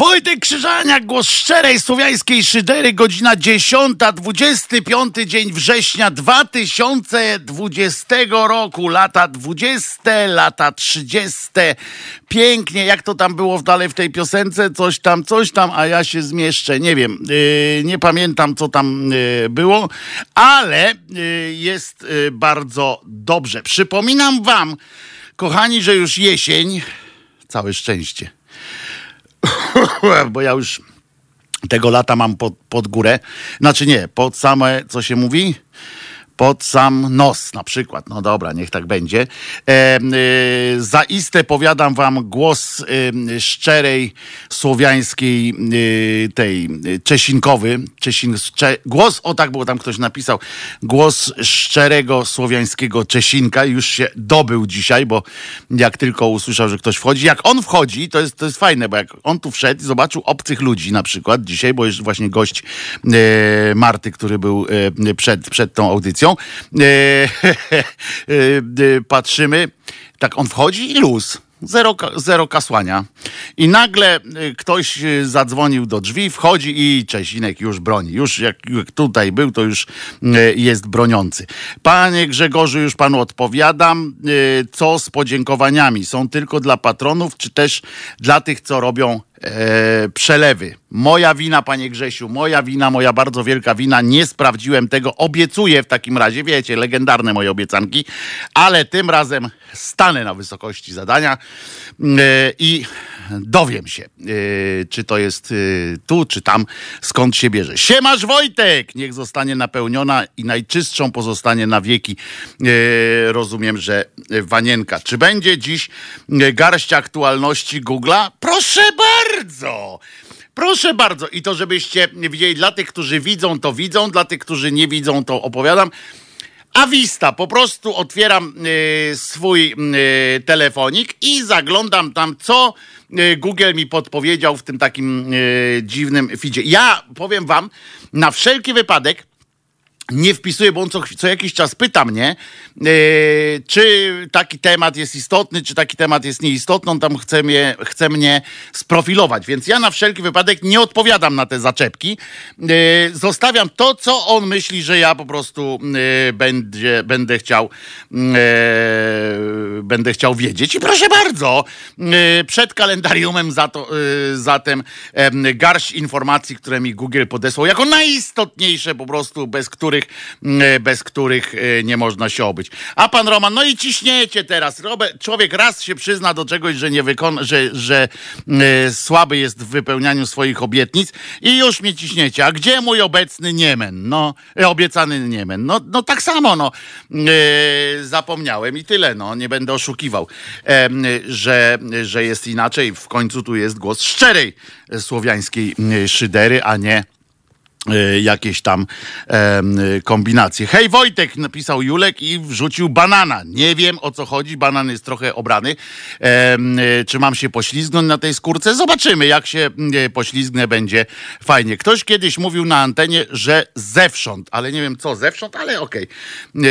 Wojtek Krzyżaniak, głos szczerej słowiańskiej szydery, godzina 10, 25 dzień września 2020 roku, lata 20, lata 30. Pięknie, jak to tam było dalej w tej piosence, coś tam, coś tam, a ja się zmieszczę, nie wiem, yy, nie pamiętam co tam yy, było, ale yy, jest yy, bardzo dobrze. Przypominam wam, kochani, że już jesień, całe szczęście bo ja już tego lata mam pod, pod górę. Znaczy nie, pod same, co się mówi? Pod sam nos na przykład. No dobra, niech tak będzie. E, y, zaiste powiadam wam głos y, szczerej słowiańskiej y, tej czesinkowy. Czesin, cze, głos, o tak było, tam ktoś napisał, głos szczerego słowiańskiego Czesinka już się dobył dzisiaj, bo jak tylko usłyszał, że ktoś wchodzi, jak on wchodzi, to jest, to jest fajne, bo jak on tu wszedł i zobaczył obcych ludzi na przykład dzisiaj, bo jest właśnie gość e, Marty, który był e, przed, przed tą audycją, E, e, e, patrzymy, tak on wchodzi i luz. Zero, zero kasłania. I nagle ktoś zadzwonił do drzwi, wchodzi i Czesinek już broni. Już jak tutaj był, to już jest broniący. Panie Grzegorzu, już panu odpowiadam. Co z podziękowaniami? Są tylko dla patronów, czy też dla tych, co robią e, przelewy. Moja wina, panie Grzesiu, moja wina, moja bardzo wielka wina. Nie sprawdziłem tego. Obiecuję w takim razie, wiecie, legendarne moje obiecanki, ale tym razem stanę na wysokości zadania e, i dowiem się, e, czy to jest e, tu, czy tam, skąd się bierze. Siemasz Wojtek! Niech zostanie napełniona i najczystszą pozostanie na wieki. Rozumiem, że Wanienka. Czy będzie dziś garść aktualności Google'a? Proszę bardzo. Proszę bardzo. I to, żebyście widzieli, dla tych, którzy widzą, to widzą, dla tych, którzy nie widzą, to opowiadam. A wista, po prostu otwieram y, swój y, telefonik i zaglądam tam, co y, Google mi podpowiedział w tym takim dziwnym feedzie. Ja powiem wam, na wszelki wypadek, nie wpisuje, bo on co, co jakiś czas pyta mnie, yy, czy taki temat jest istotny, czy taki temat jest nieistotny. On tam chce mnie, chce mnie sprofilować, więc ja na wszelki wypadek nie odpowiadam na te zaczepki. Yy, zostawiam to, co on myśli, że ja po prostu yy, będzie, będę chciał będę chciał wiedzieć. I proszę bardzo, przed kalendariumem za to, zatem garść informacji, które mi Google podesłał, jako najistotniejsze po prostu, bez których których, e, bez których e, nie można się obyć. A pan Roman, no i ciśniecie teraz. Człowiek raz się przyzna do czegoś, że nie wykona, że, że e, słaby jest w wypełnianiu swoich obietnic i już mnie ciśniecie. A gdzie mój obecny Niemen? No, obiecany Niemen. No, no tak samo, no. zapomniałem i tyle, no. Nie będę oszukiwał, że, że jest inaczej. W końcu tu jest głos szczerej słowiańskiej szydery, a nie E, jakieś tam e, kombinacje. Hej Wojtek, napisał Julek i wrzucił banana. Nie wiem o co chodzi, banan jest trochę obrany. E, czy mam się poślizgnąć na tej skórce? Zobaczymy, jak się e, poślizgnę, będzie fajnie. Ktoś kiedyś mówił na antenie, że zewsząd, ale nie wiem co zewsząd, ale okej. Okay.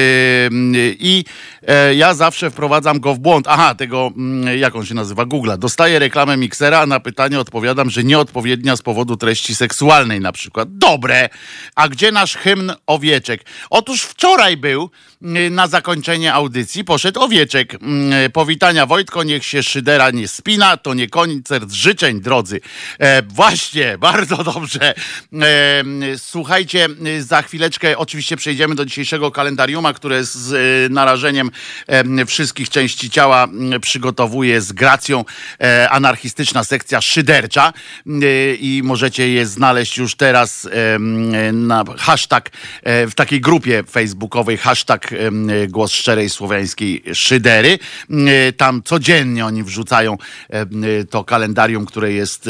I e, ja zawsze wprowadzam go w błąd. Aha, tego, jak on się nazywa, Google'a. Dostaję reklamę miksera, a na pytanie odpowiadam, że nieodpowiednia z powodu treści seksualnej na przykład. Dobrze dobre. A gdzie nasz hymn Owieczek? Otóż wczoraj był y, na zakończenie audycji, poszedł Owieczek. Mm, powitania Wojtko, niech się szydera nie spina, to nie koncert życzeń, drodzy. E, właśnie, bardzo dobrze. E, słuchajcie, za chwileczkę oczywiście przejdziemy do dzisiejszego kalendariuma, które z e, narażeniem e, wszystkich części ciała przygotowuje z gracją e, anarchistyczna sekcja szydercza e, i możecie je znaleźć już teraz na hashtag e, w takiej grupie facebookowej hashtag głos szczerej słowiańskiej szydery. Tam codziennie oni wrzucają to kalendarium, które jest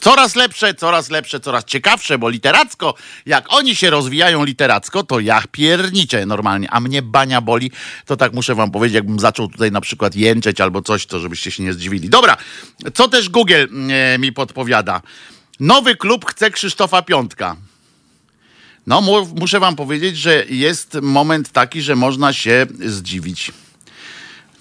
coraz lepsze, coraz lepsze, coraz ciekawsze, bo literacko, jak oni się rozwijają literacko, to ja pierniczę normalnie, a mnie bania boli, to tak muszę wam powiedzieć, jakbym zaczął tutaj na przykład jęczeć albo coś, to żebyście się nie zdziwili. Dobra, co też Google mi podpowiada? Nowy klub chce Krzysztofa Piątka. No, muszę wam powiedzieć, że jest moment taki, że można się zdziwić.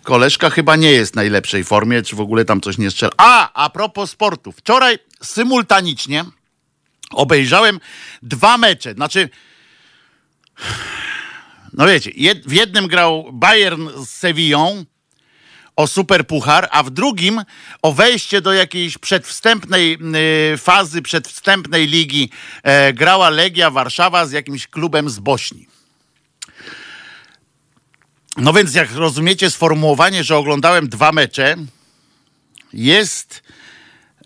Koleżka chyba nie jest w najlepszej formie, czy w ogóle tam coś nie strzela. A, a propos sportu. Wczoraj symultanicznie obejrzałem dwa mecze. Znaczy, no wiecie, jed, w jednym grał Bayern z Sevillą o super puchar, a w drugim o wejście do jakiejś przedwstępnej y, fazy, przedwstępnej ligi e, grała Legia Warszawa z jakimś klubem z Bośni. No więc jak rozumiecie sformułowanie, że oglądałem dwa mecze, jest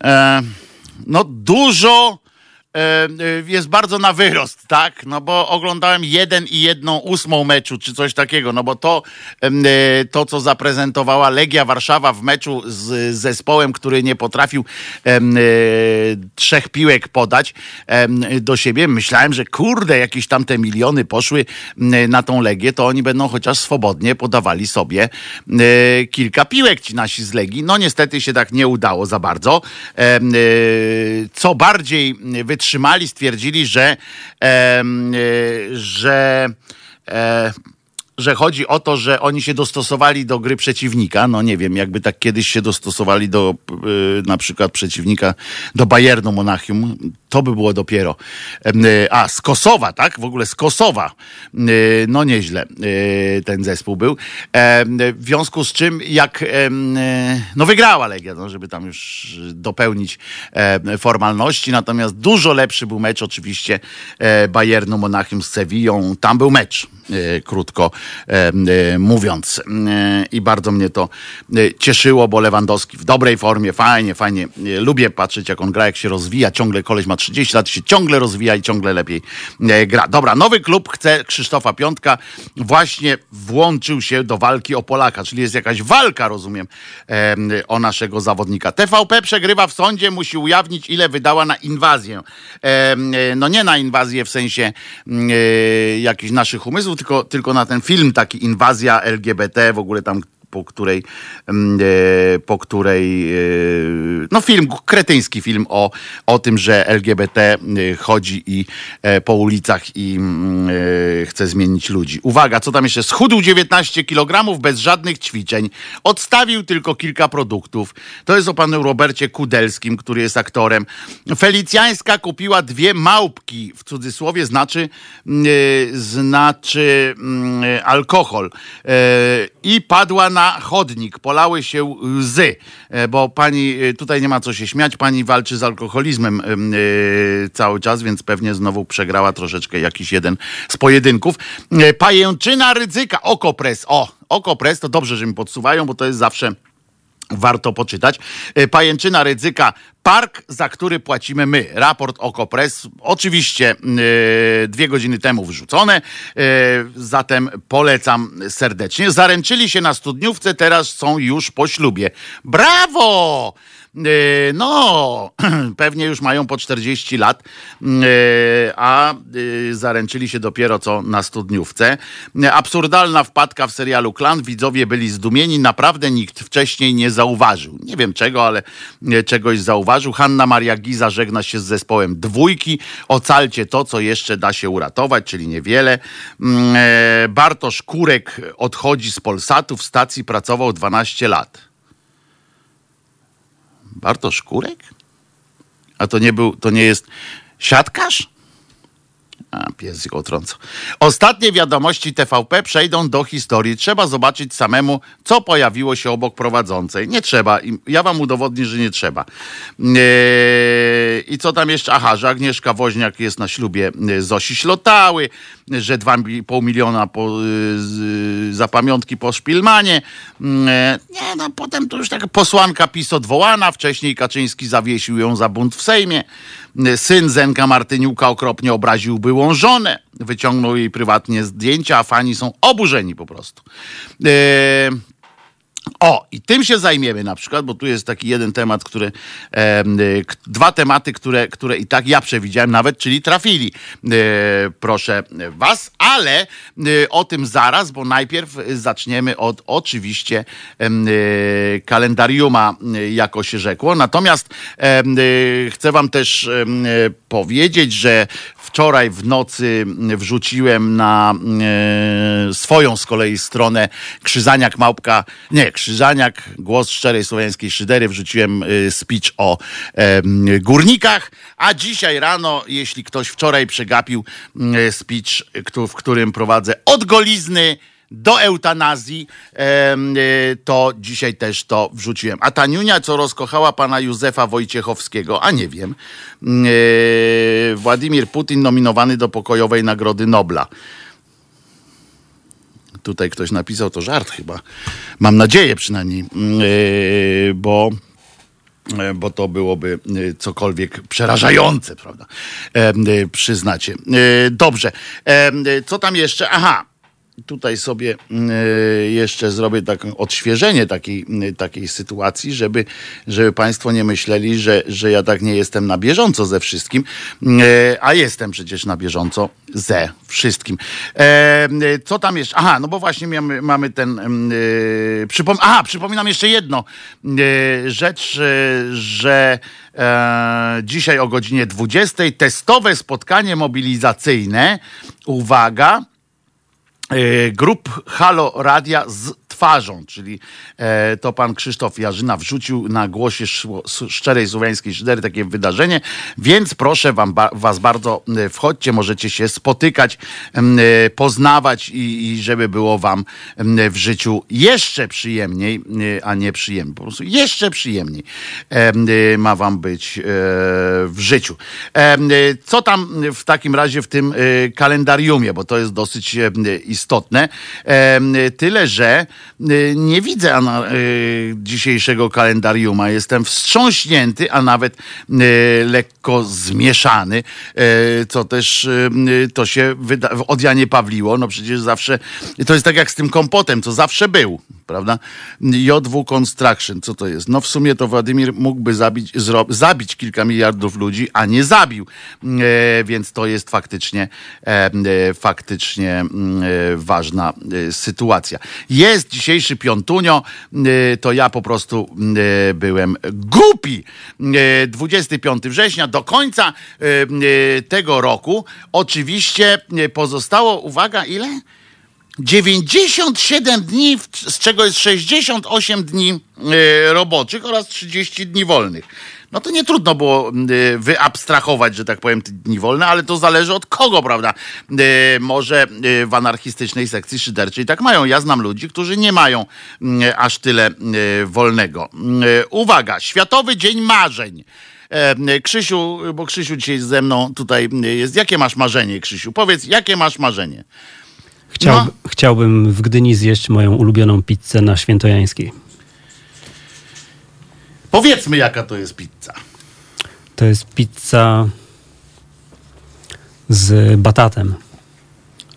e, no dużo jest bardzo na wyrost, tak? No bo oglądałem jeden i jedną ósmą meczu, czy coś takiego, no bo to, e, to co zaprezentowała Legia Warszawa w meczu z zespołem, który nie potrafił trzech piłek podać do siebie, myślałem, że kurde, jakieś tam te miliony poszły na tą Legię, to oni będą chociaż swobodnie podawali sobie kilka piłek ci nasi z Legii. No niestety się tak nie udało za bardzo. Co bardziej wytrzymali wytrzymali, stwierdzili, że, e, że e, że chodzi o to, że oni się dostosowali do gry przeciwnika. No nie wiem, jakby tak kiedyś się dostosowali do y, na przykład przeciwnika, do Bayernu Monachium, to by było dopiero. Y, a, z Kosowa, tak? W ogóle z Kosowa. Y, no nieźle y, ten zespół był. W związku z czym, jak no wygrała Legia, no, żeby tam już dopełnić formalności, natomiast dużo lepszy był mecz oczywiście e, Bayernu Monachium z Sevillą. Tam był mecz, krótko E, mówiąc. E, I bardzo mnie to e, cieszyło, bo Lewandowski w dobrej formie, fajnie, fajnie. Lubię patrzeć, jak on gra, jak się rozwija. Ciągle koleś ma 30 lat, się ciągle rozwija i ciągle lepiej gra. Dobra, nowy klub chce Krzysztofa Piątka. Właśnie włączył się do walki o Polaka, czyli jest jakaś walka, rozumiem, o naszego zawodnika. TVP przegrywa w sądzie, musi ujawnić, ile wydała na inwazję. No nie na inwazję w sensie jakichś naszych umysłów, tylko, tylko na ten film taki Inwazja LGBT, w ogóle tam po której, mm, e, po której, e, no film, kretyński film o, o tym, że LGBT e, chodzi i po ulicach i mm, chce zmienić ludzi. Uwaga, co tam jeszcze? Schudł 19 kg bez żadnych ćwiczeń. Odstawił tylko kilka produktów. To jest o panu Robercie Kudelskim, który jest aktorem. Felicjańska kupiła dwie małpki, w cudzysłowie znaczy, znaczy alkohol. I padła na chodnik, polały się łzy, e, bo pani, e, tutaj nie ma co się śmiać, pani walczy z alkoholizmem yy, cały czas, więc pewnie znowu przegrała troszeczkę jakiś jeden z pojedynków. Pajęczyna ryzyka, okopres, o, okopres, to dobrze, że mi podsuwają, bo to jest zawsze warto poczytać. Pajęczyna ryzyka Park, za który płacimy my. Raport Okopres, oczywiście yy, dwie godziny temu wrzucone, yy, zatem polecam serdecznie. Zaręczyli się na studniówce, teraz są już po ślubie. Brawo! E, no, pewnie już mają po 40 lat, e, a e, zaręczyli się dopiero co na studniówce. Absurdalna wpadka w serialu Klan. Widzowie byli zdumieni. Naprawdę nikt wcześniej nie zauważył. Nie wiem czego, ale czegoś zauważył. Hanna Maria Giza żegna się z zespołem dwójki. Ocalcie to, co jeszcze da się uratować, czyli niewiele. Mm, Bartosz Kurek odchodzi z Polsatu. W stacji pracował 12 lat. Bartosz Kurek? A to nie był, to nie jest siatkarz? Pies go trąco. Ostatnie wiadomości TVP przejdą do historii. Trzeba zobaczyć samemu, co pojawiło się obok prowadzącej. Nie trzeba. Ja wam udowodnię, że nie trzeba. Eee, I co tam jeszcze? Aha, że Agnieszka Woźniak jest na ślubie e, Zosi Ślotały, że 2,5 miliona po, e, za pamiątki po Szpilmanie. Eee, nie, no potem to już taka posłanka PiS odwołana. Wcześniej Kaczyński zawiesił ją za bunt w Sejmie. Syn Zenka Martyniuka okropnie obraził byłą żonę. Wyciągnął jej prywatnie zdjęcia, a fani są oburzeni po prostu. Yy, o, i tym się zajmiemy na przykład, bo tu jest taki jeden temat, który, e, dwa tematy, które, które i tak ja przewidziałem nawet, czyli trafili. E, proszę was, ale e, o tym zaraz, bo najpierw zaczniemy od oczywiście e, kalendariuma, jako się rzekło. Natomiast chcę wam też powiedzieć, że wczoraj w nocy wrzuciłem na e, swoją z kolei stronę Krzyżaniak Małpka, nie, Krzyżaniak, głos szczerej słowiańskiej szydery, wrzuciłem e, speech o e, górnikach, a dzisiaj rano, jeśli ktoś wczoraj przegapił e, speech, w którym prowadzę od golizny do eutanazji, e, to dzisiaj też to wrzuciłem. A ta niunia, co rozkochała pana Józefa Wojciechowskiego, a nie wiem, e, Władimir Putin nominowany do pokojowej Nagrody Nobla. Tutaj ktoś napisał, to żart chyba. Mam nadzieję przynajmniej, e, bo bo to byłoby cokolwiek przerażające, prawda? Przyznacie. Dobrze. Co tam jeszcze? Aha. Tutaj sobie y, jeszcze zrobię takie odświeżenie takiej, takiej sytuacji, żeby, żeby Państwo nie myśleli, że, że ja tak nie jestem na bieżąco ze wszystkim, y, a jestem przecież na bieżąco ze wszystkim. E, co tam jeszcze? Aha, no bo właśnie mamy, mamy ten. Przypom Aha, przypominam jeszcze jedno rzecz, że e, dzisiaj o godzinie 20 testowe spotkanie mobilizacyjne. Uwaga E, grup Halo Radia z twarzą, czyli e, to pan Krzysztof Jarzyna wrzucił na głosie szczerej słowiańskiej szydery takie wydarzenie, więc proszę wam, was bardzo, e, wchodźcie, możecie się spotykać, e, poznawać i, i, żeby było wam w życiu jeszcze przyjemniej, a nie przyjemniej, po prostu jeszcze przyjemniej ma wam być w życiu. co tam w takim razie w tym kalendariumie, bo to jest dosyć istotne. Tyle, że nie widzę y, dzisiejszego kalendariuma. Jestem wstrząśnięty, a nawet y, lekko zmieszany, co też to się wyda- od Janie Pawliło. No przecież zawsze, to jest tak jak z tym kompotem, co zawsze był prawda? JW Construction, co to jest? No w sumie to Władimir mógłby zabić, zabić kilka miliardów ludzi, a nie zabił, e, więc to jest faktycznie, e, e faktycznie mm, e, ważna e, sytuacja. Jest dzisiejszy piątunio, e, to ja po prostu byłem głupi. 25 września do końca tego roku oczywiście pozostało, uwaga, ile? 97 dni, z czego jest 68 dni e, roboczych oraz 30 dni wolnych. No to nie trudno było e, wyabstrahować, że tak powiem, te dni wolne, ale to zależy od kogo, prawda? E, może w anarchistycznej sekcji szyderczej tak mają. Ja znam ludzi, którzy nie mają aż tyle wolnego. Uwaga, Światowy Dzień Marzeń. Krzysiu, bo Krzysiu dzisiaj ze mną tutaj jest. Jakie masz marzenie, Krzysiu? Powiedz, jakie masz marzenie? No. Chciałbym w Gdyni zjeść moją ulubioną pizzę na Świętojańskiej. Powiedzmy, jaka to jest pizza. To jest pizza z batatem.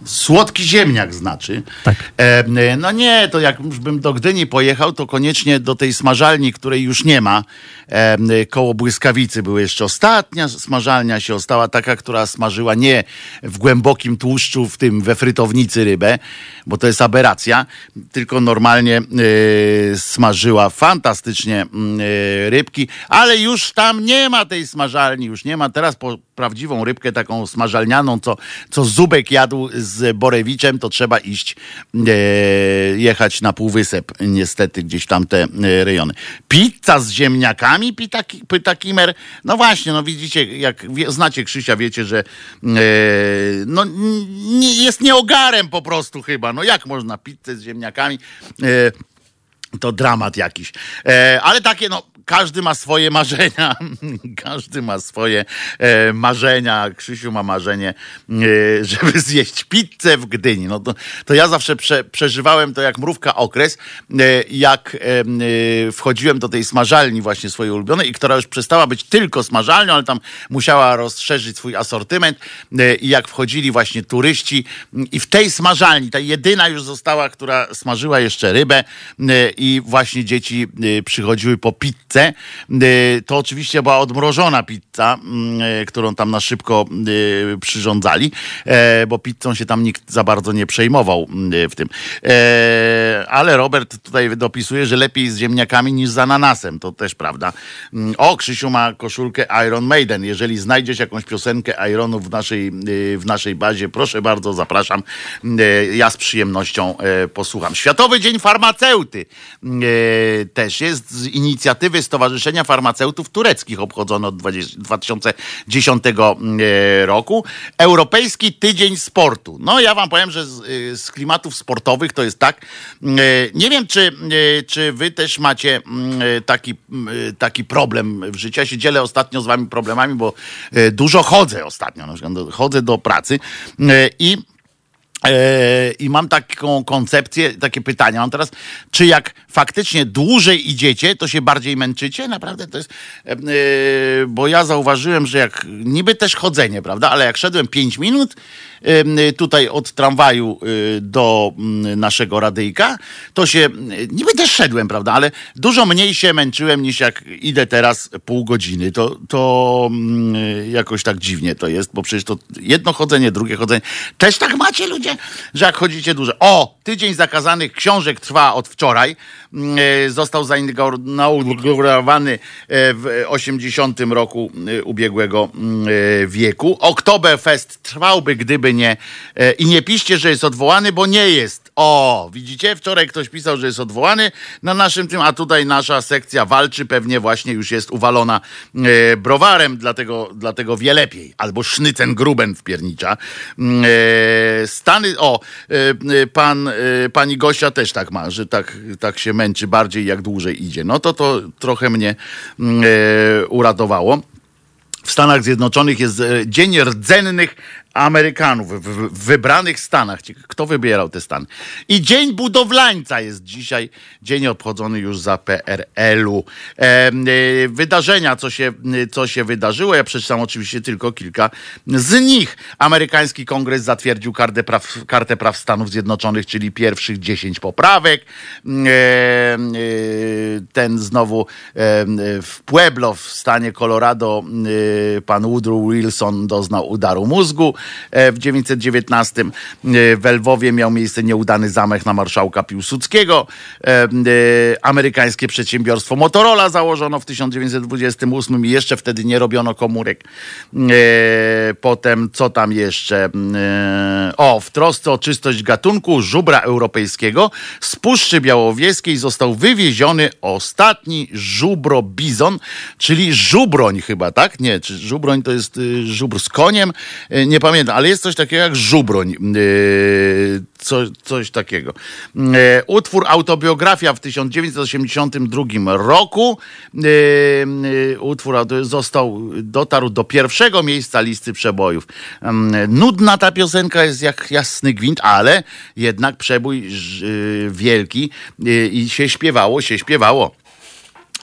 Słodki ziemniak znaczy. Tak. E, no nie, to jak już bym do Gdyni pojechał, to koniecznie do tej smażalni, której już nie ma. E, koło Błyskawicy była jeszcze ostatnia smażalnia się ostała, taka, która smażyła nie w głębokim tłuszczu, w tym we frytownicy rybę, bo to jest aberracja, tylko normalnie e, smażyła fantastycznie e, rybki, ale już tam nie ma tej smażalni, już nie ma. Teraz po prawdziwą rybkę taką smażalnianą, co, co Zubek jadł z Borewiczem, to trzeba iść, e, jechać na Półwysep, niestety gdzieś tam te e, rejony. Pizza z ziemniakami, pyta, pyta Kimer. No właśnie, no widzicie, jak wie, znacie Krzysia, wiecie, że e, no, nie, jest nieogarem po prostu chyba. No jak można pizzę z ziemniakami? To dramat jakiś. Ale takie, no, każdy ma swoje marzenia. każdy ma swoje e, marzenia. Krzysiu ma marzenie, e, żeby zjeść pizzę w Gdyni. No to, to ja zawsze prze, przeżywałem to jak mrówka okres, e, jak e, e, wchodziłem do tej smażalni właśnie swojej ulubionej i która już przestała być tylko smażalnią, ale tam musiała rozszerzyć swój asortyment e, i jak wchodzili właśnie turyści i w tej smażalni, ta jedyna już została, która smażyła jeszcze rybę i właśnie dzieci przychodziły po pizzę. To oczywiście była odmrożona pizza, którą tam na szybko przyrządzali, bo pizzą się tam nikt za bardzo nie przejmował w tym. Ale Robert tutaj dopisuje, że lepiej z ziemniakami niż z ananasem. To też prawda. O, Krzysiu ma koszulkę Iron Maiden. Jeżeli znajdziesz jakąś piosenkę Ironu w naszej, w naszej bazie, proszę bardzo, zapraszam. Ja z przyjemnością posłucham. Światowy Dzień Farmaceuty też jest z inicjatywy Stowarzyszenia Farmaceutów Tureckich obchodzono od 2010 roku. Europejski Tydzień Sportu. No ja wam powiem, że z, z klimatów sportowych to jest tak. Nie wiem, czy, czy wy też macie taki, taki problem w życiu. Ja się dzielę ostatnio z wami problemami, bo dużo chodzę ostatnio. Na przykład chodzę do pracy i i mam taką koncepcję, takie pytania. Mam teraz, czy jak faktycznie dłużej idziecie, to się bardziej męczycie? Naprawdę to jest. Bo ja zauważyłem, że jak niby też chodzenie, prawda? Ale jak szedłem 5 minut, tutaj od tramwaju y, do mm, naszego radyjka, to się, niby też szedłem, prawda, ale dużo mniej się męczyłem niż jak idę teraz pół godziny. To, to mm, jakoś tak dziwnie to jest, bo przecież to jedno chodzenie, drugie chodzenie. Też tak macie ludzie, że jak chodzicie dużo. O, tydzień zakazanych książek trwa od wczoraj. Mm, e, został zainaugurowany e, w 80 roku ubiegłego wieku. Oktoberfest trwałby, gdyby nie i nie piszcie, że jest odwołany, bo nie jest. O, widzicie? Wczoraj ktoś pisał, że jest odwołany na naszym tym, a tutaj nasza sekcja walczy, pewnie właśnie już jest uwalona browarem, dlatego, dlatego wie lepiej. Albo sznycen gruben wpiernicza. Mm, Stany, o, pan, pani Gosia też tak ma, że tak, tak się męczy bardziej, jak dłużej idzie. No to to trochę mnie mm, e, uradowało. W Stanach Zjednoczonych jest e, Dzień Rdzennych Amerykanów w wybranych stanach. Kto wybierał te stany? I Dzień Budowlańca jest dzisiaj, dzień obchodzony już za PRL-u. E, wydarzenia, co się, co się wydarzyło, ja przeczytam oczywiście tylko kilka z nich. Amerykański Kongres zatwierdził kartę praw, kartę praw Stanów Zjednoczonych, czyli pierwszych 10 poprawek. E, e, ten znowu w Pueblo, w stanie Colorado, e, pan Woodrow Wilson doznał udaru mózgu. E, w 1919 e, w Lwowie miał miejsce nieudany zamach na marszałka Piłsudskiego. E, amerykańskie przedsiębiorstwo Motorola założono w 1928 i jeszcze wtedy nie robiono komórek. Potem co tam jeszcze? O, w trosce o czystość gatunku żubra europejskiego z Puszczy Białowieskiej został wywieziony ostatni żubro bizon, czyli żubroń chyba, tak? Nie, czy żubroń to jest y, żubr z koniem? Nie pamiętam ale jest coś takiego jak żubroń. Yy, co, coś takiego. Yy, utwór Autobiografia w 1982 roku. Yy, utwór został, dotarł do pierwszego miejsca listy przebojów. Nudna ta piosenka jest jak jasny gwint, ale jednak przebój wielki i się śpiewało, się śpiewało.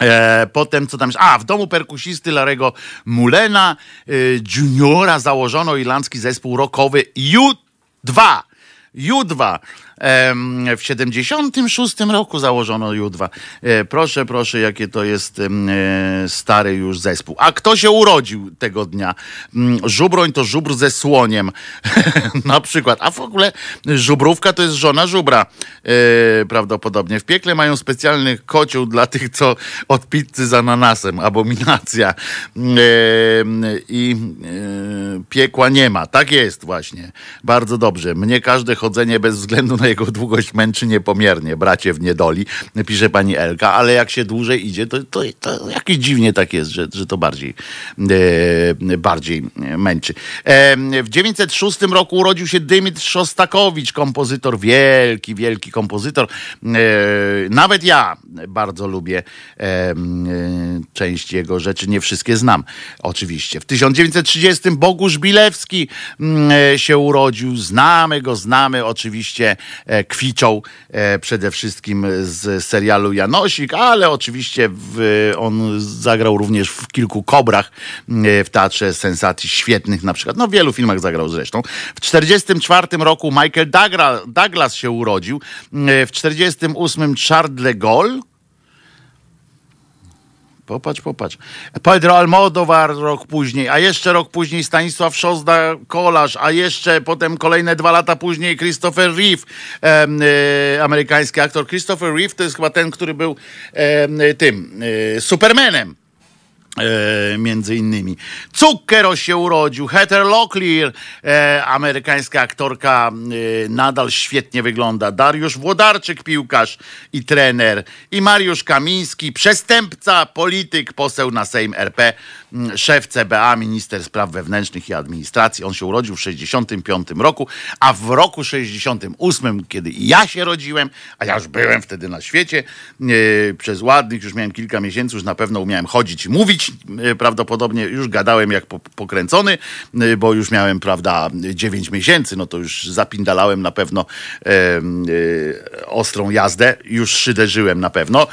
E, potem co tam jest? A, w domu perkusisty Larego Mulena e, Juniora założono irlandzki zespół rockowy U2. U2. W 76 roku założono U2. E, proszę, proszę, jakie to jest e, stary już zespół. A kto się urodził tego dnia? Mm, żubroń to żubr ze słoniem. Na przykład. A w ogóle żubrówka to jest żona żubra. E, prawdopodobnie. W piekle mają specjalny kocioł dla tych, co od pizzy z ananasem. Abominacja. I piekła nie ma. Tak jest właśnie. Bardzo dobrze. Mnie każde chodzenie bez względu na jego długość męczy niepomiernie, bracie w niedoli, pisze pani Elka, ale jak się dłużej idzie, to, to, to jakieś dziwnie tak jest, że, że to bardziej, e, bardziej męczy. E, w 906 roku urodził się Dymitr Szostakowicz, kompozytor, wielki, wielki kompozytor. E, nawet ja bardzo lubię e, część jego rzeczy, nie wszystkie znam, oczywiście. W 1930 Bogusz Bilewski e, się urodził, znamy go, znamy oczywiście e, kwiczą e, przede wszystkim z serialu Janosik, ale oczywiście w, on zagrał również w kilku kobrach w Teatrze Sensacji świetnych na przykład. No w wielu filmach zagrał zresztą. W 44 roku Michael Douglas się urodził. W 48 Charles de Gaulle Popatrz, popatrz. Pedro Almodovar rok później, a jeszcze rok później Stanisław Szozda Kolarz, a jeszcze potem kolejne dwa lata później Christopher Reeve, e, e, amerykański aktor. Christopher Reeve to jest chyba ten, który był e, tym e, Supermanem. E, między innymi. Zucchero się urodził, Heather Locklear, e, amerykańska aktorka, e, nadal świetnie wygląda. Dariusz Włodarczyk, piłkarz i trener. I Mariusz Kamiński, przestępca, polityk, poseł na Sejm RP, szef CBA, minister spraw wewnętrznych i administracji. On się urodził w 65 roku, a w roku 68, kiedy ja się rodziłem, a ja już byłem wtedy na świecie, e, przez ładnych, już miałem kilka miesięcy, już na pewno umiałem chodzić i mówić, E, prawdopodobnie już gadałem jak pokręcony, e, bo już miałem, prawda, 9 miesięcy, no to już zapindalałem na pewno ostrą jazdę, już szyderzyłem na pewno.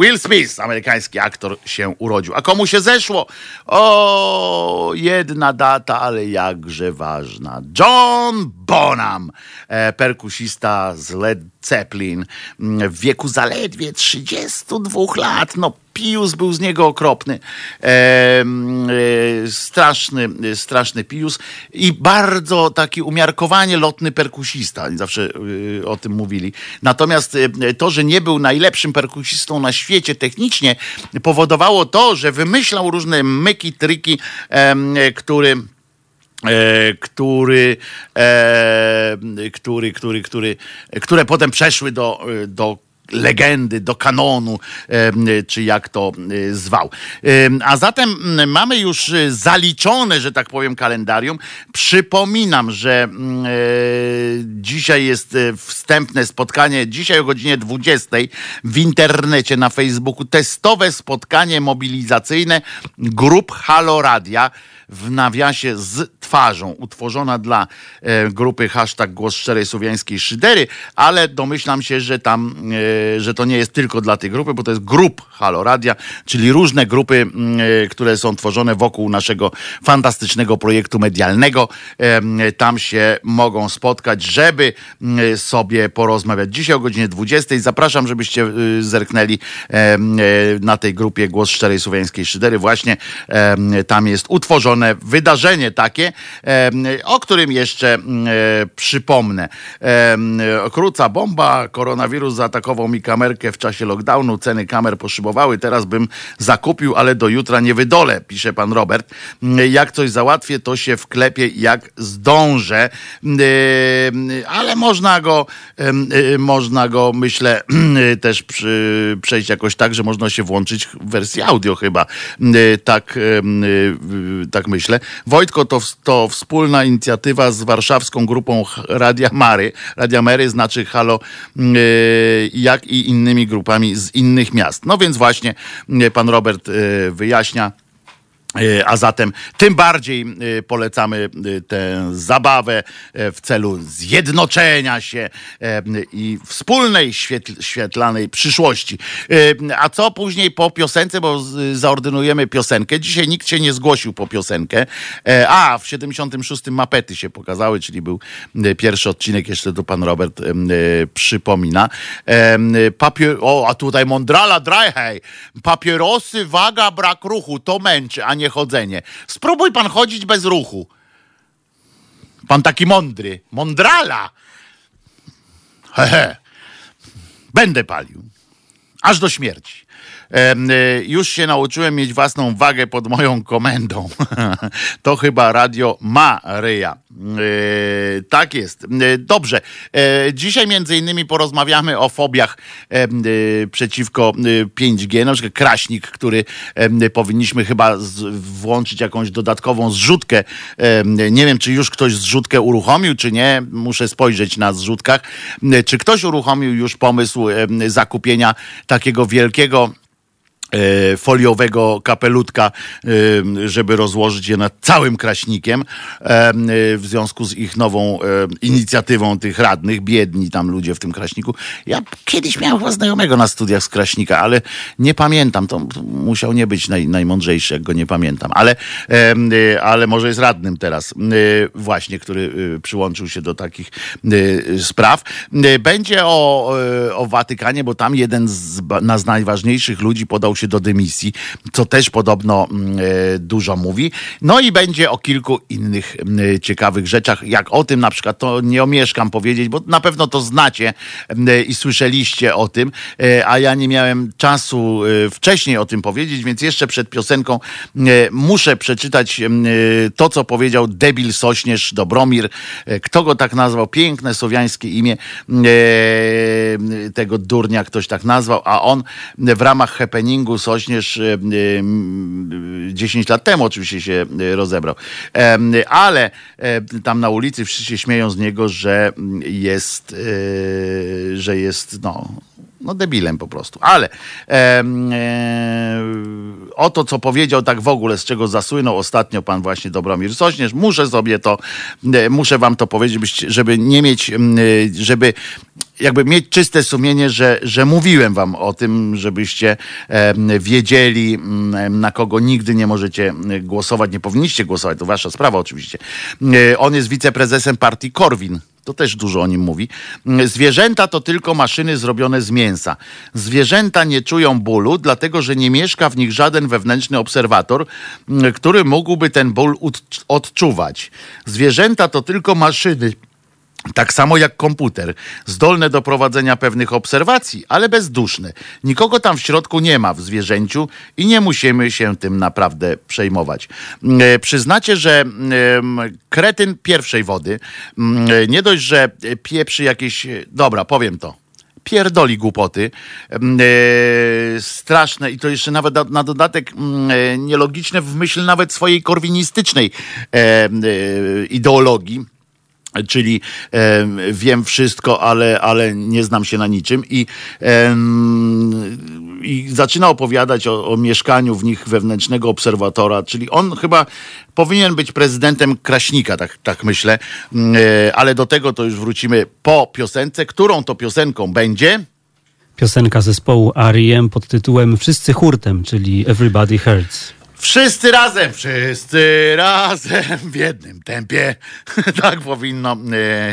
Will Smith, amerykański aktor, się urodził. A komu się zeszło? O, jedna data, ale jakże ważna. John Bonham, e, perkusista z Led Zeppelin w wieku zaledwie 32 lat. No, Pius był z niego okropny. E, e, straszny, straszny Pius i bardzo taki umiarkowanie lotny perkusista. Zawsze e, o tym mówili. Natomiast e, to, że nie był najlepszym perkusistą na świecie technicznie, powodowało to, że wymyślał różne myki, triki, który E, który, e, który, który, który, które potem przeszły do, do legendy, do kanonu, czy jak to e, zwał. A zatem mamy już zaliczone, że tak powiem, kalendarium. Przypominam, że dzisiaj jest wstępne spotkanie, dzisiaj o godzinie 20 w internecie, na Facebooku, testowe spotkanie mobilizacyjne grup Halo Radia w nawiasie z twarzą, utworzona dla e, grupy hashtag Głos Szczerej Słowiańskiej Szydery, ale domyślam się, że tam, e, że to nie jest tylko dla tej grupy, bo to jest grup Halo Radia, czyli różne grupy, e, które są tworzone wokół naszego fantastycznego projektu medialnego. Tam się mogą spotkać, żeby e, sobie porozmawiać. Dzisiaj o godzinie 20 zapraszam, żebyście e, zerknęli na tej grupie Głos Szczerej Słowiańskiej Szydery. Właśnie tam jest utworzone wydarzenie takie, o którym jeszcze mm, e, przypomnę. Króca bomba, koronawirus zaatakował mi kamerkę w czasie lockdownu, ceny kamer poszybowały, teraz bym zakupił, ale do jutra nie wydolę, pisze pan Robert. Mm, jak coś załatwię, to się wklepie jak zdążę, ale można go, e, można go, myślę, też przejść jakoś tak, że można się włączyć w wersji audio chyba. Tak, tak myślę. Wojtko to, to wspólna inicjatywa z warszawską grupą Radia Mary. Radia Mary znaczy Halo, yy, jak i innymi grupami z innych miast. No więc właśnie yy, pan Robert yy, wyjaśnia a zatem tym bardziej e, polecamy e, tę zabawę w celu zjednoczenia się i wspólnej świetlanej przyszłości. A co później po piosence, bo zaordynujemy piosenkę. Dzisiaj nikt się nie zgłosił po piosenkę. A, w 76 mapety się pokazały, czyli był pierwszy odcinek, jeszcze tu pan Robert przypomina. Papier... O, a tutaj Mondrala Dryhej. Papierosy, waga, brak ruchu, to męczy, a nie nie chodzenie. Spróbuj pan chodzić bez ruchu. Pan taki mądry. Mądrala. Hehe. Będę palił. Aż do śmierci. E, już się nauczyłem mieć własną wagę pod moją komendą. to chyba radio Maryja. E, tak jest. E, dobrze. Dzisiaj między innymi porozmawiamy o fobiach przeciwko 5G. Na przykład kraśnik, który powinniśmy chyba włączyć jakąś dodatkową zrzutkę. Nie wiem, czy już ktoś zrzutkę uruchomił, czy nie. Muszę spojrzeć na zrzutkach. Czy ktoś uruchomił już pomysł zakupienia takiego wielkiego e, foliowego kapelutka, e, żeby rozłożyć je nad całym kraśnikiem e, w związku z ich nową inicjatywą tych radnych, biedni tam ludzie w tym kraśniku. Ja kiedyś miałem chyba znajomego na studiach z kraśnika, ale nie pamiętam, to musiał nie być naj, najmądrzejszy, jak go nie pamiętam, ale, ale może jest radnym teraz właśnie, który przyłączył się do takich spraw. Będzie o, o Watykanie, bo tam jeden z, z najważniejszych ludzi podał się do dymisji, co też podobno mm, e, dużo mówi. No i będzie o kilku innych mm, ciekawych rzeczach. Jak o tym na przykład, to nie omieszkam powiedzieć, bo na pewno to znacie mm, i słyszeliście o tym, e, a ja nie miałem czasu e, wcześniej o tym powiedzieć, więc jeszcze przed piosenką muszę przeczytać to, co powiedział debil Sośnierz Dobromir. Kto go tak nazwał? Piękne słowiańskie imię tego durnia ktoś tak nazwał, a on w ramach happeningu Sośnierz 10 lat temu oczywiście się rozebrał. Ale tam na ulicy wszyscy się śmieją z niego, że jest, e, że jest no, no debilem po prostu. Ale e, e, o to, co powiedział tak w ogóle, z czego zasłynął ostatnio pan właśnie Dobromir Sośnierz, muszę sobie to, e, muszę wam to powiedzieć, żeby nie mieć, e, żeby jakby mieć czyste sumienie, że, że mówiłem wam o tym, żebyście wiedzieli, na kogo nigdy nie możecie głosować, nie powinniście głosować, to wasza sprawa oczywiście. E, on jest wiceprezesem partii Korwin to też dużo o nim mówi. Zwierzęta to tylko maszyny zrobione z mięsa. Zwierzęta nie czują bólu, dlatego że nie mieszka w nich żaden wewnętrzny obserwator, który mógłby ten ból odczuwać. Zwierzęta to tylko maszyny tak samo jak komputer, zdolne do prowadzenia pewnych obserwacji, ale bezduszne. Nikogo tam w środku nie ma w zwierzęciu i nie musimy się tym naprawdę przejmować. E, przyznacie, że kretyn pierwszej wody nie dość, że pieprzy jakieś. Dobra, powiem to pierdoli głupoty e, straszne i to jeszcze nawet na, na dodatek e, nielogiczne w myśl nawet swojej korwinistycznej e, ideologii czyli e, wiem wszystko, ale, ale nie znam się na niczym i, e, i zaczyna opowiadać o, o, mieszkaniu w nich wewnętrznego obserwatora, czyli on chyba powinien być prezydentem Kraśnika, tak, tak myślę, e, ale do tego to już wrócimy po piosence, którą to piosenką będzie... Piosenka zespołu R.E.M. pod tytułem Wszyscy hurtem, czyli Everybody Hurts. Wszyscy razem, wszyscy razem w jednym tempie. tak powinno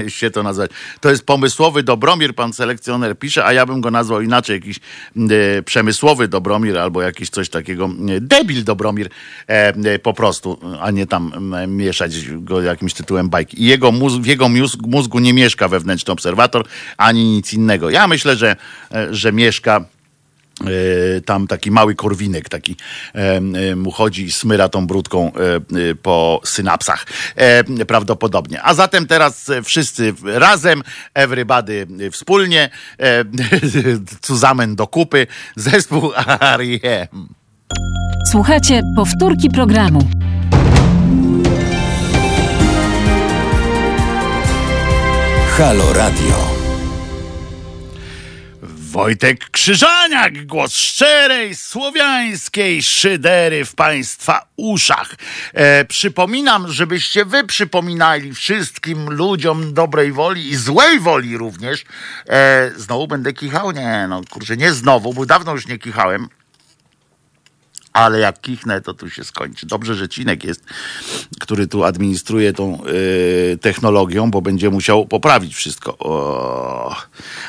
e, się to nazwać. To jest pomysłowy Dobromir, pan selekcjoner pisze, a ja bym go nazwał inaczej, jakiś e, przemysłowy Dobromir albo jakiś coś takiego. E, debil Dobromir po prostu, a nie tam mieszać go jakimś tytułem bajki. I jego mózg, w jego mózgu nie mieszka wewnętrzny obserwator, ani nic innego. Ja myślę, że, że mieszka tam taki mały korwinek taki e, e, mu chodzi i smyra tą brudką po synapsach prawdopodobnie. A zatem teraz wszyscy razem, everybody wspólnie, zusammen do kupy, zespół R.E.M. Słuchajcie powtórki programu. Halo Radio. Wojtek Krzyżaniak, głos szczerej, słowiańskiej szydery w Państwa uszach. E, przypominam, żebyście wy przypominali wszystkim ludziom dobrej woli i złej woli również. E, znowu będę kichał? Nie, no kurczę, nie znowu, bo dawno już nie kichałem ale jak kichnę, to tu się skończy. Dobrze, że Cinek jest, który tu administruje tą y, technologią, bo będzie musiał poprawić wszystko. O,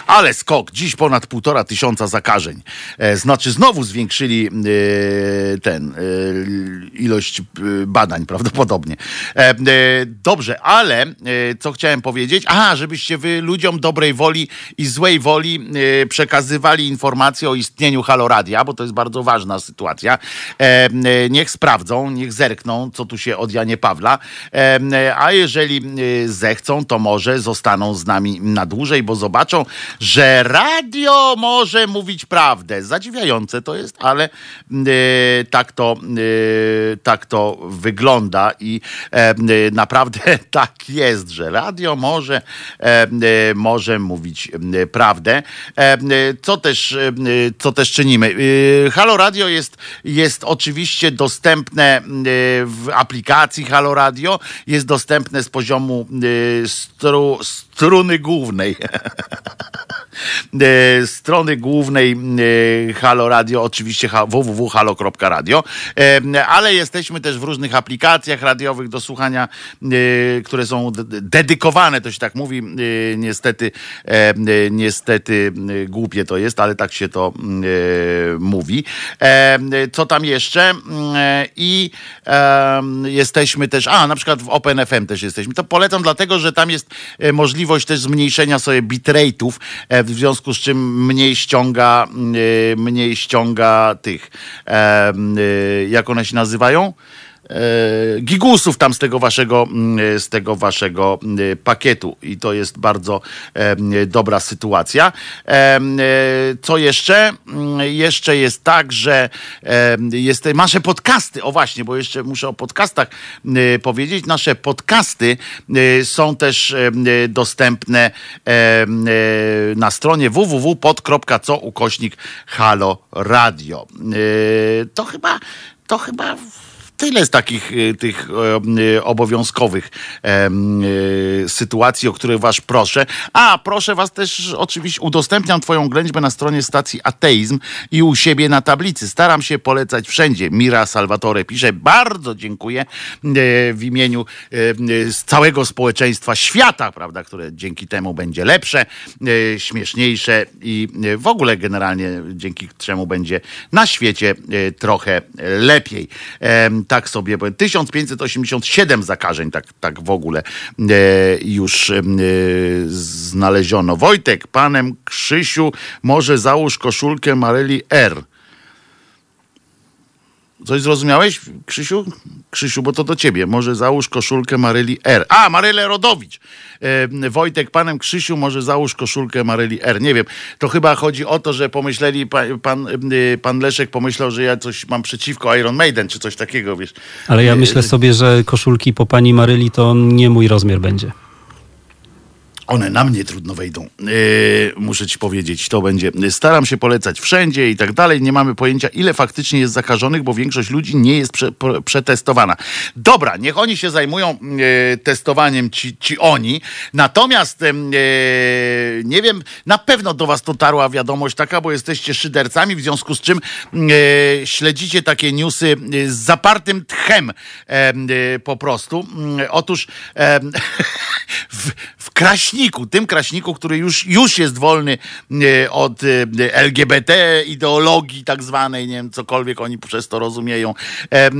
ale skok, dziś ponad półtora tysiąca zakażeń. E, znaczy znowu zwiększyli y, ten y, ilość badań prawdopodobnie. E, dobrze, ale co chciałem powiedzieć? Aha, żebyście wy ludziom dobrej woli i złej woli przekazywali informacje o istnieniu Haloradia, bo to jest bardzo ważna sytuacja. E, niech sprawdzą, niech zerkną, co tu się od Janie Pawla, e, a jeżeli e, zechcą, to może zostaną z nami na dłużej, bo zobaczą, że radio może mówić prawdę. Zadziwiające to jest, ale tak to, tak to wygląda i naprawdę tak jest, że radio może, może mówić prawdę. Co też, co też czynimy? Halo Radio jest, jest oczywiście dostępne w aplikacji Halo Radio, jest dostępne z poziomu stru, struny głównej. E, strony głównej e, Halo Radio, oczywiście www.halo.radio, e, ale jesteśmy też w różnych aplikacjach radiowych do słuchania, które są dedykowane, to się tak mówi, niestety, niestety głupie to jest, ale tak się to mówi. Co tam jeszcze? I jesteśmy też, a na przykład w OpenFM też jesteśmy. To polecam dlatego, że tam jest możliwość też zmniejszenia sobie bitrate'ów, w związku z czym mniej ściąga, y, mniej ściąga tych, y, jak one się nazywają? E, gigusów tam z tego waszego, mm, z tego waszego mm, pakietu i to jest bardzo dobra sytuacja. E, co jeszcze? Mm, jeszcze jest tak, że jest nasze podcasty, o właśnie, bo jeszcze muszę o podcastach powiedzieć. Nasze podcasty są też dostępne na stronie www.pod.co ukośnik Halo Radio. E, to chyba to chyba tyle z takich y, tych y, obowiązkowych y, sytuacji, o które was proszę. A, proszę was też oczywiście udostępniam twoją ględźbę na stronie stacji Ateizm i u siebie na tablicy. Staram się polecać wszędzie. Mira Salvatore pisze, bardzo dziękuję w imieniu z całego społeczeństwa świata, prawda, które dzięki temu będzie lepsze, śmieszniejsze i w ogóle generalnie dzięki czemu będzie na świecie trochę lepiej tak sobie, 1587 zakażeń, tak, tak w ogóle e, już e, znaleziono. Wojtek, panem Krzysiu, może załóż koszulkę Maryli R. Coś zrozumiałeś, Krzysiu? Krzysiu, bo to do ciebie. Może załóż koszulkę Maryli R. A, Marylę Rodowicz. E, Wojtek, panem Krzysiu, może załóż koszulkę Maryli R. Nie wiem. To chyba chodzi o to, że pomyśleli, pan, pan, e, pan Leszek pomyślał, że ja coś mam przeciwko Iron Maiden, czy coś takiego, wiesz. Ale ja myślę sobie, że koszulki po pani Maryli to nie mój rozmiar będzie. One na mnie trudno wejdą. Yy, muszę ci powiedzieć, to będzie. Staram się polecać wszędzie i tak dalej. Nie mamy pojęcia, ile faktycznie jest zakażonych, bo większość ludzi nie jest prze, przetestowana. Dobra, niech oni się zajmują yy, testowaniem, ci, ci oni. Natomiast yy, nie wiem, na pewno do was dotarła wiadomość taka, bo jesteście szydercami, w związku z czym śledzicie takie newsy z zapartym tchem po prostu. Otóż w, w Kraśniku kraśniku, tym kraśniku, który już, już jest wolny e, od e, LGBT, ideologii tak zwanej, nie wiem, cokolwiek oni przez to rozumieją. E,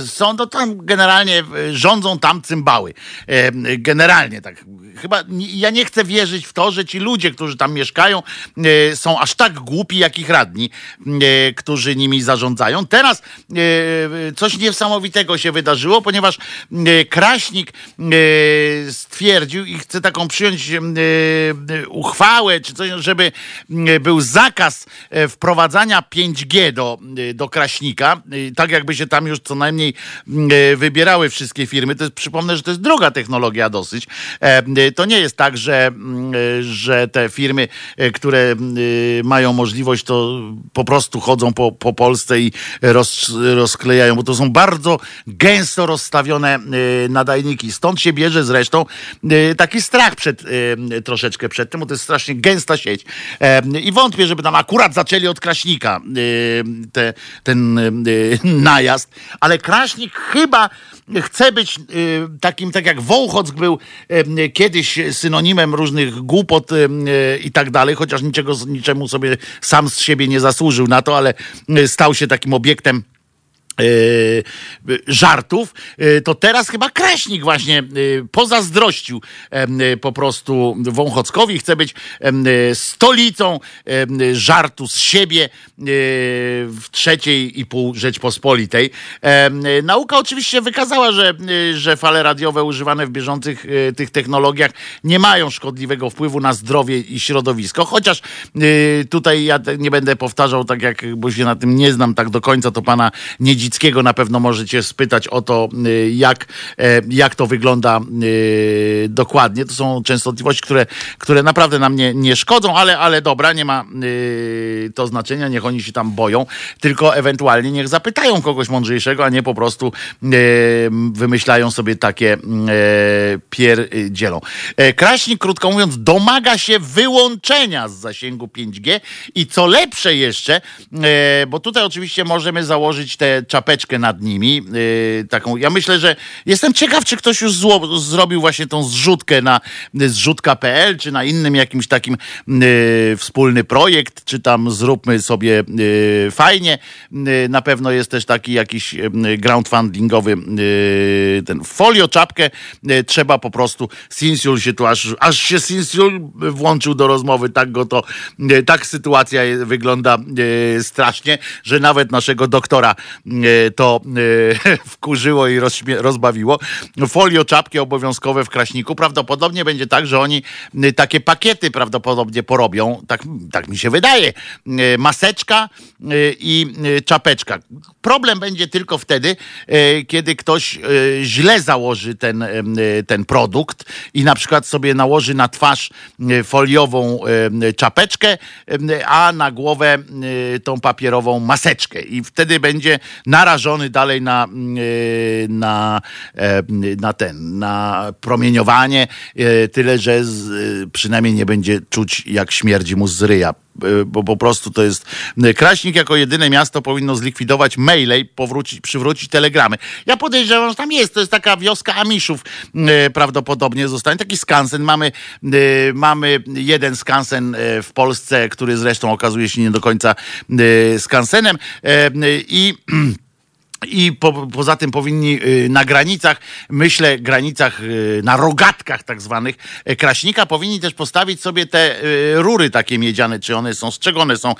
są to tam generalnie, rządzą tam cymbały. Generalnie tak. Chyba ja nie chcę wierzyć w to, że ci ludzie, którzy tam mieszkają, są aż tak głupi, jak ich radni, którzy nimi zarządzają. Teraz coś niesamowitego się wydarzyło, ponieważ Kraśnik stwierdził i chce taką przyjąć e, e, uchwałę, czy coś, żeby e, był zakaz wprowadzania 5G do, do Kraśnika, tak jakby się tam już co najmniej wybierały wszystkie firmy. To jest, przypomnę, że to jest droga technologia dosyć. To nie jest tak, że, że te firmy, które mają możliwość, to po prostu chodzą po, po Polsce i roz, rozklejają, bo to są bardzo gęsto rozstawione nadajniki. Stąd się bierze zresztą taki strach przed, troszeczkę przed tym, bo to jest strasznie gęsta sieć. I wątpię, żeby tam akurat zaczęli od Kraśnika te, ten najazd, ale Kraśnik chyba chce być takim, tak jak Wołchock był kiedyś synonimem różnych głupot i tak dalej, chociaż niczego, niczemu sobie sam z siebie nie zasłużył na to, ale stał się takim obiektem żartów, e, to teraz chyba Kraśnik właśnie e, pozazdrościł e, po prostu Wąchockowi. Chce być e, stolicą żartu z siebie e, w trzeciej i pół Rzeczpospolitej. E, Nauka oczywiście wykazała, że, e, że fale radiowe używane w bieżących e, tych technologiach nie mają szkodliwego wpływu na zdrowie i środowisko, chociaż e, tutaj ja nie będę powtarzał tak jak, bo się na tym nie znam tak do końca, to pana Niedzickiego na pewno możecie spytać o to, y, jak, e, jak to wygląda y, dokładnie. To są częstotliwości, które, które naprawdę nam nie, nie szkodzą, ale, ale dobra, nie ma y, to znaczenia, niech oni się tam boją, tylko ewentualnie niech zapytają kogoś mądrzejszego, a nie po prostu wymyślają sobie takie pierdzielą. E, Kraśnik, krótko mówiąc, domaga się wyłączenia z zasięgu 5G i co lepsze jeszcze, e, bo tutaj oczywiście możemy założyć tę czapeczkę nad nimi, e, taką, ja myślę, że jestem ciekaw, czy ktoś już zło, zrobił właśnie tą zrzutkę na zrzutka.pl, czy na innym jakimś takim e, wspólny projekt, czy tam zróbmy sobie e, fajnie. E, Na pewno jest też taki jakiś e, groundfundingowy e, ten folio, czapkę e, trzeba po prostu, Sinsiul się tu aż, aż się Sinsiul włączył do rozmowy, tak go to, tak sytuacja wygląda strasznie, że nawet naszego doktora to e, wkurzyło i rozbawiło. Folio, czapki obowiązkowe w Kraśniku. Prawdopodobnie będzie tak, że oni e, takie pakiety prawdopodobnie porobią, tak, tak mi się wydaje. E, Maseczka e, i e, czapeczka. Problem będzie tylko wtedy, e, kiedy ktoś e, źle założy ten, e, ten produkt i na przykład sobie nałoży na twarz e, foliową e, czapeczkę, e, a na głowę e, tą papierową maseczkę. I wtedy będzie narażony dalej na, e, na, e, na ten, na promieniowanie, e, tyle że z, przynajmniej nie będzie czuć, jak śmierdzi mu z ryja bo po prostu to jest. Kraśnik jako jedyne miasto powinno zlikwidować maile i powrócić, przywrócić telegramy. Ja podejrzewam, że tam jest. To jest taka wioska Amiszów prawdopodobnie zostanie. Taki skansen. Mamy, mamy jeden skansen w Polsce, który zresztą okazuje się nie do końca skansenem. I I po, poza tym powinni y, na granicach, myślę, granicach, y, na rogatkach tak zwanych e, Kraśnika, powinni też postawić sobie te y, rury takie miedziane, czy one są, z czego one są,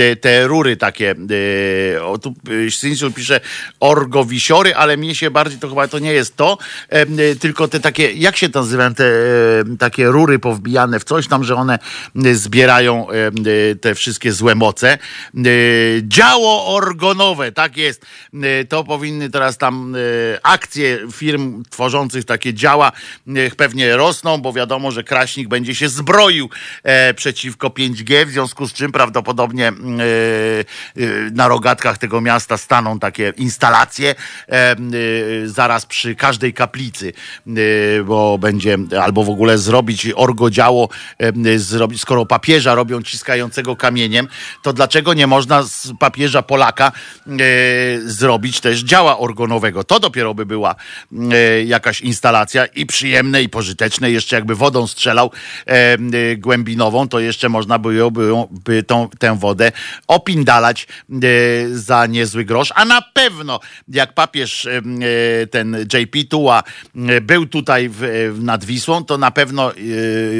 y, te rury takie, y, o tu Sinsul pisze orgowisiory, ale mnie się bardziej, to chyba to nie jest to, tylko te takie, jak się to nazywają, te e, takie rury powbijane w coś tam, że one zbierają te wszystkie złe moce. Działo orgonowe, tak jest. Y, To powinny teraz tam y, akcje firm tworzących takie działa niech pewnie rosną, bo wiadomo, że Kraśnik będzie się zbroił e, przeciwko 5G, w związku z czym prawdopodobnie y, na rogatkach tego miasta staną takie instalacje e, zaraz przy każdej kaplicy, bo będzie albo w ogóle zrobić orgodziało, e, zrobić, skoro papieża robią ciskającego kamieniem, to dlaczego nie można z papieża Polaka e, zrobić też działa orgonowego? To dopiero by była e, jakaś instalacja i przyjemne i pożyteczne, jeszcze jakby wodą strzelał e, e, głębinową, to jeszcze można by, by, by tą, tę wodę opindalać e, za niezły grosz, a na pewno jak papież e, e, ten JP Tua e, był tutaj w, nad Wisłą, to na pewno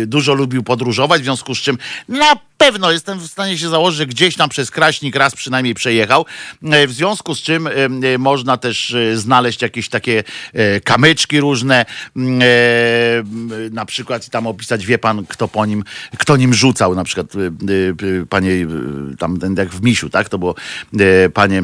dużo lubił podróżować, w związku z czym na pewno jestem w stanie się założyć, że gdzieś tam przez Kraśnik raz przynajmniej przejechał, e, w związku z czym e, e, można też znaleźć jakieś takie kamyczki różne, na przykład i tam opisać, wie pan, kto po nim, kto nim rzucał, na przykład panie, tam jak w Misiu, tak, to było panie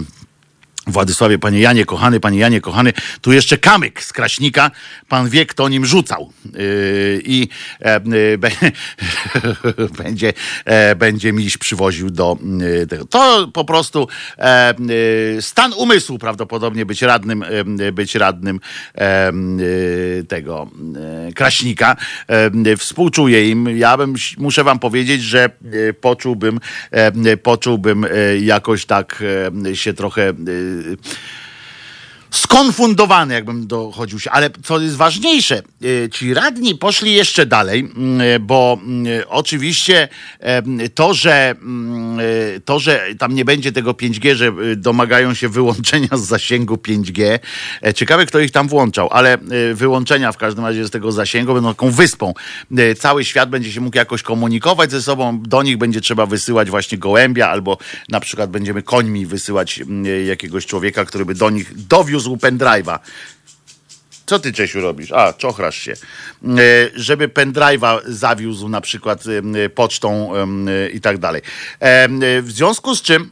Władysławie, panie Janie kochany, panie Janie kochany, tu jeszcze kamyk z Kraśnika, pan wie, kto nim rzucał. Yy, I e, yy, be, będzie, e, będzie miś przywoził do yy, tego. To po prostu e, yy, stan umysłu prawdopodobnie być radnym, e, być radnym e, yy, tego e, Kraśnika. E, yy, współczuję im. Ja bym, muszę wam powiedzieć, że e, poczułbym, e, poczułbym e, jakoś tak e, się trochę äh, skonfundowany, jakbym dochodził się. Ale co jest ważniejsze, y, ci radni poszli jeszcze dalej, y, bo y, oczywiście to, że to, że tam nie będzie tego 5G, że domagają się wyłączenia z zasięgu 5G. E, ciekawe, kto ich tam włączał, ale wyłączenia w każdym razie z tego zasięgu będą taką wyspą. Cały świat będzie się mógł jakoś komunikować ze sobą, do nich będzie trzeba wysyłać właśnie gołębia, albo na przykład będziemy końmi wysyłać jakiegoś człowieka, który by do nich dowiózł zawiózł pendrive'a. Co ty, Czesiu, robisz? A, czochrasz się. E, żeby pendrive'a zawiózł na przykład e, pocztą e, i tak dalej. W związku z czym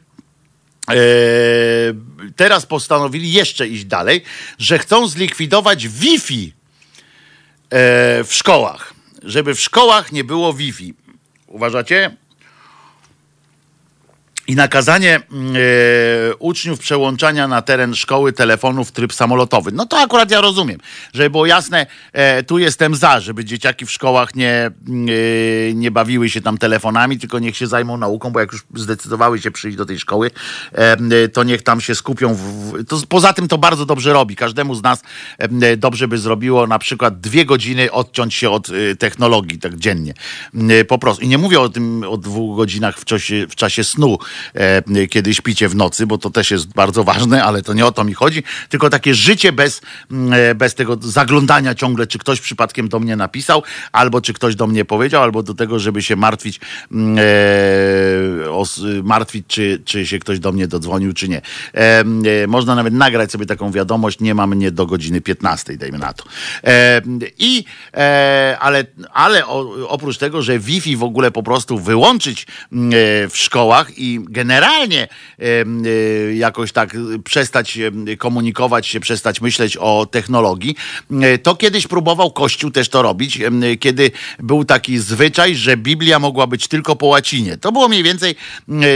teraz postanowili jeszcze iść dalej, że chcą zlikwidować Wi-Fi w szkołach. Żeby w szkołach nie było Wi-Fi. Uważacie? I nakazanie e, uczniów przełączania na teren szkoły telefonów w tryb samolotowy. No to akurat ja rozumiem. Żeby było jasne, e, tu jestem za, żeby dzieciaki w szkołach nie, e, nie bawiły się tam telefonami, tylko niech się zajmą nauką, bo jak już zdecydowały się przyjść do tej szkoły, to niech tam się skupią. W, to, poza tym to bardzo dobrze robi. Każdemu z nas dobrze by zrobiło na przykład dwie godziny odciąć się od technologii tak dziennie. po prostu. I nie mówię o tym o dwóch godzinach w czasie, w czasie snu, kiedy śpicie w nocy, bo to też jest bardzo ważne, ale to nie o to mi chodzi, tylko takie życie bez, mm, e, bez tego zaglądania ciągle, czy ktoś przypadkiem do mnie napisał, albo czy ktoś do mnie powiedział, albo do tego, żeby się martwić, mm, e, o, martwić czy, czy się ktoś do mnie dodzwonił, czy nie. E, e, można nawet nagrać sobie taką wiadomość, nie ma mnie do godziny 15, dajmy na to. E, I, ale, ale oprócz tego, że Wi-Fi w ogóle po prostu wyłączyć mm, w szkołach i generalnie e, jakoś tak przestać komunikować się, przestać myśleć o technologii, e, to kiedyś próbował Kościół też to robić, kiedy był taki zwyczaj, że Biblia mogła być tylko po łacinie. To było mniej więcej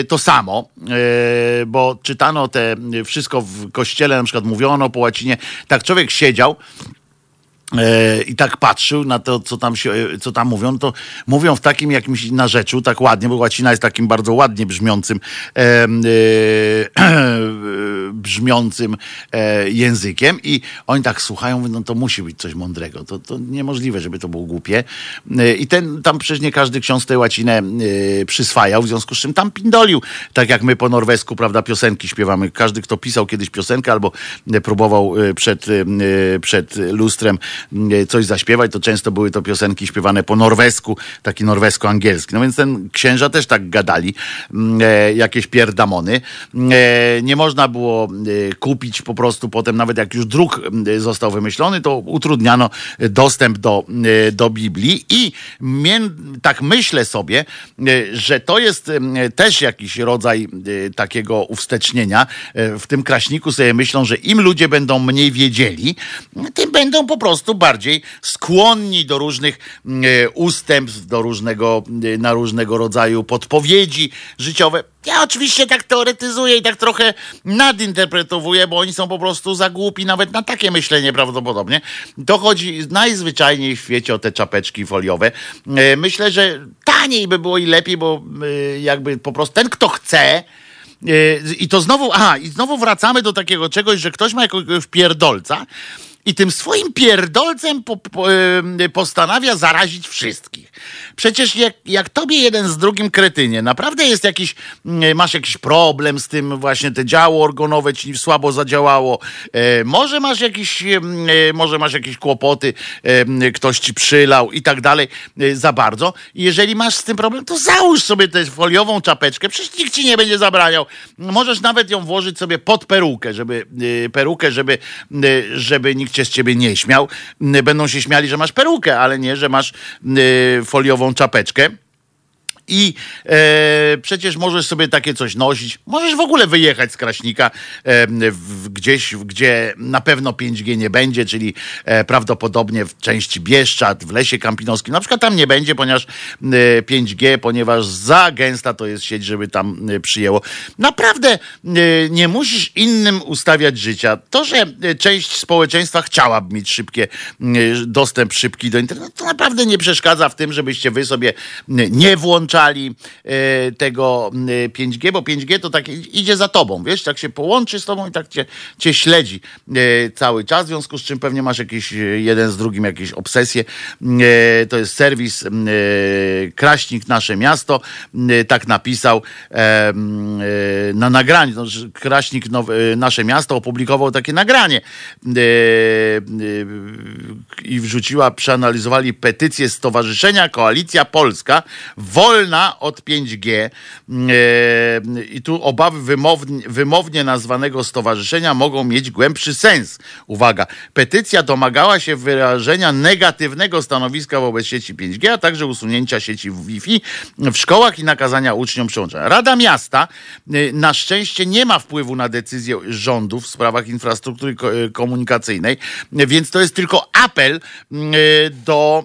to samo, e, bo czytano te wszystko w kościele, na przykład mówiono po łacinie. Tak człowiek siedział E, i tak patrzył na to, co tam, się, co tam mówią, to mówią w takim jakimś narzeczu, tak ładnie, bo łacina jest takim bardzo ładnie brzmiącym e, e, brzmiącym e, językiem i oni tak słuchają, mówią, no to musi być coś mądrego, to, to niemożliwe, żeby to było głupie. E, I ten, tam przecież nie każdy ksiądz tę łacinę e, przyswajał, w związku z czym tam pindolił, tak jak my po norwesku, prawda, piosenki śpiewamy. Każdy, kto pisał kiedyś piosenkę albo próbował przed, przed lustrem E, coś zaśpiewać, to często były to piosenki śpiewane po norwesku, taki norwesko-angielski. No więc ten księża też tak gadali, mm, e, jakieś pierdamony. E, nie można było kupić po prostu potem, nawet jak już druk został wymyślony, to utrudniano dostęp do, do Biblii i tak myślę sobie, że to jest też jakiś rodzaj takiego uwstecznienia. W tym kraśniku sobie myślą, że im ludzie będą mniej wiedzieli, tym będą po prostu prostu bardziej skłonni do różnych mm, e, ustępstw, do różnego, e, na różnego rodzaju podpowiedzi życiowe. Ja oczywiście tak teoretyzuję i tak trochę nadinterpretowuję, bo oni są po prostu za głupi nawet na takie myślenie prawdopodobnie. To chodzi najzwyczajniej w świecie o te czapeczki foliowe. E, myślę, że taniej by było i lepiej, bo jakby po prostu ten, kto chce, i to znowu, aha, i znowu wracamy do takiego czegoś, że ktoś ma jakiegoś pierdolca, i tym swoim pierdolcem po, po, postanawia zarazić wszystkich. Przecież jak, jak tobie jeden z drugim kretynie, naprawdę jest jakiś, masz jakiś problem z tym właśnie, te działo organowe ci słabo zadziałało, e, może masz jakiś, może masz jakieś kłopoty, ktoś ci przylał i tak dalej za bardzo. jeżeli masz z tym problem, to załóż sobie tę foliową czapeczkę, przecież nikt ci nie będzie zabraniał. Możesz nawet ją włożyć sobie pod perukę, żeby, perukę, żeby, żeby nikt się z ciebie nie śmiał. Będą się śmiali, że masz perukę, ale nie, że masz foliową czapeczkę. I e, przecież możesz sobie takie coś nosić. Możesz w ogóle wyjechać z Kraśnika e, w, gdzieś, gdzie na pewno 5G nie będzie, czyli e, prawdopodobnie w części Bieszczad, w lesie kampinowskim. Na przykład tam nie będzie, ponieważ 5G, e, ponieważ za gęsta to jest sieć, żeby tam e, przyjęło. Naprawdę e, nie musisz innym ustawiać życia. To, że część społeczeństwa chciałaby mieć szybkie, dostęp szybki do internetu, to naprawdę nie przeszkadza w tym, żebyście wy sobie nie włączali wyłączali e, tego e, 5G, bo 5G to tak idzie za tobą, wiesz, tak się połączy z tobą i tak cię, cię śledzi e, cały czas, w związku z czym pewnie masz jakiś e, jeden z drugim jakieś obsesje. E, to jest serwis e, Kraśnik Nasze Miasto, e, tak napisał e, e, na nagraniu. Że Kraśnik e, Nasze Miasto opublikował takie nagranie e, e, i wrzuciła, przeanalizowali petycję Stowarzyszenia Koalicja Polska wolna od 5G e, i tu obawy wymownie, nazwanego stowarzyszenia mogą mieć głębszy sens. Uwaga, petycja domagała się wyrażenia negatywnego stanowiska wobec sieci 5G, a także usunięcia sieci Wi-Fi w szkołach i nakazania uczniom przyłączenia. Rada Miasta y, na szczęście nie ma wpływu na decyzje rządu w sprawach infrastruktury y, komunikacyjnej, więc to jest tylko apel y, do,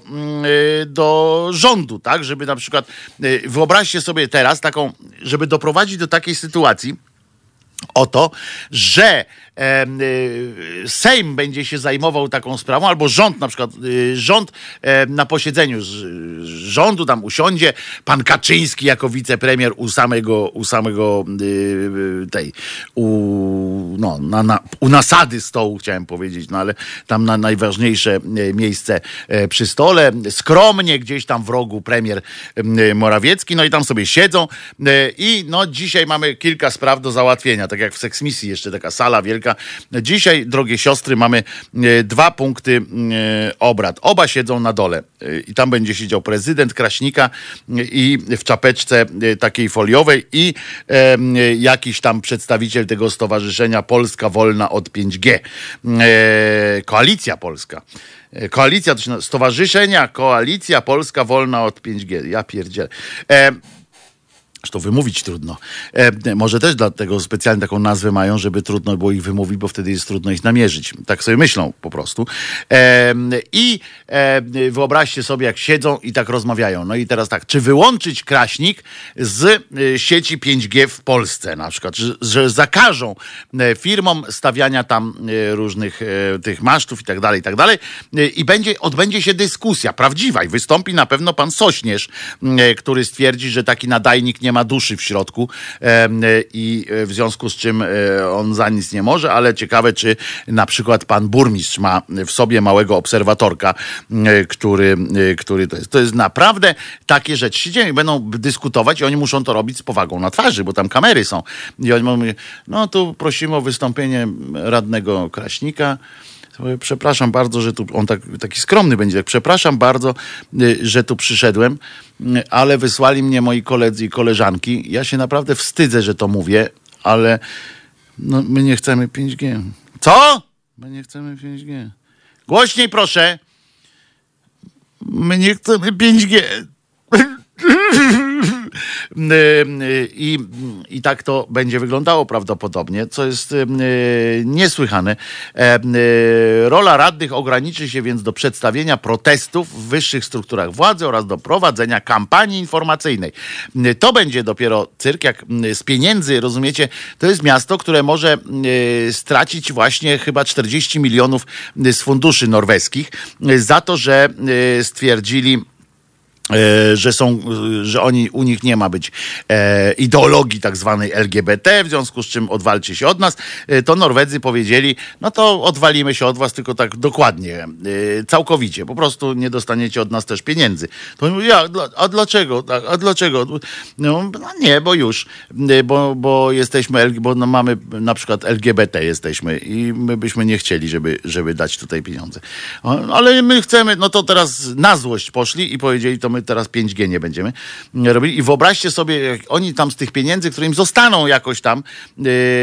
y, do rządu, tak, żeby na przykład, wyobraźcie sobie teraz taką, żeby doprowadzić do takiej sytuacji, o to, że y, Sejm będzie się zajmował taką sprawą, albo rząd na przykład, y, rząd na posiedzeniu rządu tam usiądzie, pan Kaczyński jako wicepremier u samego, u samego y, tej, u, no, na, na, u nasady stołu chciałem powiedzieć, no ale tam na najważniejsze miejsce e, przy stole, skromnie gdzieś tam w rogu premier em, Morawiecki, no i tam sobie siedzą i no dzisiaj mamy kilka spraw do załatwienia, tak jak w seksmisji jeszcze taka sala wielka. Dzisiaj, drogie siostry, mamy e, dwa punkty e, obrad. Oba siedzą na dole e, i tam będzie siedział prezydent Kraśnika i w czapeczce takiej foliowej i jakiś tam przedstawiciel tego stowarzyszenia Polska Wolna od 5G. E, Koalicja Polska. Koalicja, nazywa- Stowarzyszenia Koalicja Polska Wolna od 5G. Ja pierdzielę. Zresztą wymówić trudno. E, może też dlatego specjalnie taką nazwę mają, żeby trudno było ich wymówić, bo wtedy jest trudno ich namierzyć. Tak sobie myślą po prostu. E, I e, wyobraźcie sobie, jak siedzą i tak rozmawiają. No i teraz tak, czy wyłączyć Kraśnik z e, sieci 5G w Polsce na przykład, że, że zakażą e, firmom stawiania tam e, różnych tych masztów i tak dalej, i tak dalej. I będzie, odbędzie się dyskusja prawdziwa i wystąpi na pewno pan Sośnierz, który stwierdzi, że taki nadajnik nie ma duszy w środku e, i e, w związku z czym e, on za nic nie może, ale ciekawe, czy na przykład pan burmistrz ma w sobie małego obserwatorka, który, który to jest. To jest naprawdę takie rzeczy się i będą dyskutować i oni muszą to robić z powagą na twarzy, bo tam kamery są. I oni mówią, no tu prosimy o wystąpienie radnego Kraśnika. Przepraszam bardzo, że tu on tak, taki skromny będzie. Tak, przepraszam bardzo, y, że tu przyszedłem, y, ale wysłali mnie moi koledzy i koleżanki. Ja się naprawdę wstydzę, że to mówię, ale no, my nie chcemy 5G. Co? My nie chcemy 5G. Głośniej proszę. My nie chcemy 5G. I, I tak to będzie wyglądało prawdopodobnie, co jest e, niesłychane. E, Rola radnych ograniczy się więc do przedstawienia protestów w wyższych strukturach władzy oraz do prowadzenia kampanii informacyjnej. To będzie dopiero cyrk, jak z pieniędzy, rozumiecie, to jest miasto, które może stracić właśnie chyba 40 milionów z funduszy norweskich za to, że stwierdzili, że są, e, że oni, u nich nie ma być e, ideologii tak zwanej LGBT, w związku z czym odwalcie się od nas, e, to Norwedzy powiedzieli, no to odwalimy się od was, tylko tak dokładnie, e, całkowicie, po prostu nie dostaniecie od nas też pieniędzy. To mówię, ja, a dlaczego, a dlaczego? No, no nie, bo już, e, bo, bo jesteśmy, bo no mamy na przykład LGBT jesteśmy i my byśmy nie chcieli, żeby, żeby dać tutaj pieniądze. Ale my chcemy, no to teraz na złość poszli i powiedzieli, to my teraz 5G nie będziemy robili. I wyobraźcie sobie, jak oni tam z tych pieniędzy, które im zostaną jakoś tam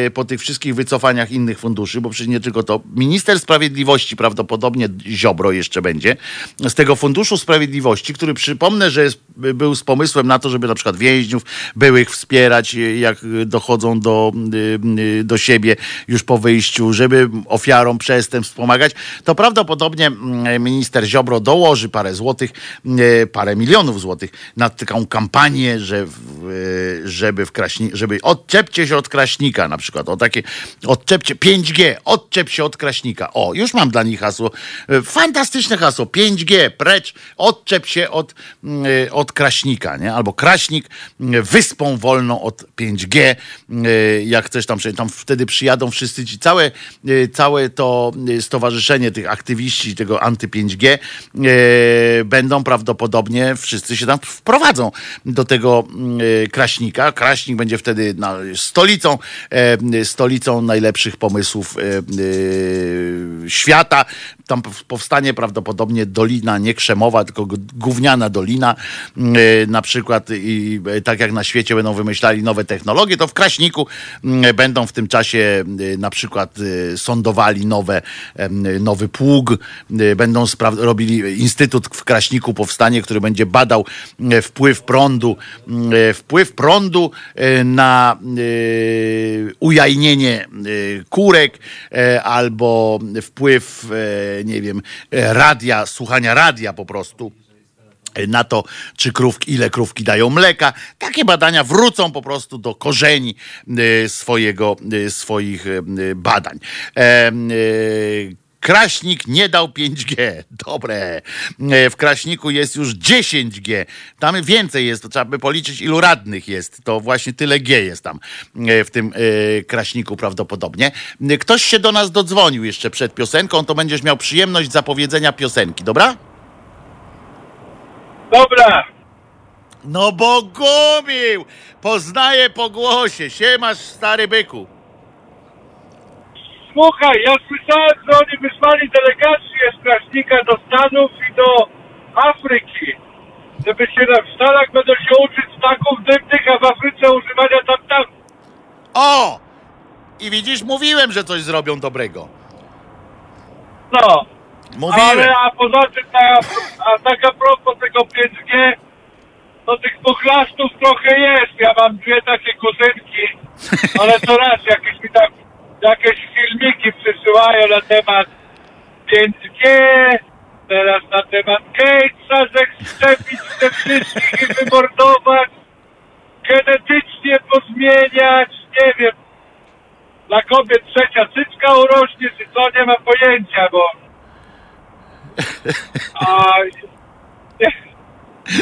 e, po tych wszystkich wycofaniach innych funduszy, bo przecież nie tylko to, minister sprawiedliwości prawdopodobnie Ziobro jeszcze będzie, z tego funduszu sprawiedliwości, który przypomnę, że jest, był z pomysłem na to, żeby na przykład więźniów byłych wspierać, e, jak dochodzą do, do siebie już po wyjściu, żeby ofiarom przestępstw pomagać, to prawdopodobnie mm, minister Ziobro dołoży parę złotych, parę milionów milionów złotych na taką kampanię, że w, e, żeby w Kraśni, żeby odczepcie się od Kraśnika na przykład, o takie odczepcie 5G, odczep się od Kraśnika. O, już mam dla nich hasło. E, Fantastyczne hasło. 5G, precz, odczep się od, e, od Kraśnika, nie? Albo Kraśnik wyspą wolną od 5G. e, Jak chcesz tam, tam wtedy przyjadą wszyscy ci, całe, całe to stowarzyszenie tych aktywiści tego anty-5G e, będą prawdopodobnie wszyscy się tam wprowadzą do tego mm, e, Kraśnika. Kraśnik będzie wtedy na, stolicą, e, stolicą najlepszych pomysłów e, e, świata. Tam powstanie prawdopodobnie dolina nie krzemowa, tylko gówniana dolina. mm, e, Na przykład i e, tak jak na świecie będą wymyślali nowe technologie, to w Kraśniku mm, będą w tym czasie e, na przykład sądowali nowe, nowy pług, będą robili instytut w Kraśniku powstanie, który będzie badał wpływ prądu, m, e, wpływ prądu na ujajnienie kurek albo wpływ, nie wiem, e, radia, słuchania radia po prostu na to, czy krówki, ile krówki dają mleka. Takie badania wrócą po prostu do korzeni e, swojego, e, swoich e, badań. Kraśnik nie dał 5G. Dobre. E, W Kraśniku jest już 10G. Tam więcej jest, to trzeba by policzyć, ilu radnych jest. To właśnie tyle G jest tam e, w tym e, Kraśniku prawdopodobnie. Ktoś się do nas dodzwonił jeszcze przed piosenką, to będziesz miał przyjemność zapowiedzenia piosenki, dobra? Dobra, No bo gumił! Poznaję po głosie. Siemasz, stary byku. Słuchaj, ja słyszałem, że oni wysłali delegację z Kraśnika do Stanów i do Afryki. Żeby się na, w Stanach będą się uczyć smaków dymnych, a w Afryce używania tam tam. O! I widzisz, mówiłem, że coś zrobią dobrego. No, Mówiłem. ale a poza tym, a, a tak a propos tego 5G, to tych pochlastów trochę jest. Ja mam dwie takie kuzynki, ale to raz jakieś mi tam, jakieś filmiki przysyłają na temat 5G, teraz na temat Gatesa, że szczepić te wszystkich i wymordować, genetycznie pozmieniać, nie wiem. Dla kobiet trzecia cycka urośnie, czy co, nie ma pojęcia, bo... A...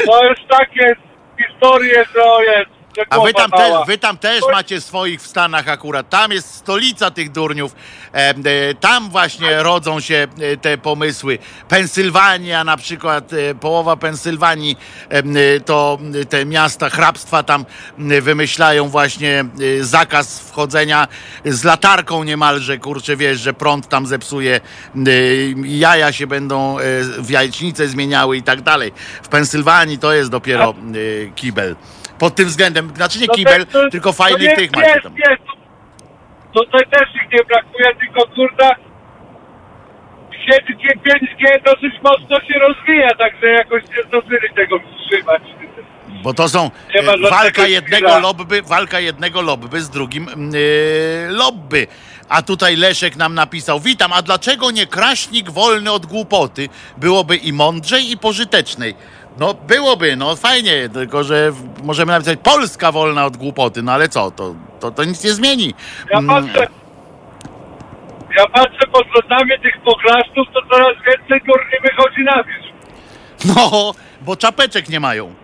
To jest takie historie, że jest... A wy tam, mała. wy tam też macie swoich w Stanach akurat. Tam jest stolica tych durniów. E, e, tam właśnie rodzą się e, te pomysły. Pensylwania na przykład, e, połowa Pensylwanii e, to te miasta hrabstwa tam wymyślają właśnie e, zakaz wchodzenia z latarką niemalże, kurczę, wiesz, że prąd tam zepsuje, e, jaja się będą e, w jajecznicę zmieniały i tak dalej. W Pensylwanii to jest dopiero e, kibel. Pod tym względem, znaczy nie No kibel, to- to- tylko to fajnych jest, tych macie jest, tam. Jest, Tutaj też ich nie brakuje, tylko kurda 7G, 5G dosyć mocno się rozwija, także jakoś nie zdążyli tego wstrzymać. Bo to są Nie e, walka jednego lobby, walka jednego lobby z drugim e, lobby. A tutaj Leszek nam napisał, witam, a dlaczego nie kraśnik wolny od głupoty? Byłoby i mądrzej, i pożytecznej. No byłoby, no fajnie, tylko że możemy napisać Polska wolna od głupoty, no ale co, to, to, to nic nie zmieni. Ja Mm, patrzę, ja patrzę pod względami tych poklasztów, to coraz więcej durni wychodzi na wierzch. No, bo czapeczek nie mają.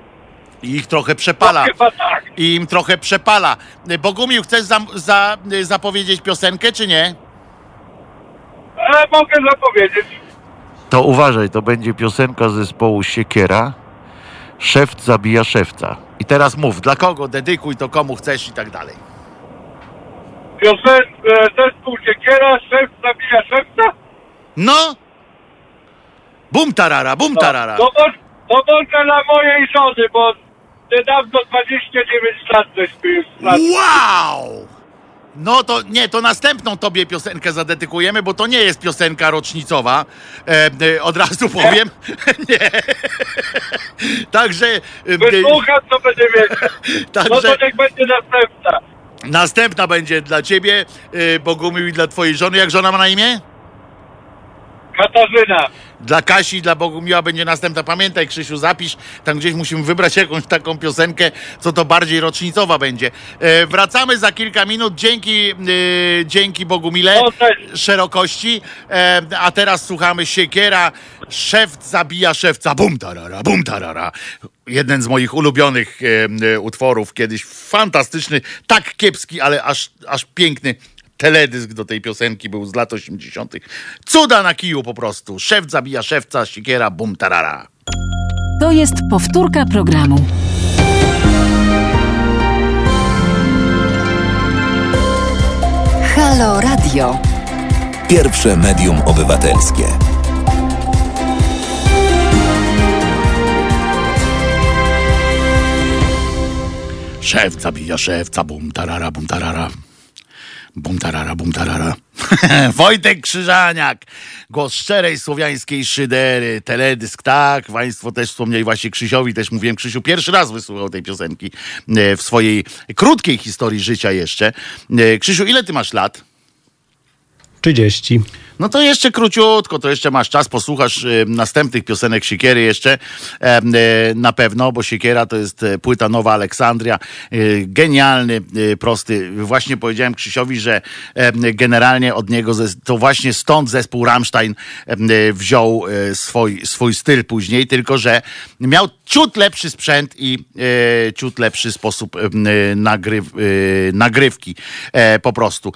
I ich trochę przepala. No, chyba tak. I im trochę przepala. Bogumił, chcesz za, za, zapowiedzieć piosenkę, czy nie? Ale mogę zapowiedzieć. To uważaj, to będzie piosenka zespołu Siekiera. Szewc zabija szewca. I teraz mów, dla kogo, dedykuj to komu chcesz i tak dalej. Piosen, e, zespół Siekiera, szef zabija szefca. No! Bum tarara, bum tarara. To, mo- to może dla mojej żony, bo niedawno 29 lat już lat. Wow! No to nie, to następną tobie piosenkę zadedykujemy, bo to nie jest piosenka rocznicowa. E, e, od razu powiem. nie. Także. E, Wysłucham, co będzie wiedzieć. No także to niech będzie następna. następna będzie dla ciebie, e, Bogumił, i dla twojej żony. Jak żona ma na imię? Katarzyna. Dla Kasi dla Bogumiła będzie następna. Pamiętaj, Krzysiu, zapisz, tam gdzieś musimy wybrać jakąś taką piosenkę, co to bardziej rocznicowa będzie. E, wracamy za kilka minut. Dzięki, e, dzięki Bogumile O, cześć. szerokości. E, a teraz słuchamy Siekiera. Szewc zabija szewca. Bum tarara, bum tarara. Jeden z moich ulubionych e, e, utworów kiedyś. Fantastyczny, tak kiepski, ale aż, aż piękny. Teledysk do tej piosenki był z lat 80. Cuda na kiju po prostu. Szewc zabija szewca, siekiera, bum tarara. To jest powtórka programu. Halo Radio. Pierwsze medium obywatelskie. Szewc zabija szewca, bum tarara, bum tarara. Bum tarara, bum tarara. Wojtek Krzyżaniak, głos szczerej słowiańskiej szydery, teledysk, tak, państwo też wspomnieli, właśnie Krzysiowi też mówiłem, Krzysiu pierwszy raz wysłuchał tej piosenki e, w swojej krótkiej historii życia jeszcze. E, Krzysiu, ile ty masz lat? 30. No to jeszcze króciutko, to jeszcze masz czas, posłuchasz e, następnych piosenek Siekiery jeszcze e, na pewno, bo Siekiera to jest e, płyta Nowa Aleksandria, e, genialny, prosty. Właśnie powiedziałem Krzysiowi, że generalnie od niego, to właśnie stąd zespół Rammstein wziął e, swój, swój styl później, tylko że miał ciut lepszy sprzęt i e, ciut lepszy sposób nagryw, nagrywki po prostu.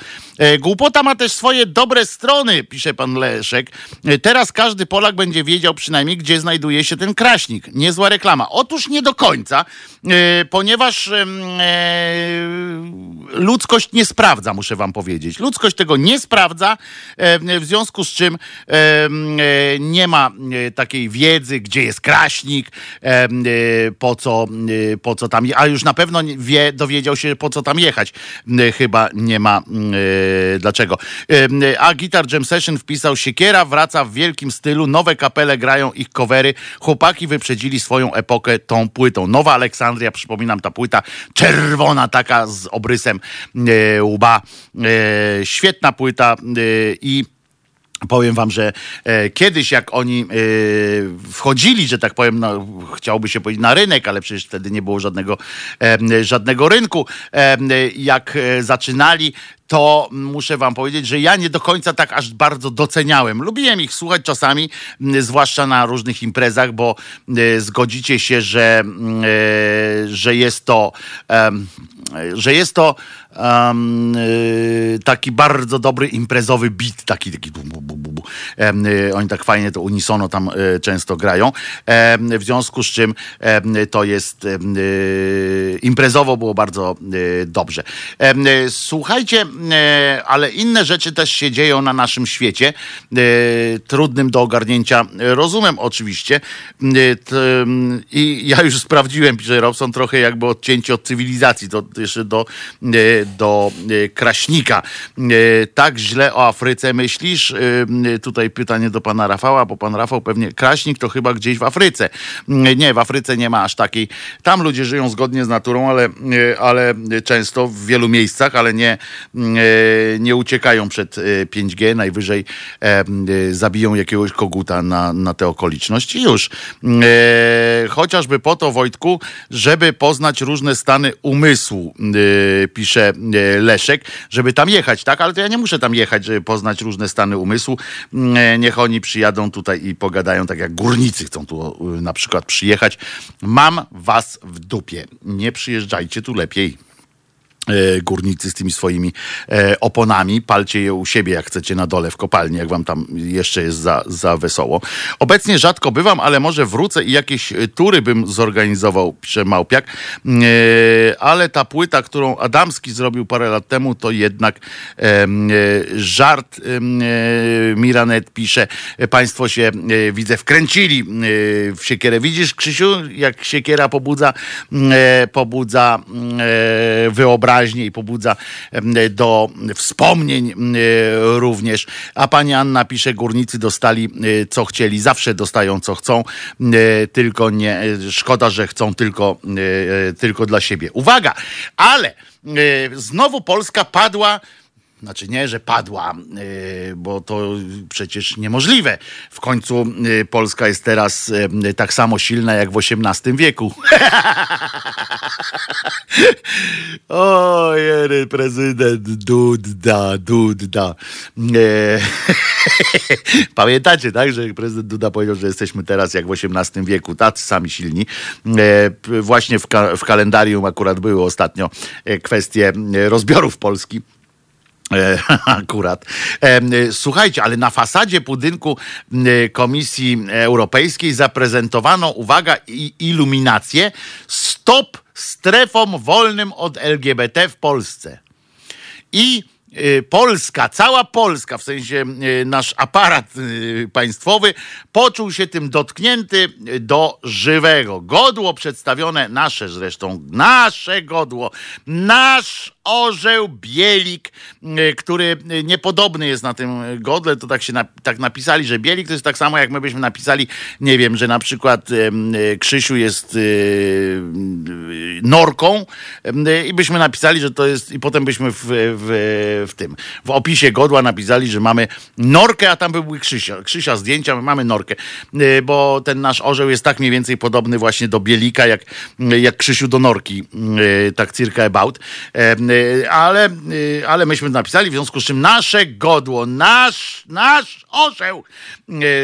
Głupota ma też swoje dobre strony, pisze pan Leszek. E, Teraz każdy Polak będzie wiedział przynajmniej, gdzie znajduje się ten kraśnik. Niezła reklama. Otóż nie do końca, e, ponieważ e, ludzkość nie sprawdza, muszę wam powiedzieć. Ludzkość tego nie sprawdza, w związku z czym nie ma takiej wiedzy, gdzie jest kraśnik, po co, po co tam, a już na pewno wie, dowiedział się, po co tam jechać. Chyba nie ma e, dlaczego. A Guitar Jam Session wpisał Siekiera, wraca w wielkim stylu, nowe kapele grają ich covery, chłopaki wyprzedzili swoją epokę tą płytą. Nowa Aleksandria, przypominam, ta płyta czerwona taka z obrysem e, łba. E, świetna płyta e, i Powiem wam, że e, kiedyś jak oni e, wchodzili, że tak powiem, no, chciałby się powiedzieć na rynek, ale przecież wtedy nie było żadnego, e, żadnego rynku. Jak e, zaczynali, to muszę wam powiedzieć, że ja nie do końca tak aż bardzo doceniałem. Lubiłem ich słuchać czasami, zwłaszcza na różnych imprezach, bo e, zgodzicie się, że, e, że jest to, że jest to e, taki bardzo dobry imprezowy beat, taki, taki bu, bu, bu, e, oni tak fajnie to unisono tam e, często grają. W związku z czym to jest imprezowo było bardzo dobrze. Słuchajcie, ale inne rzeczy też się dzieją na naszym świecie, trudnym do ogarnięcia rozumem oczywiście. I ja już sprawdziłem, pisze Robson, trochę jakby odcięci od cywilizacji, to jeszcze do, do e, Kraśnika. E, Tak źle o Afryce myślisz? E, Tutaj pytanie do pana Rafała, bo pan Rafał pewnie, Kraśnik to chyba gdzieś w Afryce. Nie, w Afryce nie ma aż takiej. Tam ludzie żyją zgodnie z naturą, ale, ale często w wielu miejscach, ale nie, nie uciekają przed e, 5G. Najwyżej zabiją jakiegoś koguta na, na tę okoliczność i już. Chociażby po to, Wojtku, żeby poznać różne stany umysłu, pisze Leszek, żeby tam jechać, tak? Ale to ja nie muszę tam jechać, żeby poznać różne stany umysłu. M, e, Niech oni przyjadą tutaj i pogadają, tak jak górnicy chcą tu e, na przykład przyjechać. Mam was w dupie. Nie przyjeżdżajcie tu lepiej e, górnicy z tymi swoimi e, oponami. Palcie je u siebie, jak chcecie na dole w kopalni, jak wam tam jeszcze jest za, za wesoło. Obecnie rzadko bywam, ale może wrócę i jakieś e, tury bym zorganizował, pisze Małpiak. E, ale ta płyta, którą Adamski zrobił parę lat temu, to jednak e, e, żart. E, Miranet pisze, e, państwo się, e, widzę, wkręcili e, w siekierę. Widzisz, Krzysiu, jak siekiera pobudza, e, pobudza e, wyobraźnię i pobudza do wspomnień również. A pani Anna pisze, górnicy dostali e, co chcieli, zawsze dostają co chcą, tylko nie, e, szkoda, że chcą tylko, e, tylko dla siebie. Uwaga, ale znowu Polska padła Znaczy nie, że padła, yy, bo to przecież niemożliwe. W końcu yy, Polska jest teraz yy, tak samo silna jak w XVIII wieku. o, jeden prezydent Duda, Duda. E, Pamiętacie, tak, że prezydent Duda powiedział, że jesteśmy teraz jak w XVIII wieku, tacy sami silni. E, Właśnie w, ka- w kalendarium akurat były ostatnio e, kwestie rozbiorów Polski. E, Akurat. E, e, Słuchajcie, ale na fasadzie budynku Komisji Europejskiej zaprezentowano, uwaga, iluminację Stop strefom wolnym od LGBT w Polsce. I Polska, cała Polska, w sensie y, nasz aparat y, państwowy, poczuł się tym dotknięty y, do żywego. Godło przedstawione, nasze zresztą, nasze godło, nasz orzeł bielik, y, który y, niepodobny jest na tym y, godle, to tak się na, tak napisali, że bielik to jest tak samo, jak my byśmy napisali, nie wiem, że na przykład y, y, Krzysiu jest y, y, norką y, i byśmy napisali, że to jest, i potem byśmy w, w, w tym, w opisie godła napisali, że mamy norkę, a tam byłby Krzysia, Krzysia zdjęcia, my mamy norkę, y, bo ten nasz orzeł jest tak mniej więcej podobny właśnie do bielika, jak, jak Krzysiu do norki, y, tak circa about, y, ale, y, ale myśmy napisali, w związku z czym nasze godło, nasz, nasz orzeł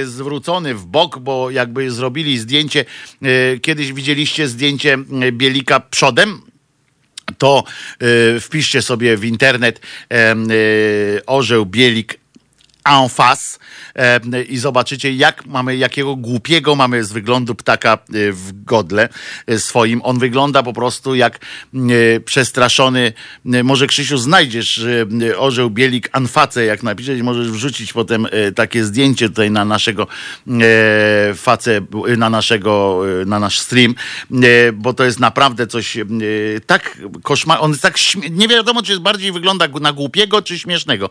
y, zwrócony w bok, bo jakby zrobili zdjęcie, y, kiedyś widzieliście zdjęcie y, bielika przodem, to y, wpiszcie sobie w internet y, orzeł bielik en face i zobaczycie, jak mamy, jakiego głupiego mamy z wyglądu ptaka y, w godle y, swoim. On wygląda po prostu jak y, przestraszony. Może Krzysiu znajdziesz orzeł bielik anface, jak napiszesz, możesz wrzucić potem takie zdjęcie tutaj na naszego face, y, na naszego, na nasz stream, bo to jest naprawdę coś tak koszmar, on tak, śmie- nie wiadomo, czy jest bardziej wygląda na głupiego, czy śmiesznego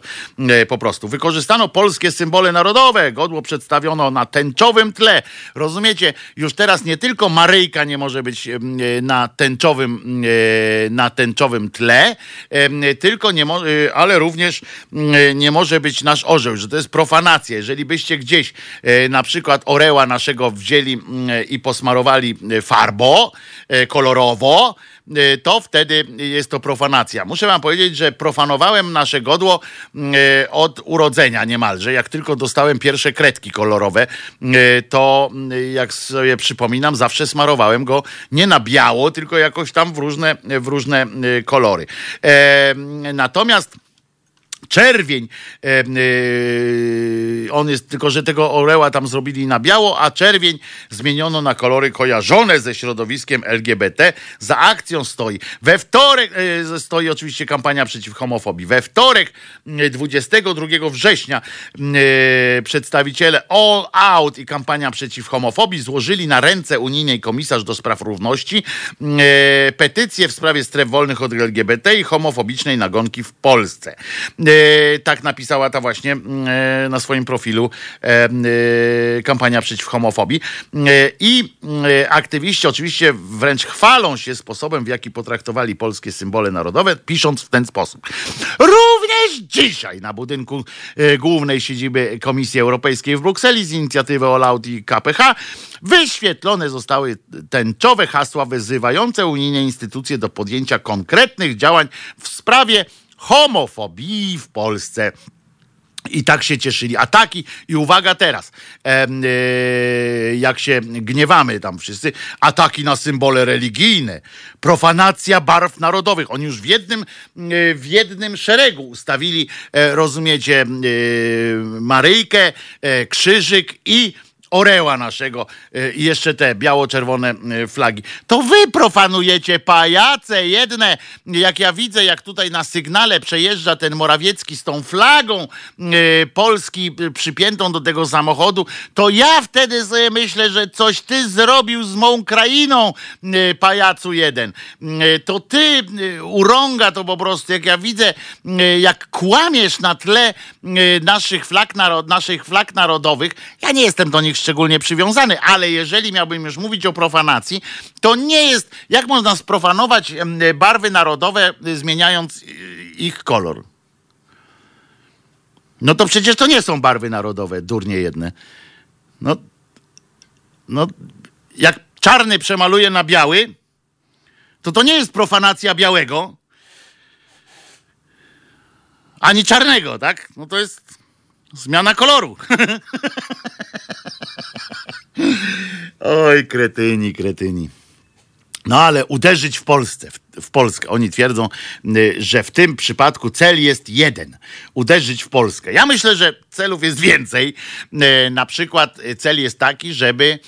po prostu. Wykorzystano polskie symbole narodowe, godło przedstawiono na tęczowym tle. Rozumiecie? Już teraz nie tylko Maryjka nie może być y, na tęczowym, y, na tęczowym tle, tylko nie y, ale również y, nie może być nasz orzeł, że to jest profanacja. Jeżeli byście gdzieś na przykład oręła naszego wzięli y, i posmarowali farbo y, kolorowo, to wtedy jest to profanacja. Muszę wam powiedzieć, że profanowałem nasze godło y, od urodzenia niemalże. Jak tylko dostałem pierwsze kredki kolorowe, y, to y, jak sobie przypominam, zawsze smarowałem go nie na biało, tylko jakoś tam w różne, w różne y, kolory. E, Natomiast czerwień. E, e, on jest, tylko że tego orła tam zrobili na biało, a czerwień zmieniono na kolory kojarzone ze środowiskiem LGBT. Za akcją stoi. We wtorek e, stoi oczywiście kampania przeciw homofobii. We wtorek e, 22 września przedstawiciele All Out i kampania przeciw homofobii złożyli na ręce unijnej komisarz do spraw równości petycję w sprawie stref wolnych od LGBT i homofobicznej nagonki w Polsce. E, tak napisała ta właśnie e, na swoim profilu e, e, kampania przeciw homofobii. I e, aktywiści oczywiście wręcz chwalą się sposobem, w jaki potraktowali polskie symbole narodowe, pisząc w ten sposób. Również dzisiaj na budynku głównej siedziby Komisji Europejskiej w Brukseli z inicjatywy All Out i KPH wyświetlone zostały tęczowe hasła wyzywające unijne instytucje do podjęcia konkretnych działań w sprawie homofobii w Polsce. I tak się cieszyli. Ataki, i uwaga teraz, em, e, jak się gniewamy tam wszyscy, ataki na symbole religijne, profanacja barw narodowych. Oni już w jednym, e, w jednym szeregu ustawili, e, rozumiecie, e, Maryjkę, e, krzyżyk i oreła naszego e, i jeszcze te biało-czerwone e, flagi. To wy profanujecie pajace jedne. Jak ja widzę, jak tutaj na sygnale przejeżdża ten Morawiecki z tą flagą e, Polski przypiętą do tego samochodu, to ja wtedy sobie myślę, że coś ty zrobił z mą krainą, pajacu jeden. To ty urąga to po prostu, jak ja widzę, jak kłamiesz na tle naszych flag, naszych flag narodowych. Ja nie jestem do nich szczególnie przywiązany, ale jeżeli miałbym już mówić o profanacji, to nie jest, jak można sprofanować barwy narodowe, y, zmieniając y, ich kolor? No to przecież to nie są barwy narodowe, durnie jedne. No, no jak czarny przemaluje na biały, to to nie jest profanacja białego, ani czarnego, tak? No to jest zmiana koloru. Oj, kretyni, kretyni. No ale uderzyć w Polsce, w, w Polskę. Oni twierdzą, y, że w tym przypadku cel jest jeden. Uderzyć w Polskę. Ja myślę, że celów jest więcej. Y, Na przykład y, cel jest taki, żeby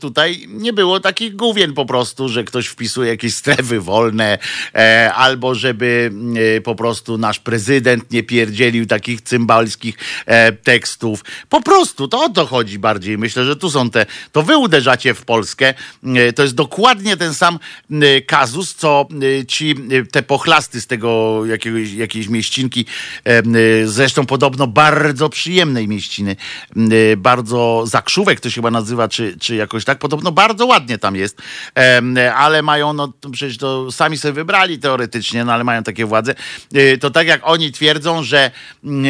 tutaj nie było takich główien po prostu, że ktoś wpisuje jakieś strefy wolne, e, albo żeby e, po prostu nasz prezydent nie pierdzielił takich cymbalskich e, tekstów. Po prostu to o to chodzi bardziej. Myślę, że tu są te, to wy uderzacie w Polskę. E, To jest dokładnie ten sam e, kazus, co e, ci e, te pochlasty z tego jakiegoś, jakiejś mieścinki, e, e, zresztą podobno bardzo przyjemnej mieściny, e, bardzo zakrzówek to się chyba nazywa, czy, czy jakoś tak, podobno bardzo ładnie tam jest, ale mają, no przecież to sami sobie wybrali teoretycznie, no ale mają takie władze, E, to tak jak oni twierdzą, że mm, e,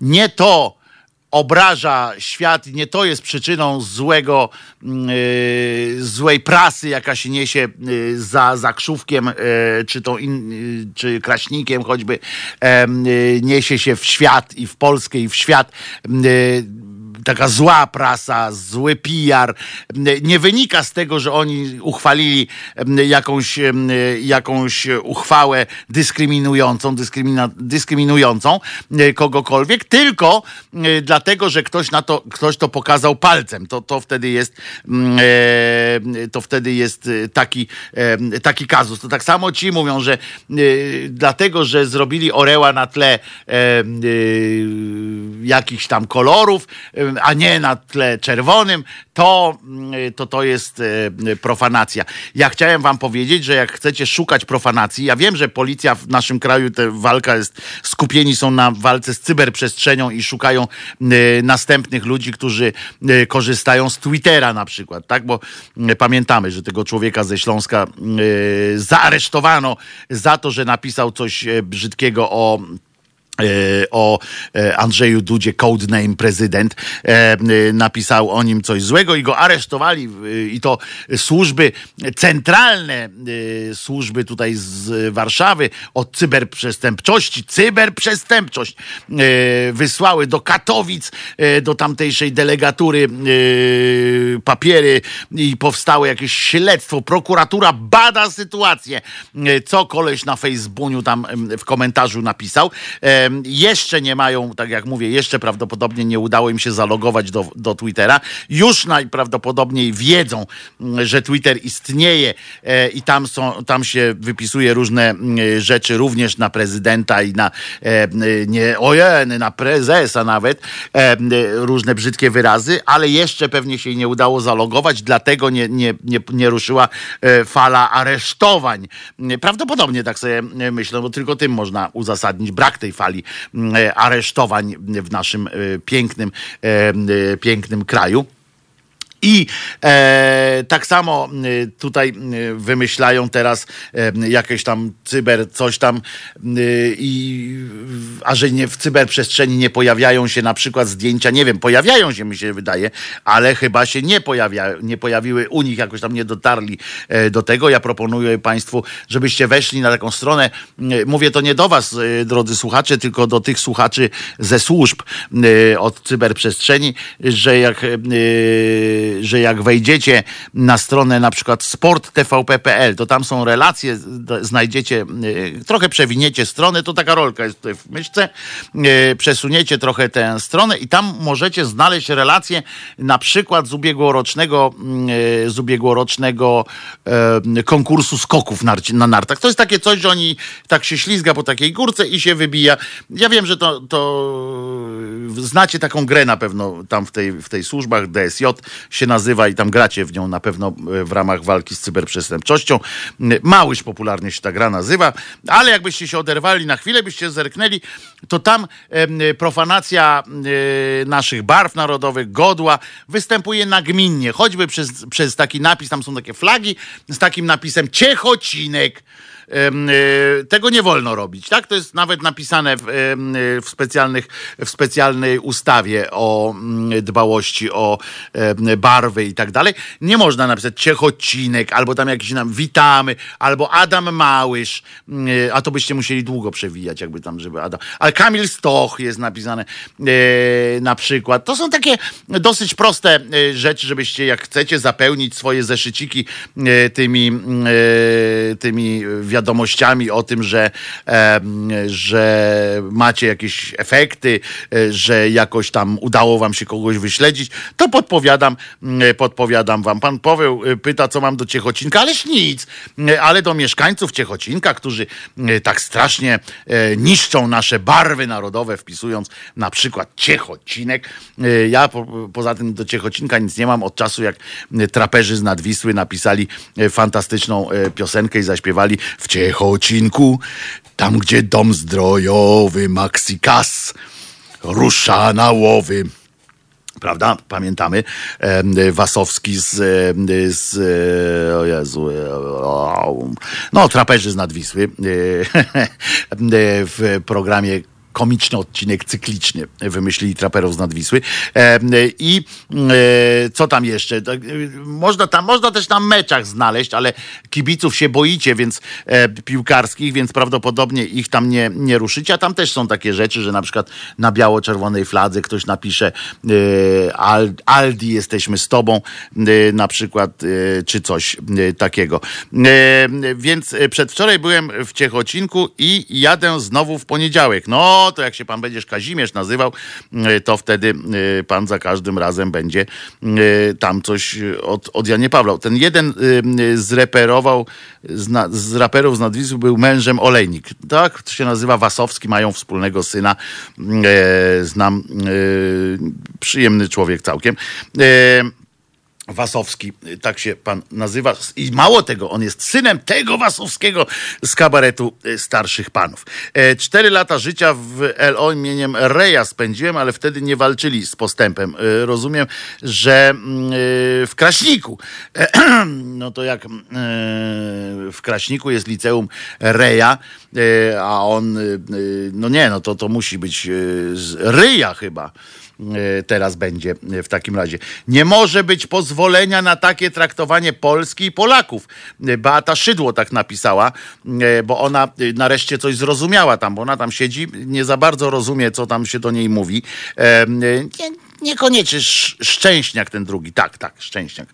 nie to, obraża świat, nie to jest przyczyną złego, mm, y, złej prasy, jaka się niesie y, za zakrzówkiem, y, czy tą in, y, czy kraśnikiem choćby, y, niesie się w świat i w Polskę i w świat. Taka zła prasa, zły PR, nie wynika z tego, że oni uchwalili jakąś, jakąś uchwałę dyskryminującą, dyskrymina, dyskryminującą e, kogokolwiek, tylko e, dlatego, że ktoś na to, ktoś to pokazał palcem. To, to wtedy jest mm, e, to wtedy jest taki, taki kazus. To tak samo ci mówią, że dlatego, że zrobili oreła na tle jakichś tam kolorów, a nie na tle czerwonym, to mm, to, to jest e, profanacja. Ja chciałem wam powiedzieć, że jak chcecie szukać profanacji, ja wiem, że policja w naszym kraju, ta walka jest, skupieni są na walce z cyberprzestrzenią i szukają e, następnych ludzi, którzy e, korzystają z Twittera na przykład, tak? Bo e, pamiętamy, że tego człowieka ze Śląska zaaresztowano za to, że napisał coś brzydkiego o o e, Andrzeju Dudzie, codename prezydent, e, e, napisał o nim coś złego i go aresztowali e, i to służby centralne, e, służby tutaj z Warszawy od cyberprzestępczości, cyberprzestępczość e, wysłały do Katowic, e, do tamtejszej delegatury e, papiery i powstało jakieś śledztwo. Prokuratura bada sytuację, e, co koleś na Facebooku tam w komentarzu napisał. E, Jeszcze nie mają, tak jak mówię, jeszcze prawdopodobnie nie udało im się zalogować do, do Twittera. Już najprawdopodobniej wiedzą, m, że Twitter istnieje e, i tam, są, tam się wypisuje różne m, rzeczy, również na prezydenta i na e, nie ojeny, na prezesa nawet, e, różne brzydkie wyrazy, ale jeszcze pewnie się nie udało zalogować, dlatego nie, nie, nie, nie ruszyła fala aresztowań. Prawdopodobnie tak sobie myślę, bo tylko tym można uzasadnić brak tej fali m, e, aresztowań w naszym e, pięknym, e, pięknym kraju. I e, tak samo e, tutaj e, wymyślają teraz e, jakieś tam cyber, coś tam, i, a że nie w cyberprzestrzeni nie pojawiają się na przykład zdjęcia, nie wiem, pojawiają się, mi się wydaje, ale chyba się nie, pojawia, nie pojawiły u nich, jakoś tam nie dotarli do tego. Ja proponuję Państwu, żebyście weszli na taką stronę. Mówię to nie do Was, drodzy słuchacze, tylko do tych słuchaczy ze służb od cyberprzestrzeni, że jak że jak wejdziecie na stronę na przykład sporttvp.pl, to tam są relacje, znajdziecie, y, trochę przewiniecie stronę, to taka rolka jest tutaj w myszce, y, przesuniecie trochę tę stronę i tam możecie znaleźć relacje na przykład z ubiegłorocznego, y, z ubiegłorocznego e, konkursu skoków na nartach. To jest takie coś, że oni tak się ślizga po takiej górce i się wybija. Ja wiem, że to, to znacie taką grę na pewno tam w tej, w tej służbach, DSJ się nazywa i tam gracie w nią na pewno e, w ramach walki z cyberprzestępczością. Małyż popularnie się ta gra nazywa, ale jakbyście się oderwali na chwilę, byście zerknęli, to tam em, profanacja e, naszych barw narodowych, godła, występuje nagminnie, choćby przez, przez taki napis, tam są takie flagi z takim napisem Ciechocinek. E, tego nie wolno robić, tak? To jest nawet napisane w, e, w, specjalnych, w specjalnej ustawie o mm, dbałości o barwy i tak dalej. Nie można napisać Ciechocinek, albo tam jakiś nam witamy, albo Adam Małysz, mm, e, a to byście musieli długo przewijać, jakby tam, żeby Adam. Ale Kamil Stoch jest napisane na przykład. To są takie dosyć proste rzeczy, żebyście jak chcecie zapełnić swoje zeszyciki tymi, mm, tymi wiadomościami o tym, że, że macie jakieś efekty, e, że jakoś tam udało wam się kogoś wyśledzić, to podpowiadam, mm, podpowiadam wam. Pan Paweł e, pyta, co mam do Ciechocinka, ależ nic, E, ale do mieszkańców Ciechocinka, którzy tak strasznie niszczą nasze barwy narodowe, wpisując na przykład Ciechocinek. Ja po, poza tym do Ciechocinka nic nie mam od czasu, jak traperzy z Nadwisły napisali fantastyczną piosenkę i zaśpiewali w Ciechocinku, tam gdzie dom zdrojowy Maxikas rusza na łowy. Prawda? Pamiętamy Wasowski z, z o Jezu, e, no traperzy z Nadwisły e, w programie komiczny odcinek cykliczny wymyślili traperów z Nadwisły. E, I e, co tam jeszcze? Tak, e, Można, tam, można też na meczach znaleźć, ale kibiców się boicie, więc piłkarskich, więc prawdopodobnie ich tam nie, nie ruszycie. A tam też są takie rzeczy, że na przykład na biało-czerwonej fladze ktoś napisze Al, Aldi, jesteśmy z tobą, na przykład, czy coś takiego. Więc przedwczoraj byłem w Ciechocinku i jadę znowu w poniedziałek. No, to jak się pan będziesz Kazimierz nazywał, e, to wtedy e, pan za każdym razem będzie e, tam coś od, od Janie Pawła. Ten jeden zreperował, z, na, z raperów z był mężem Olejnik. Tak, to się nazywa Wasowski, mają wspólnego syna. E, znam, przyjemny człowiek całkiem. Wasowski, tak się pan nazywa. I mało tego, on jest synem tego Wasowskiego z kabaretu y, starszych panów. E, Cztery lata życia w LO imieniem Reja spędziłem, ale wtedy nie walczyli z postępem. E, Rozumiem, że mm, e, w Kraśniku, e, no to jak mm, w Kraśniku jest liceum Reja, a on, no nie, no to, to musi być Ryja chyba teraz będzie e, w takim razie. Nie może być pozwolenia na takie traktowanie Polski i Polaków. E, Beata Szydło tak napisała, e, bo ona e, nareszcie coś zrozumiała tam, bo ona tam siedzi, nie za bardzo rozumie, co tam się do niej mówi. E, e, niekoniecznie Sz- Szczęśniak ten drugi, tak, tak, Szczęśniak.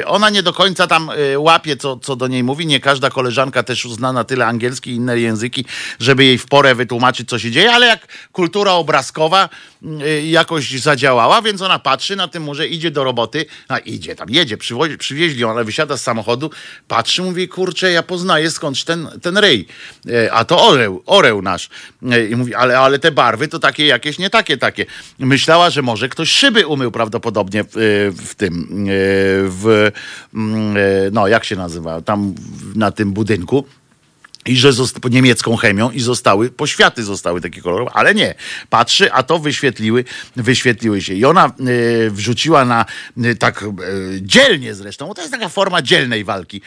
E, Ona nie do końca tam e, łapie, co, co do niej mówi. Nie każda koleżanka też zna na tyle angielski i inne języki, żeby jej w porę wytłumaczyć, co się dzieje, ale jak kultura obrazkowa y, jakoś zadziałała, więc ona patrzy na tym murze, idzie do roboty, a idzie tam, jedzie, przywozi, przywieźli ją, ale wysiada z samochodu, patrzy, mówi, kurczę, ja poznaję skądś ten, ten ryj, E, a to oreł, oreł nasz. E, I mówi, ale, ale te barwy to takie jakieś, nie takie, takie. Myślała, że może ktoś szyby umył prawdopodobnie w, w tym, e, w, mm, e, no jak się nazywa, tam na tym budynku i że zosta- niemiecką chemią i zostały, poświaty zostały takie kolorowe, ale nie. Patrzy, a to wyświetliły, wyświetliły się. I ona y, wrzuciła na, y, tak y, dzielnie zresztą, bo to jest taka forma dzielnej walki,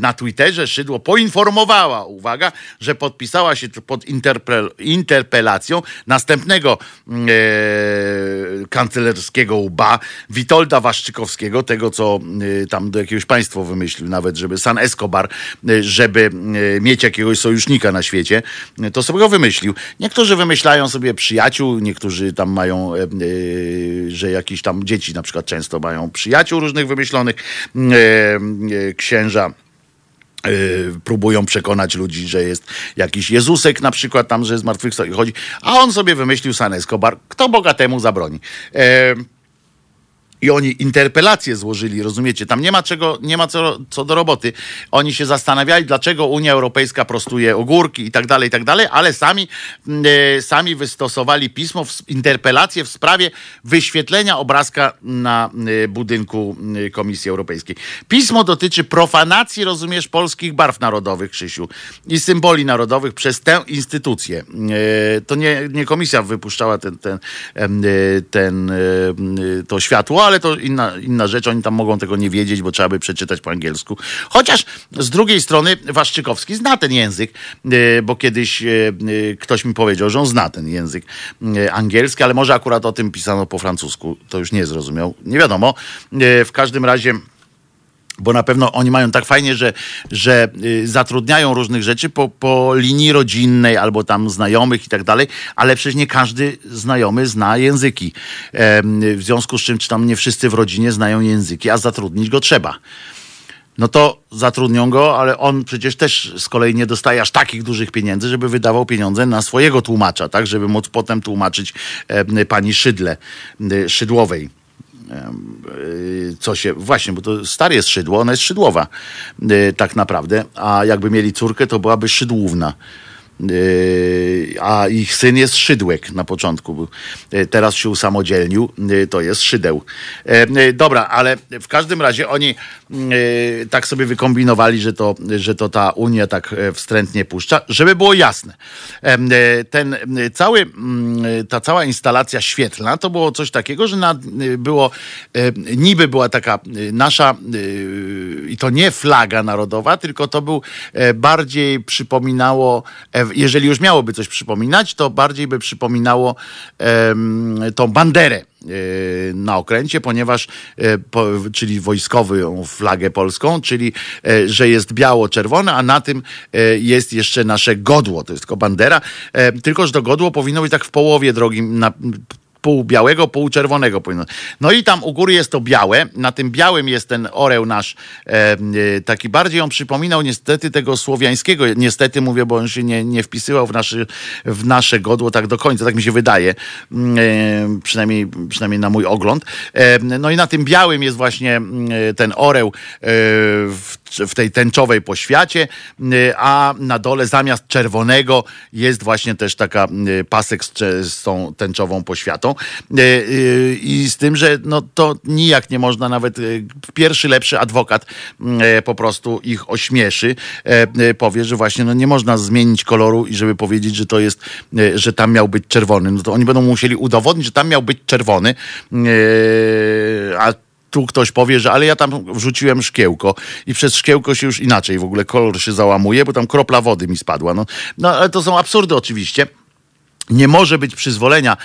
na Twitterze Szydło poinformowała, uwaga, że podpisała się pod interpel, interpelacją następnego kancelerskiego łba, Witolda Waszczykowskiego, tego co tam do jakiegoś państwo wymyślił nawet, żeby San Escobar, żeby mieć jakiegoś sojusznika na świecie, y, to sobie go wymyślił. Niektórzy wymyślają sobie przyjaciół, niektórzy tam mają, e, że jakieś tam dzieci na przykład często mają przyjaciół różnych wymyślonych, księża próbują przekonać ludzi, że jest jakiś Jezusek na przykład tam, że zmartwychwstał i chodzi, a on sobie wymyślił San Escobar. Kto bogatemu zabroni? E, i oni interpelację złożyli, rozumiecie? Tam nie ma czego, nie ma co, co do roboty. Oni się zastanawiali, dlaczego Unia Europejska prostuje ogórki i tak dalej, i tak dalej, ale sami, e, sami wystosowali pismo, w, interpelację w sprawie wyświetlenia obrazka na e, budynku e, Komisji Europejskiej. Pismo dotyczy profanacji, rozumiesz, polskich barw narodowych, Krzysiu, i symboli narodowych przez tę instytucję. E, to nie, nie komisja wypuszczała ten, ten, e, ten, e, to światło, ale to inna, inna rzecz, oni tam mogą tego nie wiedzieć, bo trzeba by przeczytać po angielsku. Chociaż z drugiej strony Waszczykowski zna ten język, e, bo kiedyś e, e, ktoś mi powiedział, że on zna ten język angielski, ale może akurat o tym pisano po francusku, to już nie zrozumiał, nie wiadomo. W każdym razie bo na pewno oni mają tak fajnie, że, że y, zatrudniają różnych rzeczy po, po linii rodzinnej albo tam znajomych i tak dalej, ale przecież nie każdy znajomy zna języki. W związku z czym, czy tam nie wszyscy w rodzinie znają języki, a zatrudnić go trzeba. No to zatrudnią go, ale on przecież też z kolei nie dostaje aż takich dużych pieniędzy, żeby wydawał pieniądze na swojego tłumacza, tak, żeby móc potem tłumaczyć pani Szydle, y, Szydłowej co się, właśnie, bo to stary jest szydło, ona jest szydłowa y, tak naprawdę, a jakby mieli córkę, to byłaby szydłówna. Y, A ich syn jest Szydłek na początku. był. Y, Teraz się usamodzielnił, y, to jest Szydeł. Dobra, ale w każdym razie oni tak sobie wykombinowali, że to, że to ta Unia tak wstrętnie puszcza, żeby było jasne. Ten cały, mm, ta cała instalacja świetlna to było coś takiego, że na, było, niby była taka nasza, i to nie flaga narodowa, tylko to był bardziej przypominało, jeżeli już miałoby coś przypominać, to bardziej by przypominało tą banderę e, na okręcie, ponieważ, e, czyli wojskową flagę polską, czyli e, że jest biało-czerwone, a na tym jest jeszcze nasze godło, to jest tylko bandera, tylko że to godło powinno być tak w połowie drogi, na, pół białego, pół czerwonego. No i tam u góry jest to białe, na tym białym jest ten oreł nasz, e, e, taki bardziej on przypominał niestety tego słowiańskiego, niestety mówię, bo on się nie, nie wpisywał w, naszy, w nasze godło tak do końca, tak mi się wydaje, Mm, e, przynajmniej, przynajmniej na mój ogląd. E, no i na tym białym jest właśnie mm, e, ten oreł e, w, w tej tęczowej poświacie, e, a na dole zamiast czerwonego jest właśnie też taka e, pasek z, tą tęczową poświatą. E, I z tym, że no to nijak nie można nawet pierwszy lepszy adwokat m, e, po prostu ich ośmieszy, e, e, powie, że właśnie no nie można zmienić koloru i żeby powiedzieć, że to jest, że tam miał być czerwony. No to oni będą musieli udowodnić, że tam miał być czerwony, a tu ktoś powie, że ale ja tam wrzuciłem szkiełko i przez szkiełko się już inaczej w ogóle kolor się załamuje, bo tam kropla wody mi spadła. No, no ale to są absurdy oczywiście. Nie może być przyzwolenia,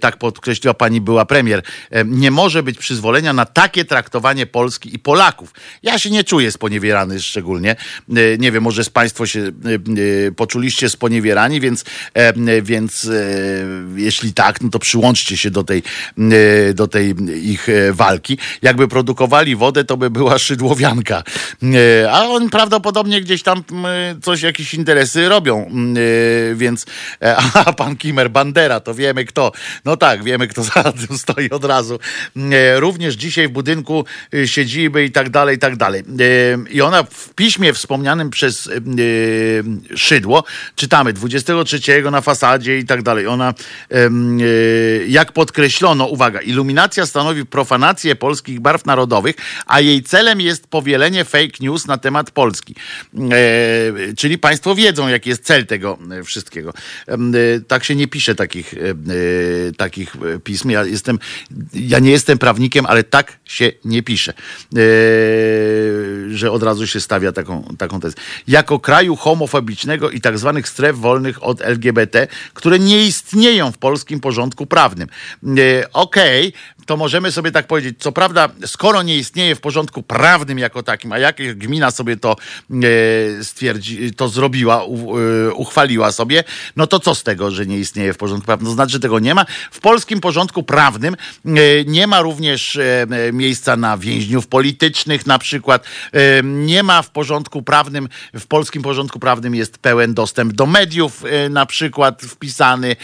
tak podkreśliła pani była premier, em, nie może być przyzwolenia na takie traktowanie Polski i Polaków. Ja się nie czuję sponiewierany szczególnie. E, Nie wiem, może z państwo się e, e, poczuliście sponiewierani, więc, więc jeśli tak, no to przyłączcie się do tej, do tej ich walki. Jakby produkowali wodę, to by była szydłowianka. A oni prawdopodobnie gdzieś tam coś, jakieś interesy robią, więc a pan Kimer Bandera, to wiemy kto. No tak, wiemy kto za tym stoi od razu. E, Również dzisiaj w budynku e, siedziby i tak dalej, i tak dalej. E, I ona w piśmie wspomnianym przez Szydło, czytamy 23 na fasadzie i tak dalej. Ona, jak podkreślono, uwaga, iluminacja stanowi profanację polskich barw narodowych, a jej celem jest powielenie fake news na temat Polski. Czyli państwo wiedzą, jaki jest cel tego wszystkiego. Tak się nie pisze takich, e, e, takich e, pism. Ja, jestem, ja nie jestem prawnikiem, ale tak się nie pisze. Że od razu się stawia taką, taką tezę. Jako kraju homofobicznego i tak zwanych stref wolnych od LGBT, które nie istnieją w polskim porządku prawnym. Okej, to możemy sobie tak powiedzieć. Co prawda, skoro nie istnieje w porządku prawnym jako takim, a jak gmina sobie to e, stwierdzi, to zrobiła, e, uchwaliła sobie, no to co z tego, że nie istnieje w porządku prawnym? To znaczy, że tego nie ma. W polskim porządku prawnym e, nie ma również miejsca na więźniów politycznych na przykład. Nie ma w porządku prawnym, w polskim porządku prawnym jest pełen dostęp do mediów na przykład wpisany.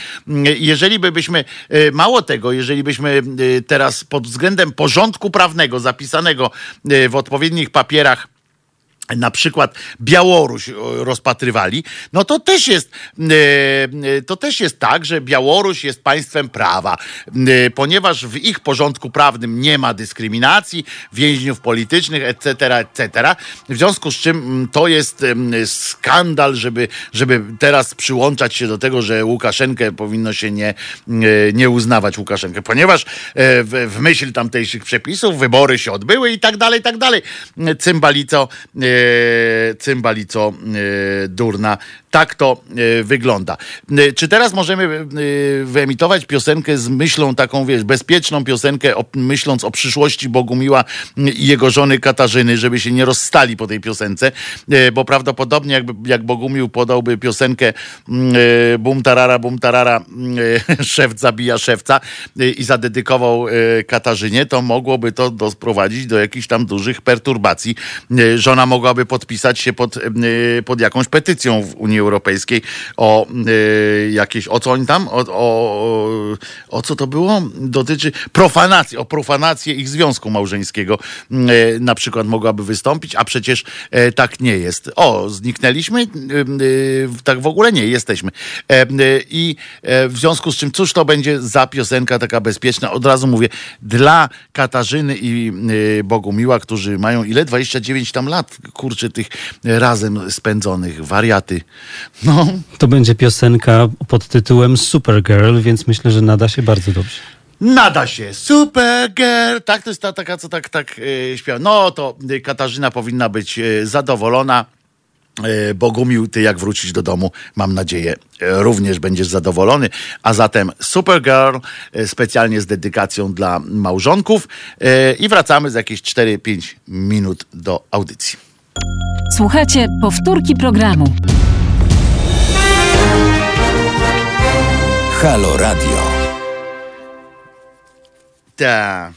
Jeżeli by byśmy, mało tego, jeżeli byśmy e, teraz pod względem porządku prawnego zapisanego e, w odpowiednich papierach na przykład Białoruś rozpatrywali, no to też jest e, e, to też jest tak, że Białoruś jest państwem prawa, e, ponieważ w ich porządku prawnym nie ma dyskryminacji więźniów politycznych, etc., etc. W związku z czym mm, to jest skandal, żeby, żeby teraz przyłączać się do tego, że Łukaszenkę powinno się nie, nie uznawać Łukaszenkę, ponieważ w, w myśl tamtejszych przepisów wybory się odbyły i tak dalej, i tak dalej. Cymbalico, cymbalico e, durna. Tak to e, wygląda. E, Czy teraz możemy e, wyemitować piosenkę z myślą taką, wiesz, bezpieczną piosenkę, o, myśląc o przyszłości Bogumiła i jego żony Katarzyny, żeby się nie rozstali po tej piosence, bo prawdopodobnie jakby, jak Bogumił podałby piosenkę bum tarara, bum tarara, szef zabija szewca i zadedykował Katarzynie, to mogłoby to doprowadzić do jakichś tam dużych perturbacji. Żona mogłaby podpisać się pod, pod jakąś petycją w Unii Europejskiej o e, jakieś, o co oni tam, o, o, o co to było? Dotyczy profanacji, o profanację ich związku małżeńskiego e, na przykład mogłaby wystąpić, a przecież e, tak nie jest. O, zniknęliśmy? E, e, Tak w ogóle nie jesteśmy. E, e, I e, w związku z czym, cóż to będzie za piosenka taka bezpieczna? Od razu mówię, dla Katarzyny i Bogumiła, którzy mają ile? 29 tam lat, kurczę, tych razem spędzonych, wariaty. No, To będzie piosenka pod tytułem Supergirl, więc myślę, że nada się bardzo dobrze. Nada się, Supergirl. Tak, to jest ta taka, co tak, tak e, śpiewa. No to e, Katarzyna powinna być e, zadowolona. Bogumił, ty jak wrócić do domu, mam nadzieję, również będziesz zadowolony. A zatem Supergirl, specjalnie z dedykacją dla małżonków. I wracamy za jakieś 4-5 minut do audycji. Słuchajcie powtórki programu. Halo Radio. Ta.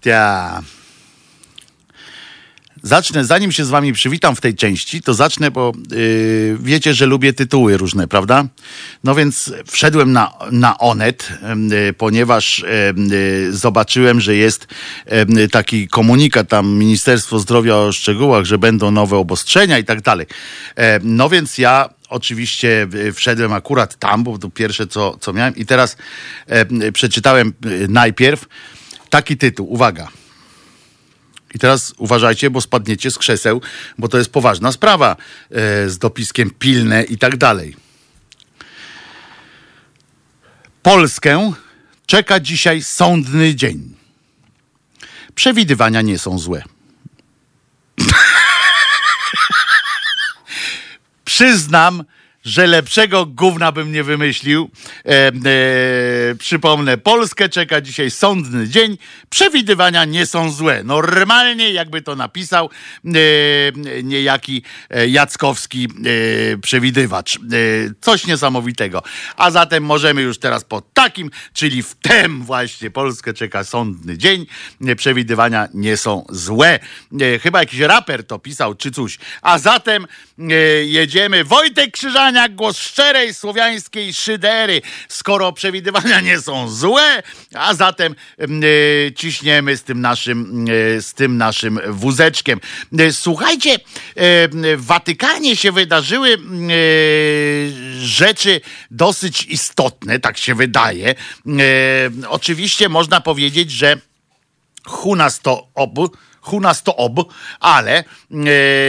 Ta. Zacznę, zanim się z wami przywitam w tej części, to zacznę, bo yy, wiecie, że lubię tytuły różne, prawda? No więc wszedłem na, na Onet, yy, ponieważ yy, zobaczyłem, że jest yy, taki komunikat tam Ministerstwo Zdrowia o szczegółach, że będą nowe obostrzenia i tak dalej. E, No więc ja oczywiście y, wszedłem akurat tam, bo to pierwsze, co, co miałem. I teraz e, przeczytałem y, najpierw taki tytuł. Uwaga. I teraz uważajcie, bo spadniecie z krzeseł, bo to jest poważna sprawa e, z dopiskiem pilne i tak dalej. Polskę czeka dzisiaj sądny dzień. Przewidywania nie są złe. Przyznam, że lepszego gówna bym nie wymyślił. E, e, przypomnę, Polskę czeka dzisiaj sądny dzień. Przewidywania nie są złe. Normalnie, jakby to napisał e, niejaki e, Jackowski e, przewidywacz. E, coś niesamowitego. A zatem możemy już teraz po takim, czyli w tem właśnie Polskę czeka sądny dzień. Przewidywania nie są złe. Chyba jakiś raper to pisał, czy coś. A zatem jedziemy. Wojtek Krzyżaniak, głos szczerej słowiańskiej szydery. Skoro przewidywania nie są złe, a zatem e, ciśniemy z tym naszym, e, z tym naszym wózeczkiem. E, Słuchajcie, w Watykanie się wydarzyły mm, rzeczy dosyć istotne, tak się wydaje. Oczywiście można powiedzieć, że Hunas to ob, Hunas to ob, ale e,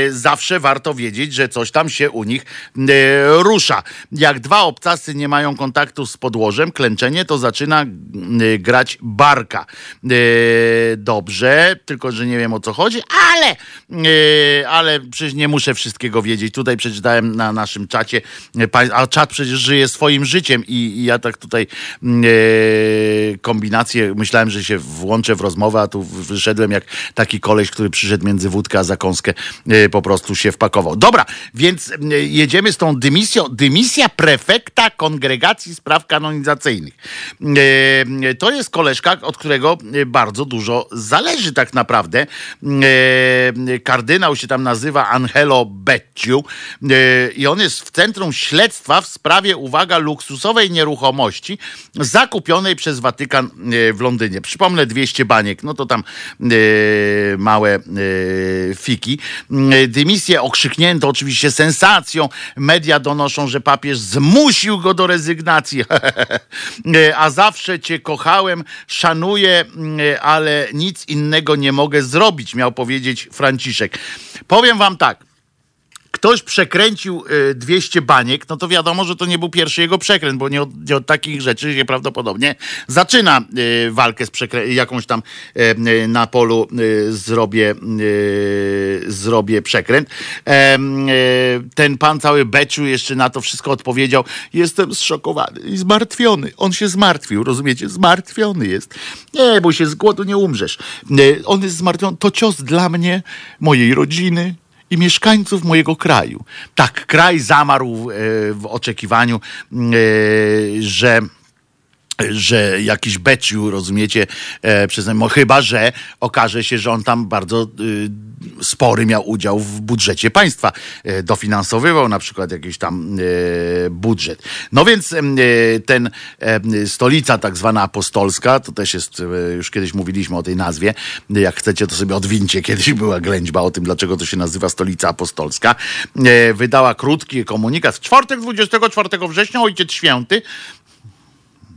zawsze warto wiedzieć, że coś tam się u nich e, rusza. Jak dwa obcasy nie mają kontaktu z podłożem, klęczenie to zaczyna e, grać barka. Dobrze, tylko że nie wiem o co chodzi, ale, ale przecież nie muszę wszystkiego wiedzieć. Tutaj przeczytałem na naszym czacie, a czat przecież żyje swoim życiem i, i ja tak tutaj mm, kombinację, myślałem, że się włączę w rozmowę, a tu wyszedłem jak taki koleś, który przyszedł między wódkę a zakąskę, e, po prostu się wpakował. Dobra, więc e, jedziemy z tą dymisją. Dymisja prefekta Kongregacji Spraw Kanonizacyjnych. E, To jest koleżka, od którego bardzo dużo zależy tak naprawdę. Kardynał się tam nazywa Angelo Becciu i on jest w centrum śledztwa w sprawie, uwaga, luksusowej nieruchomości zakupionej przez Watykan w Londynie. Przypomnę 200 baniek, no to tam małe fiki. Dymisję okrzyknięto oczywiście sensacją. Media donoszą, że papież zmusił go do rezygnacji. A zawsze cię kochałem, szanuję, ale nic innego nie mogę zrobić, miał powiedzieć Franciszek. Powiem wam tak ktoś przekręcił y, 200 baniek, no to wiadomo, że to nie był pierwszy jego przekręt, bo nie od, nie od takich rzeczy się prawdopodobnie zaczyna y, walkę z przekrę- jakąś tam y, y, na polu y, zrobię, y, zrobię przekręt. Y, ten pan cały beczu jeszcze na to wszystko odpowiedział. Jestem zszokowany i zmartwiony. On się zmartwił, rozumiecie? Zmartwiony jest. Nie, bo się z głodu nie umrzesz. Y, on jest zmartwiony. To cios dla mnie, mojej rodziny, i mieszkańców mojego kraju. Tak, kraj zamarł e, w oczekiwaniu, e, że że jakiś beciu, rozumiecie, e, przez, no, chyba, że okaże się, że on tam bardzo y, spory miał udział w budżecie państwa. E, dofinansowywał na przykład jakiś tam e, budżet. No więc e, ten stolica tak zwana apostolska, to też jest, już kiedyś mówiliśmy o tej nazwie, jak chcecie to sobie odwincie, kiedyś była ględźba o tym, dlaczego to się nazywa stolica apostolska, wydała krótki komunikat. W czwartek 24 września Ojciec Święty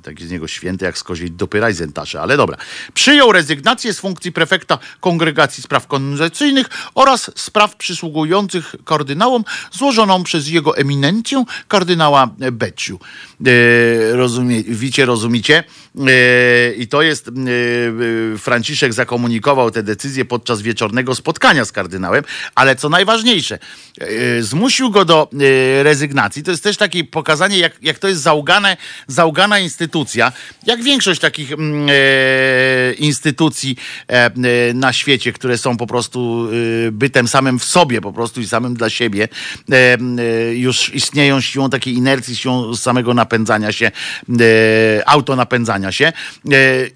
taki z niego święty jak z koziej Rajzentasze, ale dobra. Przyjął rezygnację z funkcji prefekta Kongregacji Spraw Konwencyjnych oraz spraw przysługujących kardynałom złożoną przez jego eminencję kardynała Beciu. E, rozumie, wicie, rozumicie? E, I to jest, e, e, Franciszek zakomunikował tę decyzję podczas wieczornego spotkania z kardynałem, ale co najważniejsze, e, zmusił go do e, rezygnacji. To jest też takie pokazanie, jak, jak to jest załgane, załgana instytucja, jak większość takich mm, e, instytucji e, e, na świecie, które są po prostu e, bytem samym w sobie, po prostu i samym dla siebie, e, e, już istnieją siłą takiej inercji, siłą samego napędzania się, autonapędzania się.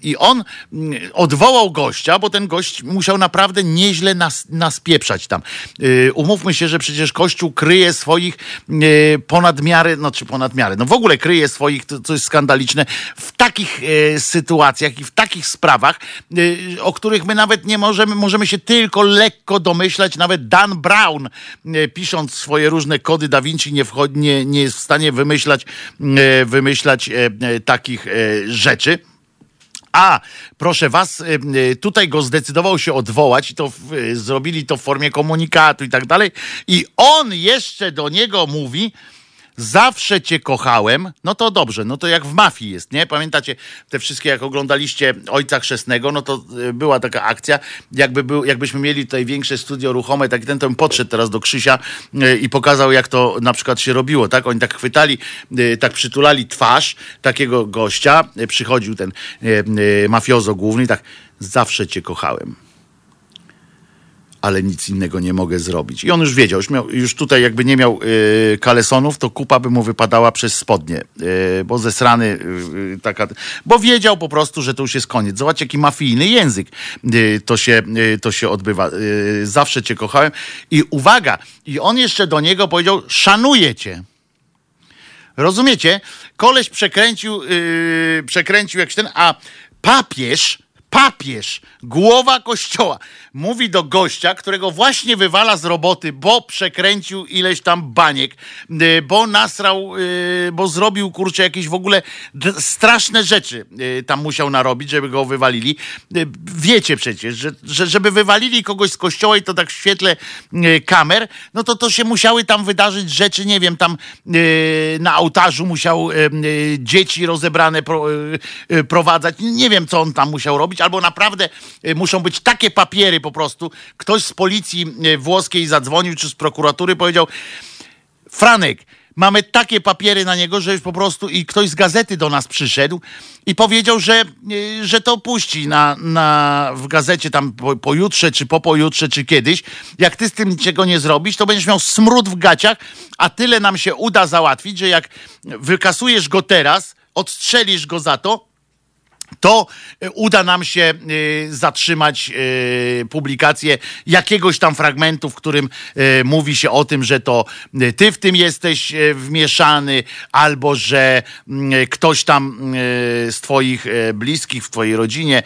I on mm, odwołał gościa, bo ten gość musiał naprawdę nieźle nas, nas pieprzać tam. Umówmy się, że przecież Kościół kryje swoich ponad miarę, no czy ponad miarę, no w ogóle kryje swoich, to, co jest skandaliczne, w takich e, sytuacjach i w takich sprawach, e, o których my nawet nie możemy, możemy się tylko lekko domyślać. Nawet Dan Brown, e, pisząc swoje różne kody Da Vinci, nie, wchodzi, nie, nie jest w stanie wymyślać, wymyślać takich rzeczy. A, proszę was, tutaj go zdecydował się odwołać i to zrobili to w formie komunikatu i tak dalej. I on jeszcze do niego mówi, zawsze cię kochałem, no to dobrze, no to jak w mafii jest, nie? Pamiętacie te wszystkie, jak oglądaliście Ojca Chrzestnego, no to y, była taka akcja, jakby był, jakbyśmy mieli tutaj większe studio ruchome, tak ten to podszedł teraz do Krzysia y, i pokazał, jak to na przykład się robiło, tak? Oni tak chwytali, y, tak przytulali twarz takiego gościa, przychodził ten mafiozo główny tak, zawsze cię kochałem ale nic innego nie mogę zrobić. I on już wiedział, już, miał, już tutaj jakby nie miał y, kalesonów, to kupa by mu wypadała przez spodnie, y, bo zesrany y, taka, bo wiedział po prostu, że to już jest koniec. Zobacz, jaki mafijny język y, to, się, y, to się odbywa. Y, zawsze cię kochałem. I uwaga, i on jeszcze do niego powiedział, szanuję cię. Rozumiecie? Koleś przekręcił, yy, przekręcił jakiś ten, a papież, papież, głowa kościoła, mówi do gościa, którego właśnie wywala z roboty, bo przekręcił ileś tam baniek, yy, bo nasrał, yy, bo zrobił, kurczę, jakieś w ogóle straszne rzeczy yy, tam musiał narobić, żeby go wywalili. Wiecie przecież, że, że żeby wywalili kogoś z kościoła i to tak w świetle kamer, no to to się musiały tam wydarzyć rzeczy, nie wiem, tam na ołtarzu musiał dzieci rozebrane pro, prowadzać. Nie wiem, co on tam musiał robić, albo naprawdę muszą być takie papiery po prostu. Ktoś z policji yy, włoskiej zadzwonił, czy z prokuratury powiedział, Franek, mamy takie papiery na niego, że już po prostu i ktoś z gazety do nas przyszedł i powiedział, że, y, że to puści na, na, w gazecie tam po, pojutrze, czy po pojutrze, czy kiedyś. Jak ty z tym niczego nie zrobisz, to będziesz miał smród w gaciach, a tyle nam się uda załatwić, że jak wykasujesz go teraz, odstrzelisz go za to, to e, uda nam się e, zatrzymać e, publikację jakiegoś tam fragmentu, w którym mówi się o tym, że to ty w tym jesteś wmieszany, albo że mm, ktoś tam z twoich bliskich, w twojej rodzinie,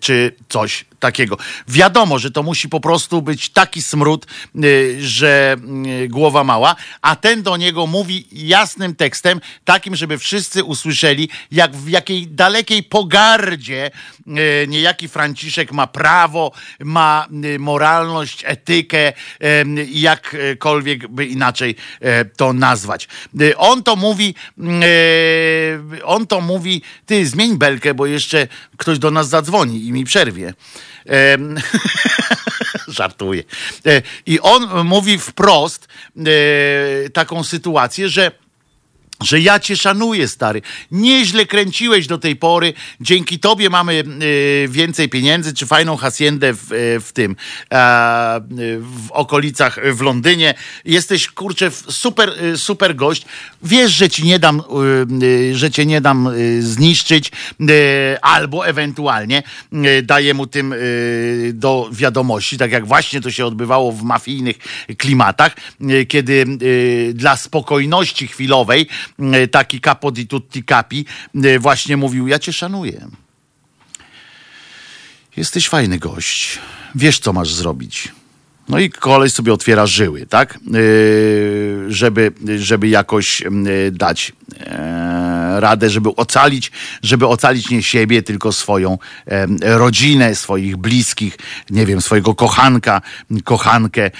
czy coś takiego. Wiadomo, że to musi po prostu być taki smród, y, że y, głowa mała, a ten do niego mówi jasnym tekstem, takim, żeby wszyscy usłyszeli, jak w jakiej dalekiej pogardzie y, niejaki Franciszek ma prawo, ma moralność, etykę, jakkolwiek by inaczej to nazwać. On to mówi, on to mówi, ty zmień belkę, bo jeszcze ktoś do nas zadzwoni i mi przerwie. Em, Żartuję. E, I on mówi wprost e, taką sytuację, że że ja cię szanuję, stary. Nieźle kręciłeś do tej pory. Dzięki tobie mamy e, więcej pieniędzy, czy fajną haciendę w, e, w tym, e, w okolicach e, w Londynie. Jesteś, kurczę, super, super gość. Wiesz, że ci nie dam, że cię nie dam zniszczyć, albo ewentualnie daję mu tym do wiadomości, tak jak właśnie to się odbywało w mafijnych klimatach, kiedy dla spokojności chwilowej taki capo di tutti capi e, właśnie mówił, ja cię szanuję. Jesteś fajny gość. Wiesz, co masz zrobić. No i koleś sobie otwiera żyły, tak? Yy, żeby, żeby jakoś yy, dać e, radę, żeby ocalić, żeby ocalić nie siebie, tylko swoją rodzinę, swoich bliskich, nie wiem, swojego kochanka, kochankę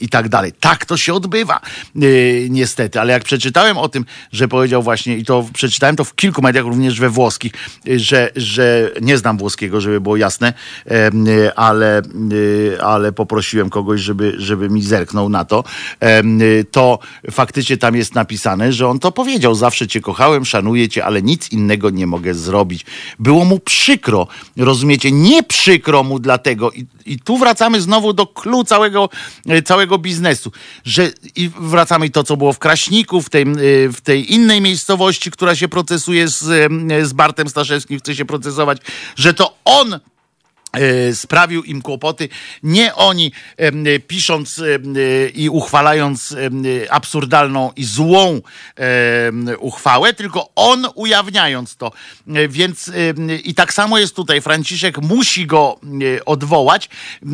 i tak dalej. Tak to się odbywa, e, niestety. Ale jak przeczytałem o tym, że powiedział właśnie, i to przeczytałem to w kilku mediach, również we włoskich, że, że nie znam włoskiego, żeby było jasne, ale, e, ale poprosiłem kogoś, żeby, żeby mi zerknął na to, to faktycznie tam jest napisane, że on to powiedział. Zawsze cię kochałem, szanuję cię, ale nic innego nie mogę zrobić. Było mu przykro, rozumiecie? Nie przykro mu dlatego, i, i tu wracamy znowu do klu całego, e, całego biznesu, że i wracamy to, co było w Kraśniku, w tej, e, w tej innej miejscowości, która się procesuje z, e, z Bartem Staszewskim, chce się procesować, że to on sprawił im kłopoty. Nie oni e, pisząc e, i uchwalając e, absurdalną i złą uchwałę, tylko on ujawniając to. E, Więc i tak samo jest tutaj. Franciszek musi go e, odwołać. e,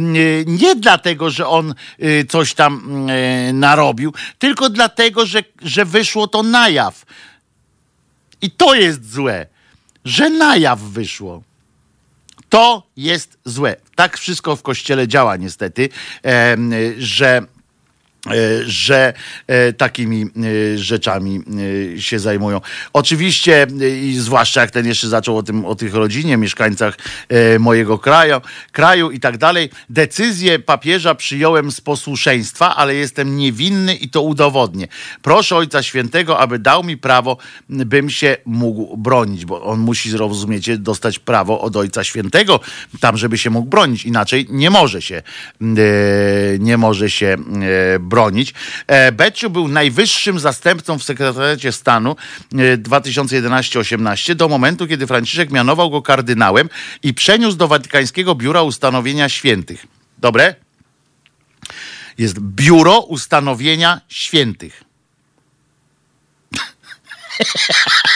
Nie dlatego, że on e, coś tam e, narobił, tylko dlatego, że, że wyszło to na jaw. I to jest złe, że na jaw wyszło. To jest złe. Tak wszystko w kościele działa niestety, że że e, takimi e, rzeczami e, się zajmują. Oczywiście e, i zwłaszcza jak ten jeszcze zaczął o tym, o tych rodzinie, mieszkańcach e, mojego kraju, kraju i tak dalej. Decyzję papieża przyjąłem z posłuszeństwa, ale jestem niewinny i to udowodnię. Proszę Ojca Świętego, aby dał mi prawo, bym się mógł bronić, bo on musi, rozumiecie, dostać prawo od Ojca Świętego tam, żeby się mógł bronić. Inaczej nie może się, e, nie może się e, bronić. E, Beciu był najwyższym zastępcą w sekretariacie stanu e, 2011-18 do momentu, kiedy Franciszek mianował go kardynałem i przeniósł do Watykańskiego Biura Ustanowienia Świętych. Dobre? Jest Biuro Ustanowienia Świętych.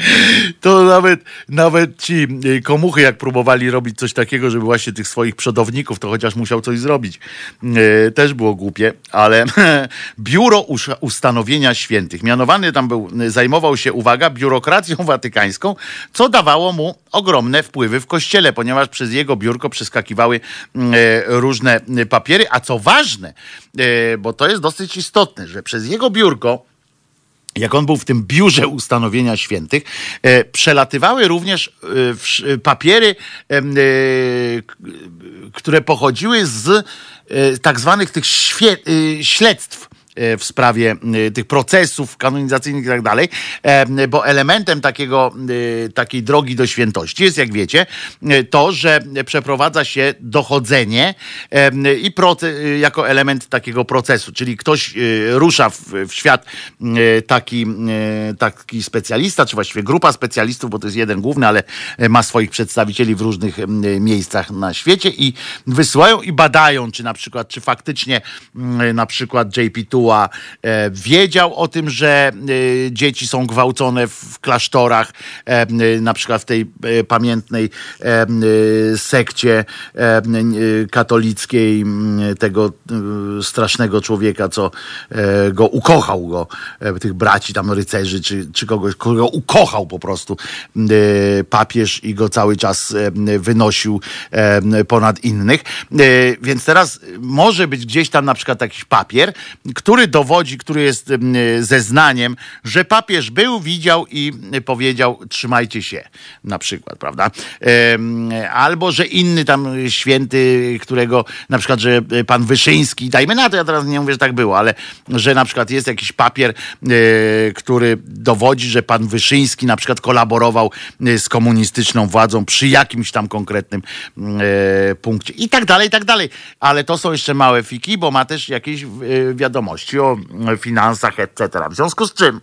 To nawet, nawet ci y, komuchy, jak próbowali robić coś takiego, żeby właśnie tych swoich przodowników, to chociaż musiał coś zrobić. Y, Też było głupie, ale biuro ustanowienia świętych. Mianowany tam był, y, zajmował się, uwaga, biurokracją watykańską, co dawało mu ogromne wpływy w kościele, ponieważ przez jego biurko przeskakiwały różne papiery, a co ważne, bo to jest dosyć istotne, że przez jego biurko jak on był w tym biurze ustanowienia świętych, e, przelatywały również e, e, papiery, które pochodziły z tak zwanych tych śledztw w sprawie e, tych procesów kanonizacyjnych i tak dalej, e, bo elementem takiego, e, takiej drogi do świętości jest, jak wiecie, e, to, że przeprowadza się dochodzenie e, i jako element takiego procesu, czyli ktoś e, rusza w, w świat e, taki, e, taki specjalista, czy właściwie grupa specjalistów, bo to jest jeden główny, ale e, ma swoich przedstawicieli w różnych miejscach na świecie i wysyłają i badają, czy na przykład, czy faktycznie na przykład JP2 E, wiedział o tym, że e, dzieci są gwałcone w, klasztorach, e, na przykład w tej pamiętnej sekcie katolickiej tego strasznego człowieka, co go ukochał go, tych braci tam rycerzy, czy, czy kogoś, kogo ukochał po prostu papież i go cały czas wynosił ponad innych. Więc teraz może być gdzieś tam na przykład jakiś papier, który dowodzi, który jest em, zeznaniem, że papież był, widział i powiedział trzymajcie się na przykład, prawda? Albo, że inny tam święty, którego na przykład, że pan Wyszyński, dajmy na to, ja teraz nie mówię, że tak było, ale że na przykład jest jakiś papier, e, który dowodzi, że pan Wyszyński na przykład kolaborował e, z komunistyczną władzą przy jakimś tam konkretnym e, punkcie i tak dalej, i tak dalej. Ale to są jeszcze małe fiki, bo ma też jakieś e, o e, finansach, etc. W związku z czym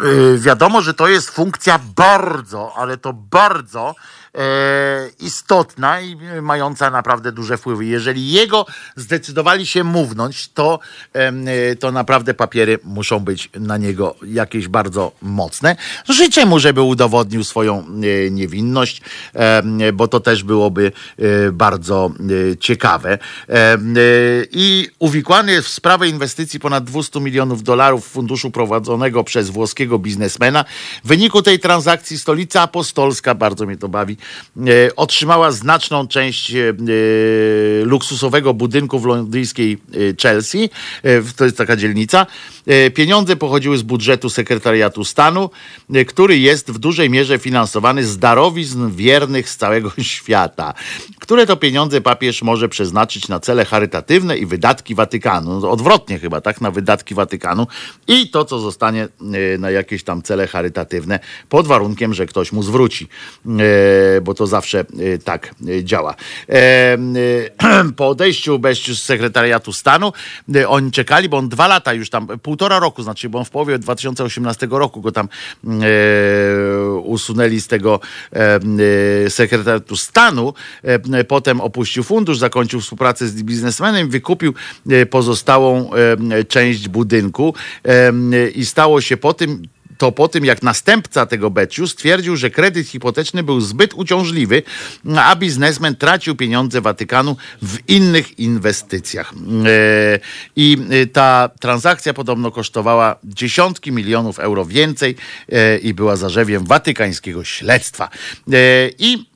y, wiadomo, że to jest funkcja bardzo, ale to bardzo e, istotna i e, mająca naprawdę duże wpływy. Jeżeli jego zdecydowali się mównąć, to, e, to naprawdę papiery muszą być na niego jakieś bardzo mocne. Życzę mu, żeby udowodnił swoją e, niewinność, bo to też byłoby e, bardzo e, ciekawe. E, I uwikłany jest w sprawę inwestycji ponad 200 milionów dolarów funduszu prowadzonego przez włoskiego biznesmena. W wyniku tej transakcji stolica apostolska, bardzo mnie to bawi, e, otrzymała znaczną część e, e, luksusowego budynku w londyńskiej e, Chelsea. E, to jest taka dzielnica. E, pieniądze pochodziły z budżetu sekretariatu stanu, e, który jest w dużej mierze finansowany z darowizn wiernych z całego świata. Które to pieniądze papież może przeznaczyć na cele charytatywne i wydatki Watykanu. No, odwrotnie chyba, tak? Na wydatki Watykanu i to, co zostanie e, na jakieś tam cele charytatywne, pod warunkiem, że ktoś mu zwróci, e, bo to zawsze e, tak e, działa. E, e, Po odejściu Beściu z sekretariatu stanu, oni czekali, bo on dwa lata już tam, półtora roku, znaczy, bo on w połowie 2018 roku go tam usunęli z tego sekretariatu stanu. E, potem opuścił fundusz, zakończył współpracę z biznesmenem, wykupił pozostałą część budynku i stało się po tym, to po tym, jak następca tego Beciu stwierdził, że kredyt hipoteczny był zbyt uciążliwy, a biznesmen tracił pieniądze Watykanu w innych inwestycjach. E, I e, ta transakcja podobno kosztowała dziesiątki milionów euro więcej e, i była zarzewiem watykańskiego śledztwa. I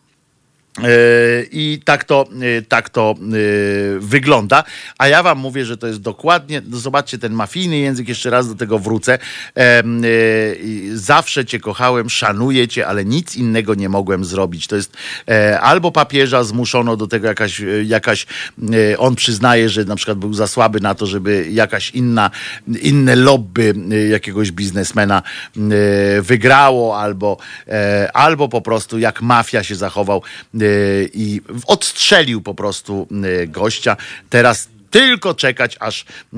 I tak to, e, tak to e, wygląda. A ja wam mówię, że to jest dokładnie, no zobaczcie ten mafijny język, jeszcze raz do tego wrócę. E, Zawsze cię kochałem, szanuję cię, ale nic innego nie mogłem zrobić. To jest e, albo papieża zmuszono do tego jakaś, e, jakaś e, on przyznaje, że na przykład był za słaby na to, żeby jakaś inna, inne lobby e, jakiegoś biznesmena e, wygrało, albo, e, albo po prostu jak mafia się zachował e, i odstrzelił po prostu e, gościa. Teraz tylko czekać, aż e,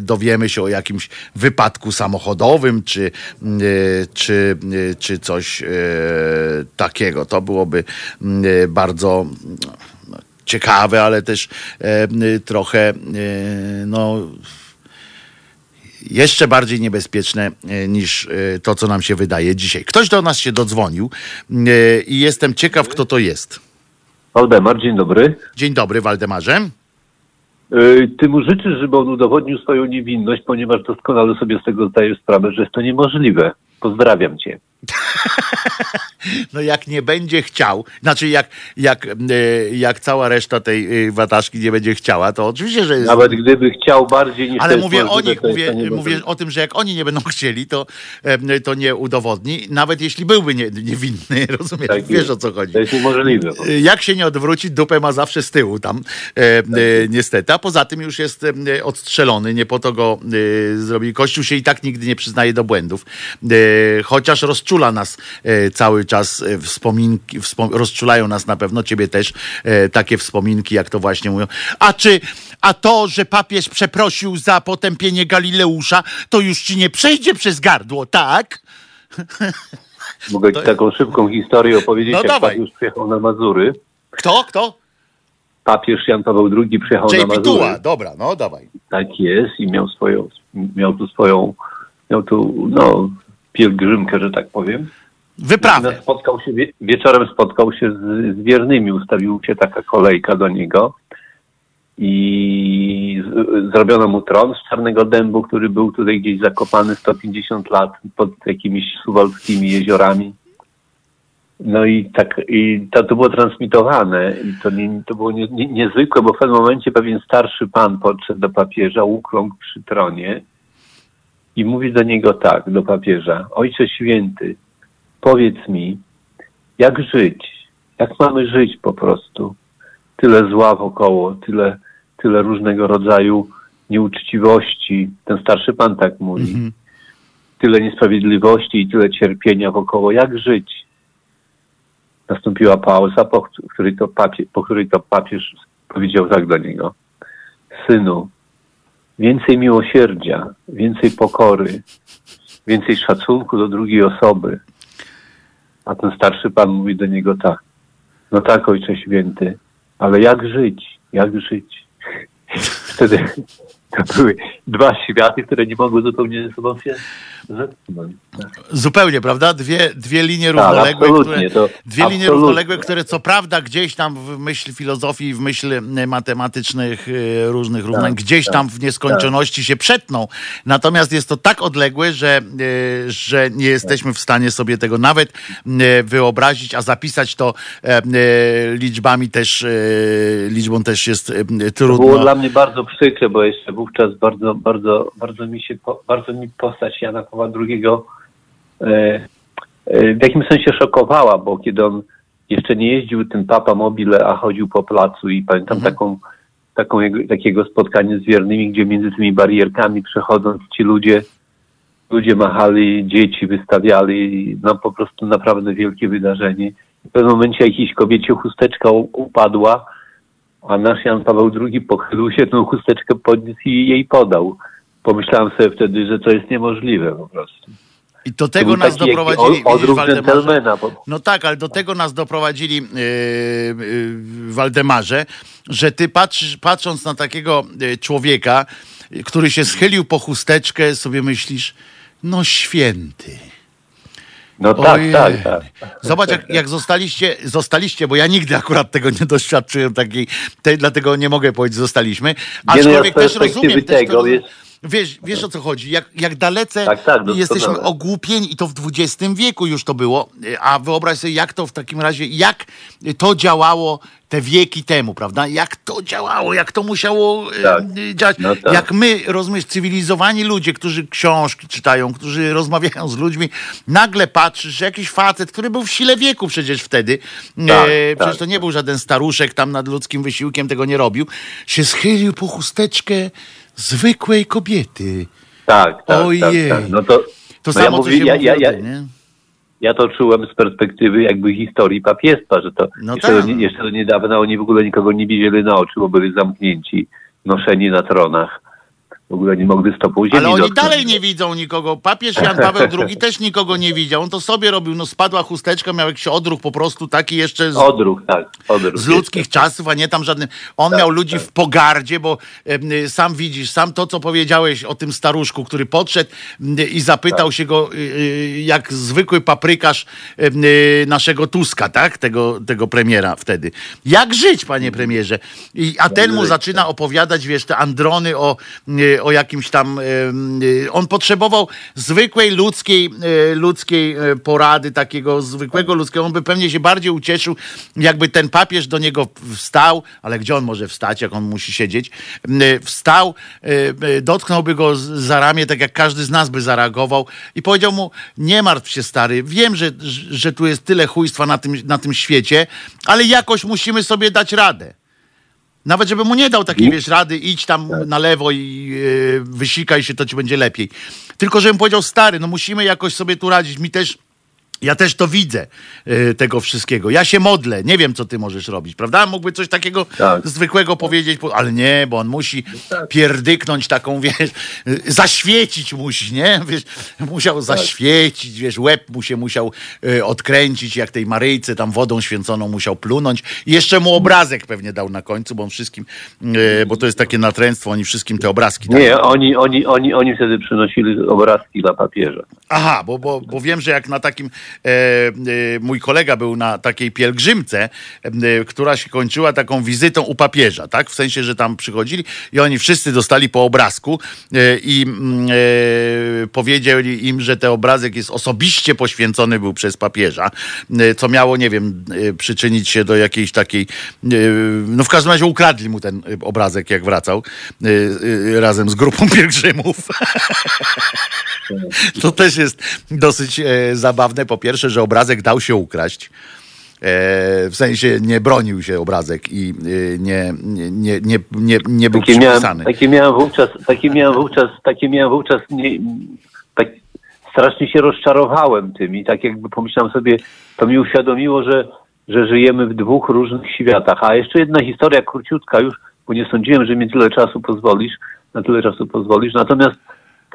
dowiemy się o jakimś wypadku samochodowym, czy, czy, czy coś takiego. To byłoby bardzo no, ciekawe, ale też trochę no jeszcze bardziej niebezpieczne e, niż e, to, co nam się wydaje dzisiaj. Ktoś do nas się dodzwonił e, i jestem ciekaw, kto to jest. Waldemar, dzień dobry. Dzień dobry, Waldemarze. Ty mu życzysz, żeby on udowodnił swoją niewinność, ponieważ doskonale sobie z tego zdajesz sprawę, że jest to niemożliwe. Pozdrawiam cię. No jak nie będzie chciał, znaczy jak, jak, e, jak cała reszta tej e, wataszki nie będzie chciała, to oczywiście, że jest... Nawet gdyby chciał bardziej niż Ale mówię o nich, mówię, niemożliwe. mówię o tym, że jak oni nie będą chcieli, to, to nie udowodni, nawet jeśli byłby nie, niewinny, rozumiesz? Tak Wiesz o co chodzi. To jest niemożliwe. Jak się nie odwróci, dupę ma zawsze z tyłu tam, e, e, niestety. A poza tym już jest e, odstrzelony, nie po to go e, zrobili. Kościół się i tak nigdy nie przyznaje do błędów, e, chociaż rozczula nas e, cały czas e, wspominki, wspom- rozczulają nas na pewno, ciebie też, e, takie wspominki, jak to właśnie mówią. A czy, a to, że papież przeprosił za potępienie Galileusza, to już ci nie przejdzie przez gardło, tak? Mogę ci taką szybką historię opowiedzieć, No jak dawaj. pan już przyjechał na Mazury. Kto, kto? papież Jan Paweł II przyjechał Czyli na Mazury. Pituła, dobra, no dawaj. Tak jest i miał swoją, miał tu swoją, miał tu, no, pielgrzymkę, że tak powiem. Wyprawę. No, Spotkał się, wie- wieczorem spotkał się z, z wiernymi, ustawiła się taka kolejka do niego i z, zrobiono mu tron z czarnego dębu, który był tutaj gdzieś zakopany 150 lat pod jakimiś suwalskimi jeziorami. No i tak, i to, to było transmitowane i to, nie, to było nie, nie, niezwykłe, bo w pewnym momencie pewien starszy pan podszedł do papieża, ukląkł przy tronie i mówi do niego tak, do papieża, Ojcze Święty, powiedz mi, jak żyć? Jak mamy żyć po prostu? Tyle zła wokoło, tyle, tyle różnego rodzaju nieuczciwości. Ten starszy pan tak mówi. Tyle niesprawiedliwości i tyle cierpienia wokoło. Jak żyć? Nastąpiła pauza, po której to, papie, po której to papież powiedział tak do niego. Synu, więcej miłosierdzia, więcej pokory, więcej szacunku do drugiej osoby. A ten starszy pan mówi do niego tak. No tak, ojcze święty, ale jak żyć? Jak żyć? Wtedy to były dwa światy, które nie mogły zupełnie ze sobą się. Zupełnie, prawda? Dwie, dwie linie Tak, równoległe, absolutnie, które, to dwie linie równoległe, które co prawda gdzieś tam w myśl filozofii, w myśl e, matematycznych e, różnych równań, gdzieś tak, tam w nieskończoności się przetną. Natomiast jest to tak odległe, że, e, że nie jesteśmy w stanie sobie tego nawet wyobrazić, a zapisać to liczbami też, liczbą też jest e, To było trudno. dla mnie bardzo przykre, bo jeszcze wówczas bardzo, bardzo, bardzo mi się, bardzo mi postać Jana Pawła II e, e, w jakimś sensie szokowała, bo kiedy on jeszcze nie jeździł tym papa mobile, a chodził po placu i pamiętam taką, taką jego, takiego spotkanie z wiernymi, gdzie między tymi barierkami przechodząc ci ludzie, ludzie machali, dzieci wystawiali, no po prostu naprawdę wielkie wydarzenie. W pewnym momencie jakiejś kobiecie chusteczka upadła, a nasz Jan Paweł II pochylił się, tą chusteczkę podniósł i jej podał. Pomyślałem sobie wtedy, że to jest niemożliwe po prostu. I do tego nas doprowadzili. Odruch dżentelmena. No tak, ale do tego nas doprowadzili yy, yy, Waldemarze, że ty patrzysz, patrząc na takiego yy, człowieka, który się schylił po chusteczkę, sobie myślisz, no święty. no tak, Ojej. tak, tak. Zobacz, jak, jak zostaliście, zostaliście, bo ja nigdy akurat tego nie doświadczyłem takiej, te, dlatego nie mogę powiedzieć, zostaliśmy. Nie, no ja Aczkolwiek też rozumiem, też to tego jest- Wiesz, wiesz o co chodzi, jak, jak dalece Tak, tak, doskonale. jesteśmy ogłupieni i to w XX wieku już to było, a wyobraź sobie jak to w takim razie, jak to działało te wieki temu, prawda? Jak to działało, jak to musiało e, Tak. działać. No tak. Jak my, rozumiesz, cywilizowani ludzie, którzy książki czytają, którzy rozmawiają z ludźmi, nagle patrzysz, że jakiś facet, który był w sile wieku przecież wtedy, Tak, e, przecież tak. to nie był żaden staruszek tam nad ludzkim wysiłkiem, tego nie robił, się schylił po chusteczkę zwykłej kobiety. Tak, tak, Ojej. tak, tak. No to, To no samo, ja, co mówię, się ja, mówi ja, ja, tym, nie? ja to czułem z perspektywy jakby historii papiestwa, że to No jeszcze, tak. do, jeszcze do niedawna oni w ogóle nikogo nie widzieli na oczy, bo byli zamknięci, noszeni na tronach. W ogóle nie mogli stopą ziemi Ale oni dotknąć. dalej nie widzą nikogo. Papież Jan Paweł II też nikogo nie widział. On to sobie robił. No spadła chusteczka, miał jakiś odruch po prostu taki jeszcze z, Odruch, tak, odruch. z ludzkich czasów, a nie tam żadnym. On miał ludzi w pogardzie, bo y, sam widzisz, sam to, co powiedziałeś o tym staruszku, który podszedł m, i zapytał się go, y, y, jak zwykły paprykarz y, naszego Tuska, tak? Tego, tego premiera wtedy. Jak żyć, panie premierze? I, a ten mu zaczyna opowiadać, wiesz, te androny o, y, o jakimś tam. y, On potrzebował zwykłej ludzkiej, y, ludzkiej y, porady, takiego zwykłego ludzkiego. On by pewnie się bardziej ucieszył, jakby ten papież do niego wstał, ale gdzie on może wstać, jak on musi siedzieć? Y, Wstał, y, dotknąłby go za ramię, tak jak każdy z nas by zareagował i powiedział mu: Nie martw się, stary, wiem, że, że tu jest tyle chujstwa na tym, na tym świecie, ale jakoś musimy sobie dać radę. Nawet żeby mu nie dał takiej, wiesz, rady, idź tam na lewo i e, wysikaj się, to ci będzie lepiej. Tylko żebym powiedział, stary, no musimy jakoś sobie tu radzić. Mi też Ja też to widzę, y, tego wszystkiego. Ja się modlę, nie wiem, co ty możesz robić, prawda? Mógłby coś takiego Tak. zwykłego powiedzieć, po- ale nie, bo on musi pierdyknąć taką, wiesz, y, zaświecić musi, nie? Wiesz, musiał zaświecić, wiesz, łeb mu się musiał y, odkręcić, jak tej Maryjce tam wodą święconą musiał plunąć. I jeszcze mu obrazek pewnie dał na końcu, bo on wszystkim, bo to jest takie natręctwo, oni wszystkim te obrazki dają. Nie, oni, oni, oni, oni wtedy przynosili obrazki dla papieża. Aha, bo, bo, bo wiem, że jak na takim, mój kolega był na takiej pielgrzymce, e, która się kończyła taką wizytą u papieża, tak? W sensie, że tam przychodzili i oni wszyscy dostali po obrazku e, i mm, e, powiedzieli im, że ten obrazek jest osobiście poświęcony był przez papieża, e, co miało, nie wiem, e, przyczynić się do jakiejś takiej, e, no w każdym razie ukradli mu ten e, obrazek, jak wracał e, e, razem z grupą pielgrzymów. To też jest dosyć e, zabawne. Po pierwsze, że obrazek dał się ukraść. E, w sensie nie bronił się obrazek i e, nie, nie, nie, nie, nie, był miałem, przypisany. takie miałem wówczas, takie miałem wówczas, takie miałem wówczas nie, tak strasznie się rozczarowałem tym i tak jakby pomyślałem sobie, to mi uświadomiło, że, że żyjemy w dwóch różnych światach. A jeszcze jedna historia króciutka już, bo nie sądziłem, że mi tyle czasu pozwolisz, na tyle czasu pozwolisz. Natomiast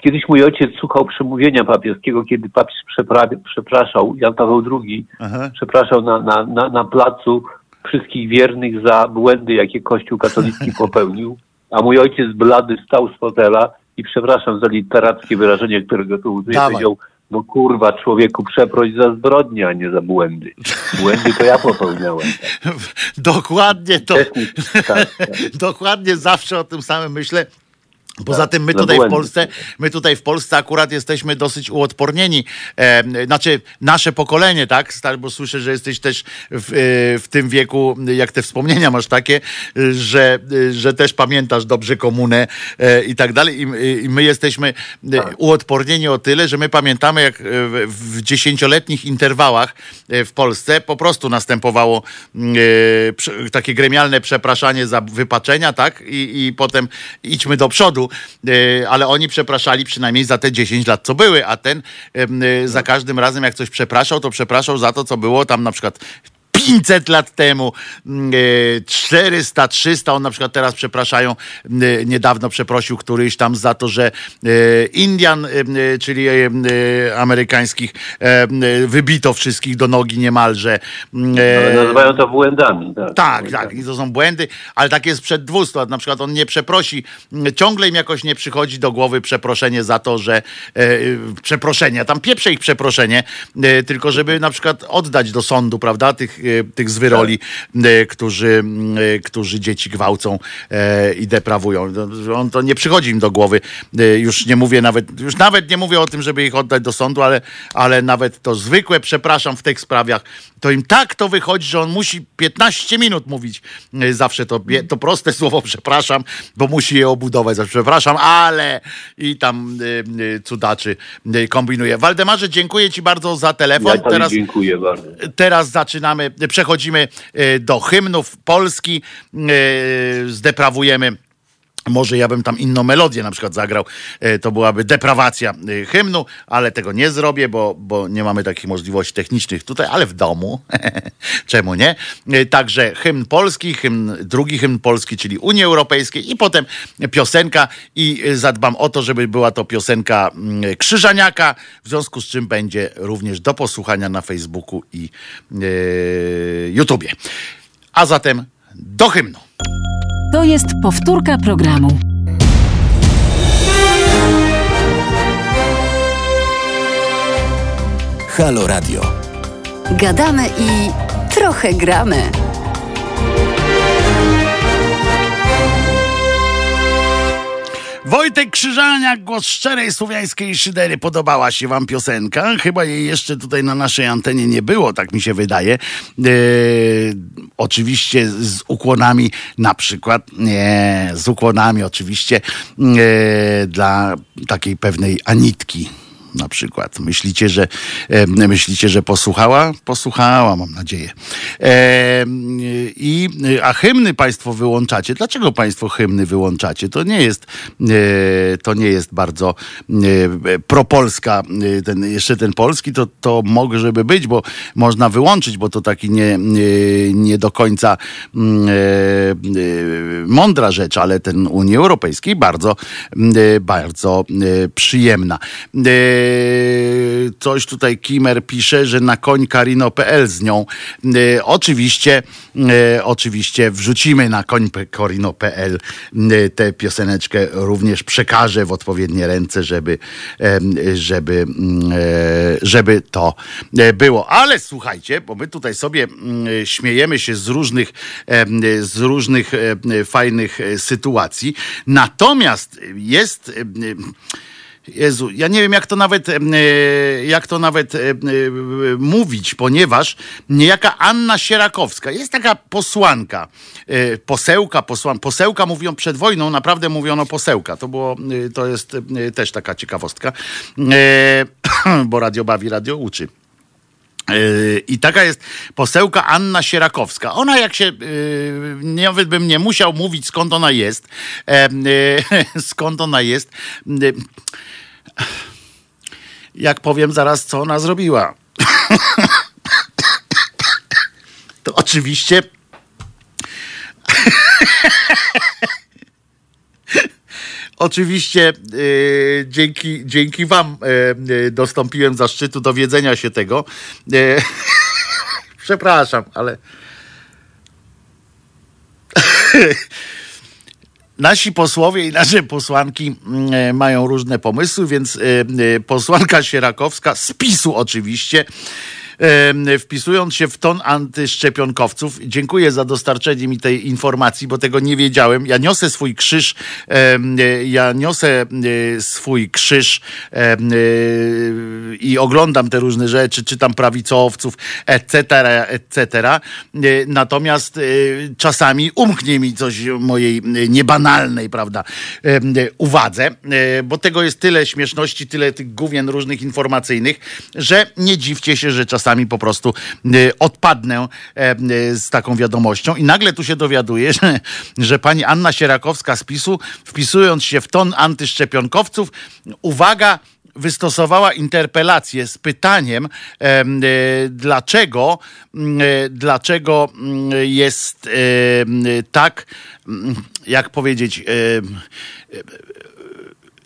kiedyś mój ojciec słuchał przemówienia papieskiego, kiedy papież przepra- przepraszał, Jan Paweł II Aha. przepraszał na, na, na, na placu wszystkich wiernych za błędy, jakie Kościół katolicki popełnił, a mój ojciec blady stał z fotela i przepraszam za literackie wyrażenie, którego tu użyję, powiedział, no kurwa człowieku, przeproś za zbrodnie, a nie za błędy. Błędy to ja popełniałem. Dokładnie to. Tak, tak. Dokładnie zawsze o tym samym myślę. Poza Tak, tym my tutaj w. Polsce, my tutaj w Polsce akurat jesteśmy dosyć uodpornieni. E, znaczy nasze pokolenie, tak? Bo słyszę, że jesteś też w, e, w tym wieku, jak te wspomnienia masz takie, że, e, że też pamiętasz dobrze komunę e, i tak dalej. I, I my jesteśmy e, uodpornieni o tyle, że my pamiętamy, jak e, w, dziesięcioletnich interwałach e, w Polsce po prostu następowało mm, e, takie gremialne przepraszanie za wypaczenia, tak? I, i potem idźmy do przodu, e, ale oni przepraszali przynajmniej za te 10 lat, co były, a ten e, za każdym razem, jak coś przepraszał, to przepraszał za to, co było. Tam na przykład 500 lat temu, mm, e, 400, 300, on na przykład teraz przepraszają, m, e, niedawno przeprosił któryś tam za to, że e, Indian, e, e, czyli e, e, amerykańskich, e, e, wybito wszystkich do nogi niemalże. Mm, e, Ale nazywają to błędami. Tak, tak, tak, i to są błędy, ale tak jest przed 200. Na przykład on nie przeprosi, ciągle im jakoś nie przychodzi do głowy przeproszenie za to, że e, e, przeproszenie, a tam pieprze ich przeproszenie, e, tylko żeby na przykład oddać do sądu, prawda, tych, e, tych zwyroli, e, którzy, e, którzy dzieci gwałcą e, i deprawują. No, On to nie przychodzi im do głowy. E, Już nie mówię nawet, już nawet nie mówię o tym, żeby ich oddać do sądu, ale, ale nawet to zwykłe, przepraszam, w tych sprawach, to im tak to wychodzi, że on musi 15 minut mówić e, zawsze to, to proste słowo przepraszam, bo musi je obudować. Zawsze przepraszam, ale i tam e, e, cudaczy e, kombinuje. Waldemarze, dziękuję Ci bardzo za telefon. Ja. Teraz dziękuję bardzo. Teraz zaczynamy, przechodzimy e, do hymnów Polski, e, zdeprawujemy. Może ja bym tam inną melodię na przykład zagrał, e, to byłaby deprawacja e, hymnu, ale tego nie zrobię, bo, bo nie mamy takich możliwości technicznych tutaj, ale w domu. Czemu nie? E, Także hymn polski, hymn, drugi hymn polski, czyli Unii Europejskiej i potem piosenka i zadbam o to, żeby była to piosenka mm, Krzyżaniaka, w związku z czym będzie również do posłuchania na Facebooku i e, YouTubie. A zatem do hymnu. To jest powtórka programu. Halo Radio. Gadamy i trochę gramy. Wojtek Krzyżaniak, głos szczerej słowiańskiej szydery. Podobała się wam piosenka? Chyba jej jeszcze tutaj na naszej antenie nie było, tak mi się wydaje. E, oczywiście z ukłonami na przykład, nie, z ukłonami oczywiście e, dla takiej pewnej Anitki. Na przykład. Myślicie, że myślicie, że posłuchała? Posłuchała, mam nadzieję. I, a hymny państwo wyłączacie. Dlaczego państwo hymny wyłączacie? To nie jest, e, to nie jest bardzo e, propolska, e, ten, jeszcze ten polski, to, to może by być, bo można wyłączyć, bo to taki nie, nie, do końca mm, mądra rzecz, ale ten Unii Europejskiej bardzo, mm, bardzo przyjemna. E, Coś tutaj Kimer pisze, że na koń karino.pl z nią. E, Oczywiście, e, oczywiście wrzucimy na koń karino.pl tę pioseneczkę, również przekażę w odpowiednie ręce, żeby, żeby, żeby to było. Ale słuchajcie, bo my tutaj sobie śmiejemy się z różnych, z różnych fajnych sytuacji. Natomiast jest. Jezu, ja nie wiem, jak to nawet, e, jak to nawet e, mówić, ponieważ niejaka Anna Sierakowska jest taka posłanka, e, posełka, posłan, posełka mówią przed wojną, naprawdę mówiono posełka. To było, to jest też taka ciekawostka, bo radio bawi, radio uczy. I taka jest posełka Anna Sierakowska. Ona jak się, nawet bym nie musiał mówić skąd ona jest, skąd ona jest, jak powiem zaraz co ona zrobiła. To oczywiście Oczywiście e, dzięki, dzięki Wam e, dostąpiłem zaszczytu dowiedzenia się tego. E, przepraszam, ale. Nasi posłowie i nasze posłanki mm, e, mają różne pomysły, więc e, e, posłanka Sierakowska, z PiSu oczywiście, wpisując się w ton antyszczepionkowców. Dziękuję za dostarczenie mi tej informacji, bo tego nie wiedziałem. Ja niosę swój krzyż, ja niosę e, swój krzyż e, i oglądam te różne rzeczy, czytam prawicowców, etc., etc. E, Natomiast czasami umknie mi coś mojej niebanalnej, prawda, uwadze, bo tego jest tyle śmieszności, tyle tych główien różnych informacyjnych, że nie dziwcie się, że czasami po prostu e, odpadnę e, e, z taką wiadomością. I nagle tu się dowiaduję, że, że pani Anna Sierakowska z PiSu, wpisując się w ton antyszczepionkowców, uwaga, wystosowała interpelację z pytaniem, em, e, dlaczego, e, dlaczego mm, jest em, tak, mm, jak powiedzieć,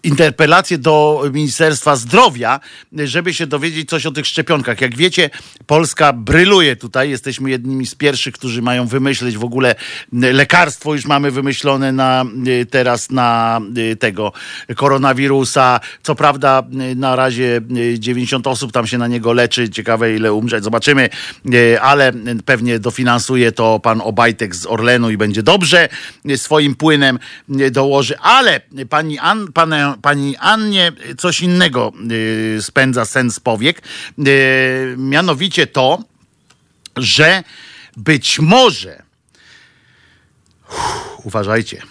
interpelację do Ministerstwa Zdrowia, żeby się dowiedzieć coś o tych szczepionkach. Jak wiecie, Polska bryluje tutaj. Jesteśmy jednymi z pierwszych, którzy mają wymyśleć w ogóle lekarstwo już mamy wymyślone na teraz na tego koronawirusa. Co prawda na razie y, 90 osób tam się na niego leczy. Ciekawe ile umrzeć. Zobaczymy, ale pewnie dofinansuje to pan Obajtek z Orlenu i będzie dobrze. Swoim płynem dołoży. Ale pani, An, pani Annie coś innego y, spędza sens powiek. Y, mianowicie to, że być może uważajcie.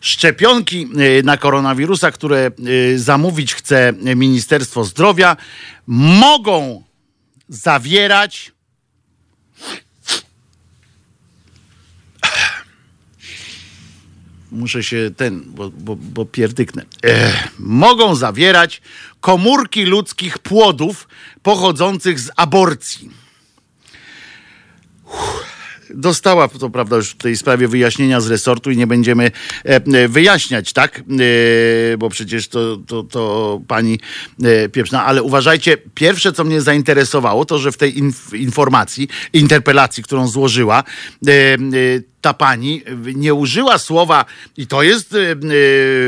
Szczepionki y, na koronawirusa, które zamówić chce Ministerstwo Zdrowia, mogą zawierać muszę się ten, bo, bo, bo pierdyknę. Ech, mogą zawierać komórki ludzkich płodów pochodzących z aborcji. Dostała, to prawda, już w tej sprawie wyjaśnienia z resortu i nie będziemy e, wyjaśniać, tak? E, bo przecież to, to, to pani e, pieprzna. Ale uważajcie, pierwsze, co mnie zainteresowało, to, że w tej inf- informacji, interpelacji, którą złożyła, ta pani nie użyła słowa, i to jest e,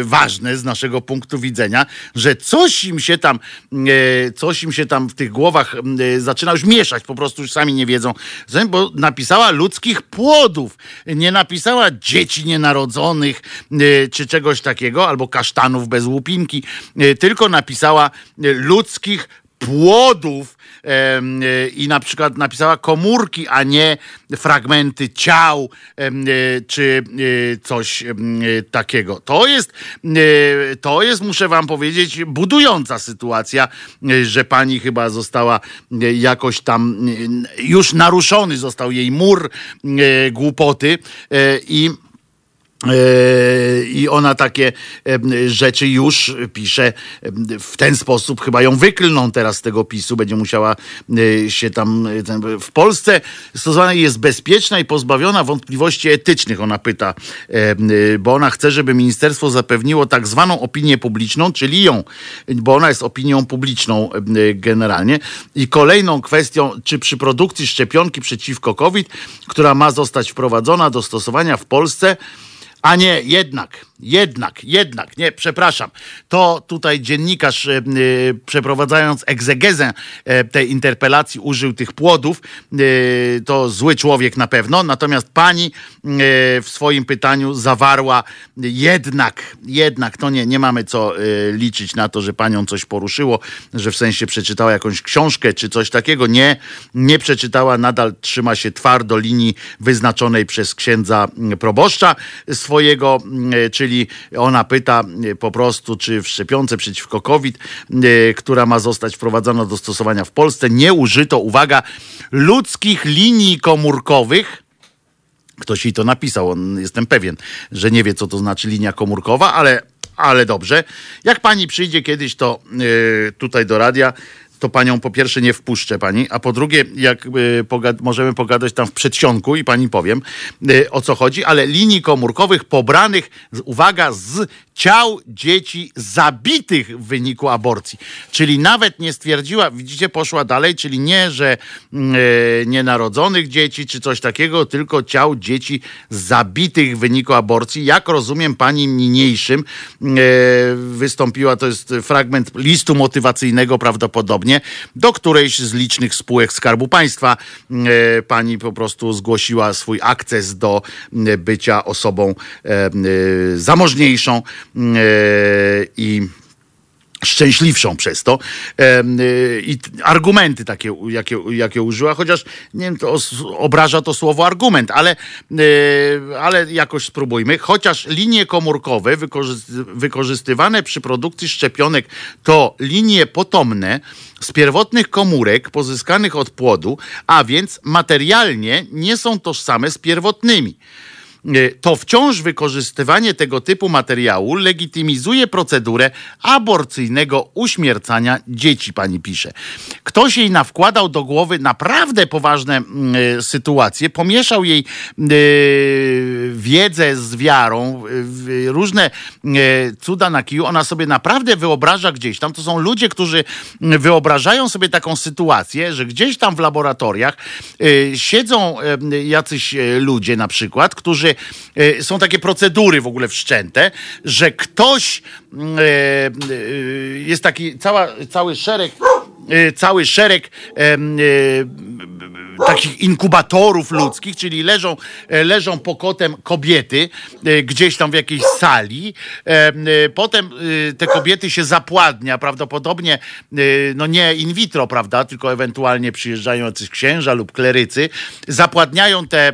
ważne z naszego punktu widzenia, że coś im się tam, e, coś im się tam w tych głowach e, zaczyna już mieszać, po prostu już sami nie wiedzą, bo napisała ludzkich płodów, nie napisała dzieci nienarodzonych, czy czegoś takiego, albo kasztanów bez łupinki, tylko napisała ludzkich płodów i na przykład napisała komórki, a nie fragmenty ciał e, czy e, coś e, takiego. To jest, to jest, muszę wam powiedzieć, budująca sytuacja, że pani chyba została jakoś tam już naruszony został jej mur głupoty i I ona takie rzeczy już pisze w ten sposób. Chyba ją wyklną teraz z tego pisu. Będzie musiała e, się tam. ten- W Polsce stosowana jest bezpieczna i pozbawiona wątpliwości etycznych, ona pyta, e, bo ona chce, żeby ministerstwo zapewniło tak zwaną opinię publiczną, czyli ją, bo ona jest opinią publiczną generalnie. I kolejną kwestią, czy przy produkcji szczepionki przeciwko COVID, która ma zostać wprowadzona do stosowania w Polsce, a nie, jednak, jednak, jednak, nie, przepraszam. To tutaj dziennikarz, e, e, przeprowadzając egzegezę e, tej interpelacji, użył tych płodów. To zły człowiek na pewno. Natomiast pani w swoim pytaniu zawarła jednak, jednak, to nie, nie mamy co liczyć na to, że panią coś poruszyło, że w sensie przeczytała jakąś książkę czy coś takiego. Nie, nie przeczytała, nadal trzyma się twardo linii wyznaczonej przez księdza proboszcza swojego, mm, czyli ona pyta mm, po prostu, czy w szczepionce przeciwko COVID, mm, która ma zostać wprowadzona do stosowania w Polsce, nie użyto, uwaga, ludzkich linii komórkowych, Ktoś jej to napisał, on, jestem pewien, że nie wie, co to znaczy linia komórkowa, ale, ale dobrze. Jak pani przyjdzie kiedyś to yy, tutaj do radia, to panią po pierwsze nie wpuszczę pani, a po drugie, jak pogad- możemy pogadać tam w przedsionku i pani powiem, yy, o co chodzi, ale linii komórkowych pobranych, uwaga, z ciał dzieci zabitych w wyniku aborcji. Czyli nawet nie stwierdziła, widzicie, poszła dalej, czyli nie, że mm, e, nienarodzonych dzieci czy coś takiego, tylko ciał dzieci zabitych w wyniku aborcji. Jak rozumiem, pani niniejszym e, wystąpiła, to jest fragment listu motywacyjnego prawdopodobnie, do którejś z licznych spółek Skarbu Państwa. E, pani po prostu zgłosiła swój akces do m, bycia osobą e, e, zamożniejszą e, i szczęśliwszą przez to y, i argumenty takie, jakie, jakie użyła, chociaż nie wiem, to obraża to słowo argument, ale, y, ale jakoś spróbujmy. Chociaż linie komórkowe wykorzysty, wykorzystywane przy produkcji szczepionek to linie potomne z pierwotnych komórek pozyskanych od płodu, a więc materialnie nie są tożsame z pierwotnymi to wciąż wykorzystywanie tego typu materiału legitymizuje procedurę aborcyjnego uśmiercania dzieci, pani pisze. Ktoś jej nawkładał do głowy naprawdę poważne e, sytuacje, pomieszał jej e, wiedzę z wiarą, e, w- różne e, cuda na kiju. Ona sobie naprawdę wyobraża gdzieś tam. To są ludzie, którzy wyobrażają sobie taką sytuację, że gdzieś tam w laboratoriach e, siedzą e, jacyś e, ludzie na przykład, którzy e, są takie procedury w ogóle wszczęte, że ktoś mm, e, e, jest taki cała, cały szereg cały szereg takich inkubatorów ludzkich, czyli leżą, e, leżą pokotem kobiety e, gdzieś tam w jakiejś sali. E, Potem te kobiety się zapładnia, prawdopodobnie no nie in vitro, prawda, tylko ewentualnie przyjeżdżają jacyś księża lub klerycy, zapładniają te,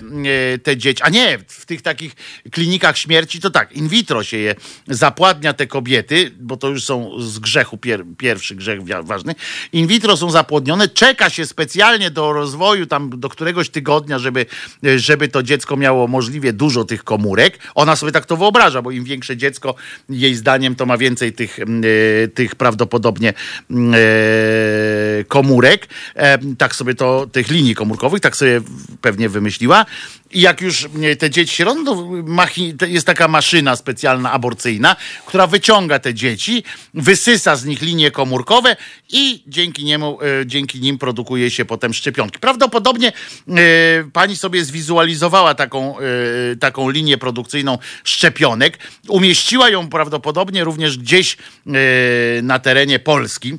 te dzieci, a nie, w tych takich klinikach śmierci to tak, in vitro się je zapładnia te kobiety, bo to już są z grzechu pier, pierwszy grzech ważny. In vitro są zapłodnione, czeka się specjalnie do rozwoju tam do któregoś tygodnia, żeby, żeby to dziecko miało możliwie dużo tych komórek. Ona sobie tak to wyobraża, bo im większe dziecko, jej zdaniem, to ma więcej tych, mm, e, tych prawdopodobnie mm, e, komórek. E, tak sobie to, tych linii komórkowych, tak sobie pewnie wymyśliła. I jak już e, te dzieci się rodzą, jest taka maszyna specjalna aborcyjna, która wyciąga te dzieci, wysysa z nich linie komórkowe i dzięki niemu, dzięki nim produkuje się potem szczepionki. Prawdopodobnie e, pani sobie zwizualizowała taką, e, taką linię produkcyjną szczepionek, umieściła ją prawdopodobnie również gdzieś e, na terenie Polski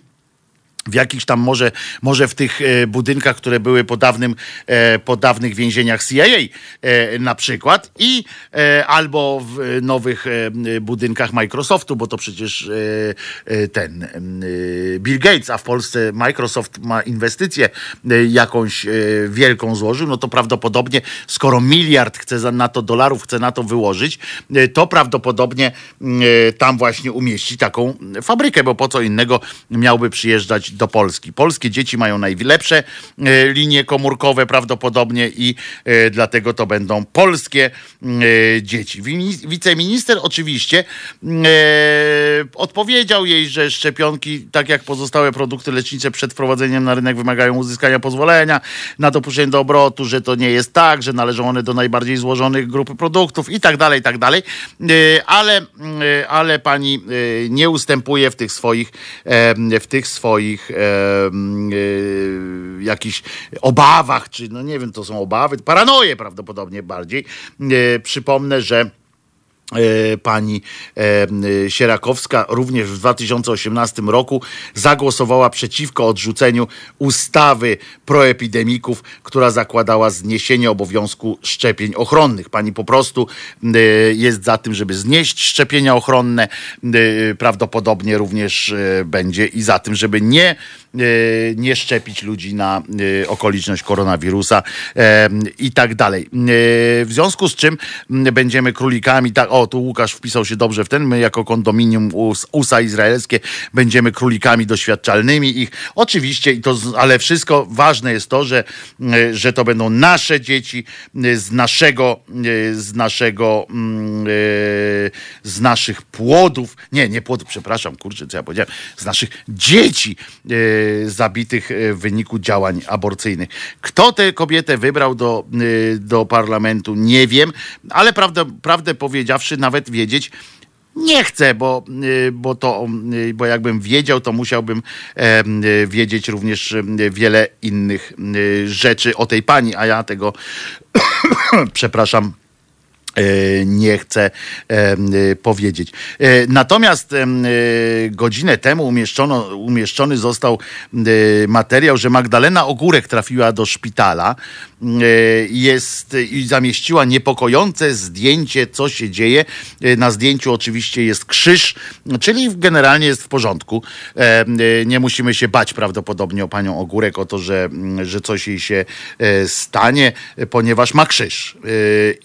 w jakichś tam może, może w tych e, budynkach, które były po, dawnym, e, po dawnych więzieniach CIA e, na przykład i albo w nowych budynkach Microsoftu, bo to przecież ten Bill Gates, a w Polsce Microsoft ma inwestycję jakąś wielką złożył, no to prawdopodobnie skoro miliard chce na to dolarów, chce na to wyłożyć, to prawdopodobnie tam właśnie umieści taką fabrykę, bo po co innego miałby przyjeżdżać do Polski. Polskie dzieci mają najlepsze e, linie komórkowe prawdopodobnie i e, dlatego to będą polskie e, dzieci. Wiceminister oczywiście odpowiedział jej, że szczepionki, tak jak pozostałe produkty lecznicze przed wprowadzeniem na rynek wymagają uzyskania pozwolenia na dopuszczenie do obrotu, że to nie jest tak, że należą one do najbardziej złożonych grupy produktów i tak dalej, i tak dalej. Ale, ale pani nie ustępuje w tych swoich, w tych swoich em, e, jakichś obawach, czy no nie wiem, to są obawy, paranoje prawdopodobnie bardziej. E, Przypomnę, że pani e, e, Sierakowska również w 2018 roku zagłosowała przeciwko odrzuceniu ustawy proepidemików, która zakładała zniesienie obowiązku szczepień ochronnych. Pani po prostu e, jest za tym, żeby znieść szczepienia ochronne. E, Prawdopodobnie również e, będzie i za tym, żeby nie e, nie szczepić ludzi na e, okoliczność koronawirusa e, i tak dalej. E, W związku z czym będziemy królikami, tak, o tu Łukasz wpisał się dobrze w ten, my jako kondominium US, USA izraelskie będziemy królikami doświadczalnymi ich. Oczywiście, i to, ale wszystko ważne jest to, że, że to będą nasze dzieci z naszego, z naszego, mm, e, z naszych płodów, nie, nie płodów, przepraszam, kurczę, co ja powiedziałem, z naszych dzieci e, zabitych e, w wyniku działań aborcyjnych. Kto tę kobietę wybrał do, e, do parlamentu, nie wiem, ale prawdę, prawdę powiedziawszy, nawet wiedzieć, nie chcę, bo, y, bo to, y, bo jakbym wiedział, to musiałbym y, wiedzieć również y, wiele innych y, rzeczy o tej pani, a ja tego, przepraszam, nie chcę em, e, powiedzieć. E, Natomiast e, godzinę temu umieszczono, umieszczony został e, materiał, że Magdalena Ogórek trafiła do szpitala e, jest i zamieściła niepokojące zdjęcie, co się dzieje. E, Na zdjęciu oczywiście jest krzyż, czyli generalnie jest w porządku. E, e, Nie musimy się bać prawdopodobnie o panią Ogórek, o to, że, że coś jej się e, stanie, e, ponieważ ma krzyż e,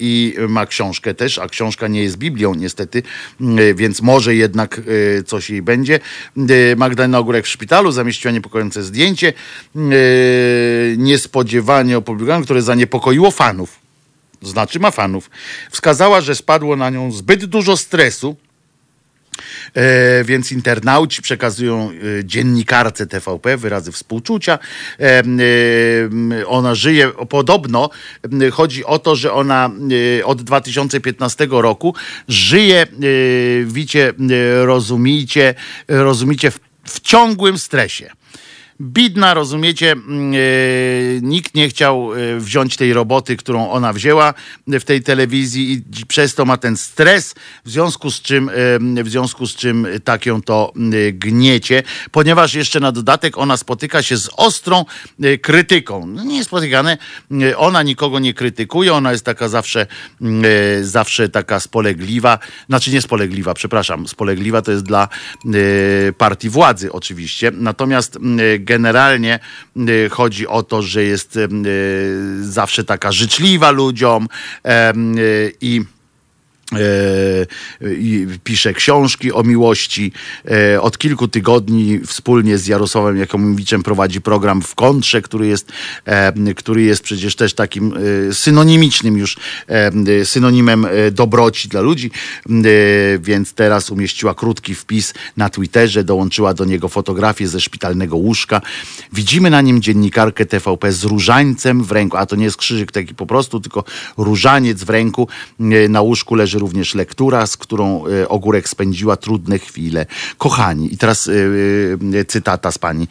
i ma książkę też, a książka nie jest Biblią niestety, m, więc może jednak e, coś jej będzie. E, Magdalena Ogórek w szpitalu zamieściła niepokojące zdjęcie, e, niespodziewanie opublikowane, które zaniepokoiło fanów. Znaczy ma fanów. Wskazała, że spadło na nią zbyt dużo stresu, E, więc internauci przekazują e, dziennikarce TVP wyrazy współczucia. E, e, ona żyje, podobno chodzi o to, że ona e, od 2015 roku żyje, e, wicie, e, rozumicie, rozumicie w, w ciągłym stresie. Bidna, rozumiecie, mm, e, nikt nie chciał e, wziąć tej roboty, którą ona wzięła w tej telewizji i przez to ma ten stres, w związku z czym, e, w związku z czym tak ją to mm, gniecie, ponieważ jeszcze na dodatek ona spotyka się z ostrą krytyką. No nie jest spotykane, e, ona nikogo nie krytykuje, ona jest taka zawsze, mm, zawsze taka spolegliwa, znaczy nie spolegliwa, przepraszam, spolegliwa to jest dla partii władzy oczywiście, natomiast generalnie m, chodzi o to, że jest m, zawsze taka życzliwa ludziom e, i pisze książki o miłości. E, Od kilku tygodni wspólnie z Jarosławem Jakomowiczem prowadzi program w kontrze, który jest, e, który jest przecież też takim e, synonimicznym już e, synonimem e, dobroci dla ludzi, E, więc teraz umieściła krótki wpis na Twitterze, dołączyła do niego fotografię ze szpitalnego łóżka. Widzimy na nim dziennikarkę TVP z różańcem w ręku, a to nie jest krzyżyk taki po prostu, tylko różaniec w ręku. E, Na łóżku leży również lektura, z którą e, Ogórek spędziła trudne chwile. Kochani, i teraz e, e, cytata z pani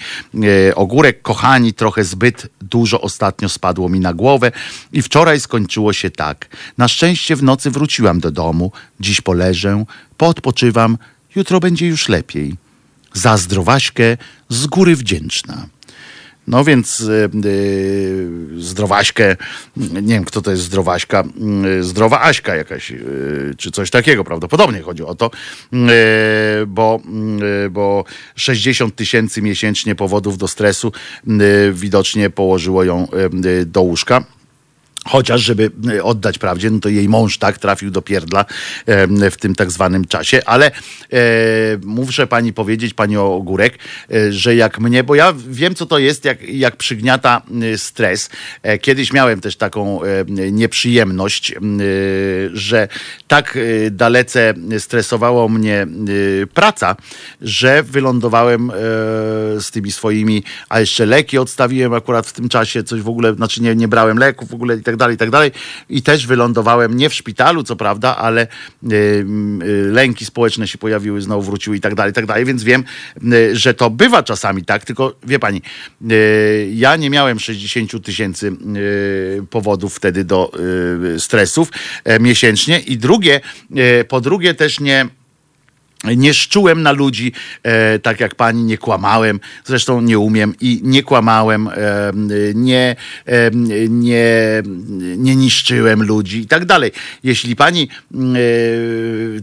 Ogórek, kochani, trochę zbyt dużo ostatnio spadło mi na głowę i wczoraj skończyło się tak. Na szczęście w nocy wróciłam do domu, dziś poleżę, poodpoczywam, jutro będzie już lepiej. za zdrowaśkę z góry wdzięczna. No więc y, y, zdrowaśkę, nie wiem kto to jest zdrowaśka, y, zdrowa Aśka jakaś, y, czy coś takiego, prawdopodobnie chodzi o to, y, bo, y, bo 60 tysięcy miesięcznie powodów do stresu widocznie położyło ją do łóżka. Chociaż, żeby y, oddać prawdzie, no to jej mąż tak trafił do pierdla w tym tak zwanym czasie, ale e, muszę pani powiedzieć, pani Ogórek, e, że jak mnie, bo ja wiem, co to jest, jak, jak przygniata y, stres. E, kiedyś miałem też taką e, nieprzyjemność, że tak dalece stresowało mnie praca, że wylądowałem e, z tymi swoimi, a jeszcze leki odstawiłem akurat w tym czasie, coś w ogóle, znaczy nie, nie brałem leków w ogóle i tak dalej, i tak dalej. I też wylądowałem nie w szpitalu, co prawda, ale y, y, lęki społeczne się pojawiły, znowu wróciły i tak dalej, i tak dalej, więc wiem, y, że to bywa czasami tak, tylko wie pani, ja nie miałem 60 tysięcy powodów wtedy do stresów e, miesięcznie i drugie, po drugie też nie nie szczułem na ludzi, e, tak jak pani, nie kłamałem, zresztą nie umiem i nie kłamałem, e, nie, e, nie, nie niszczyłem ludzi i tak dalej. Jeśli pani e,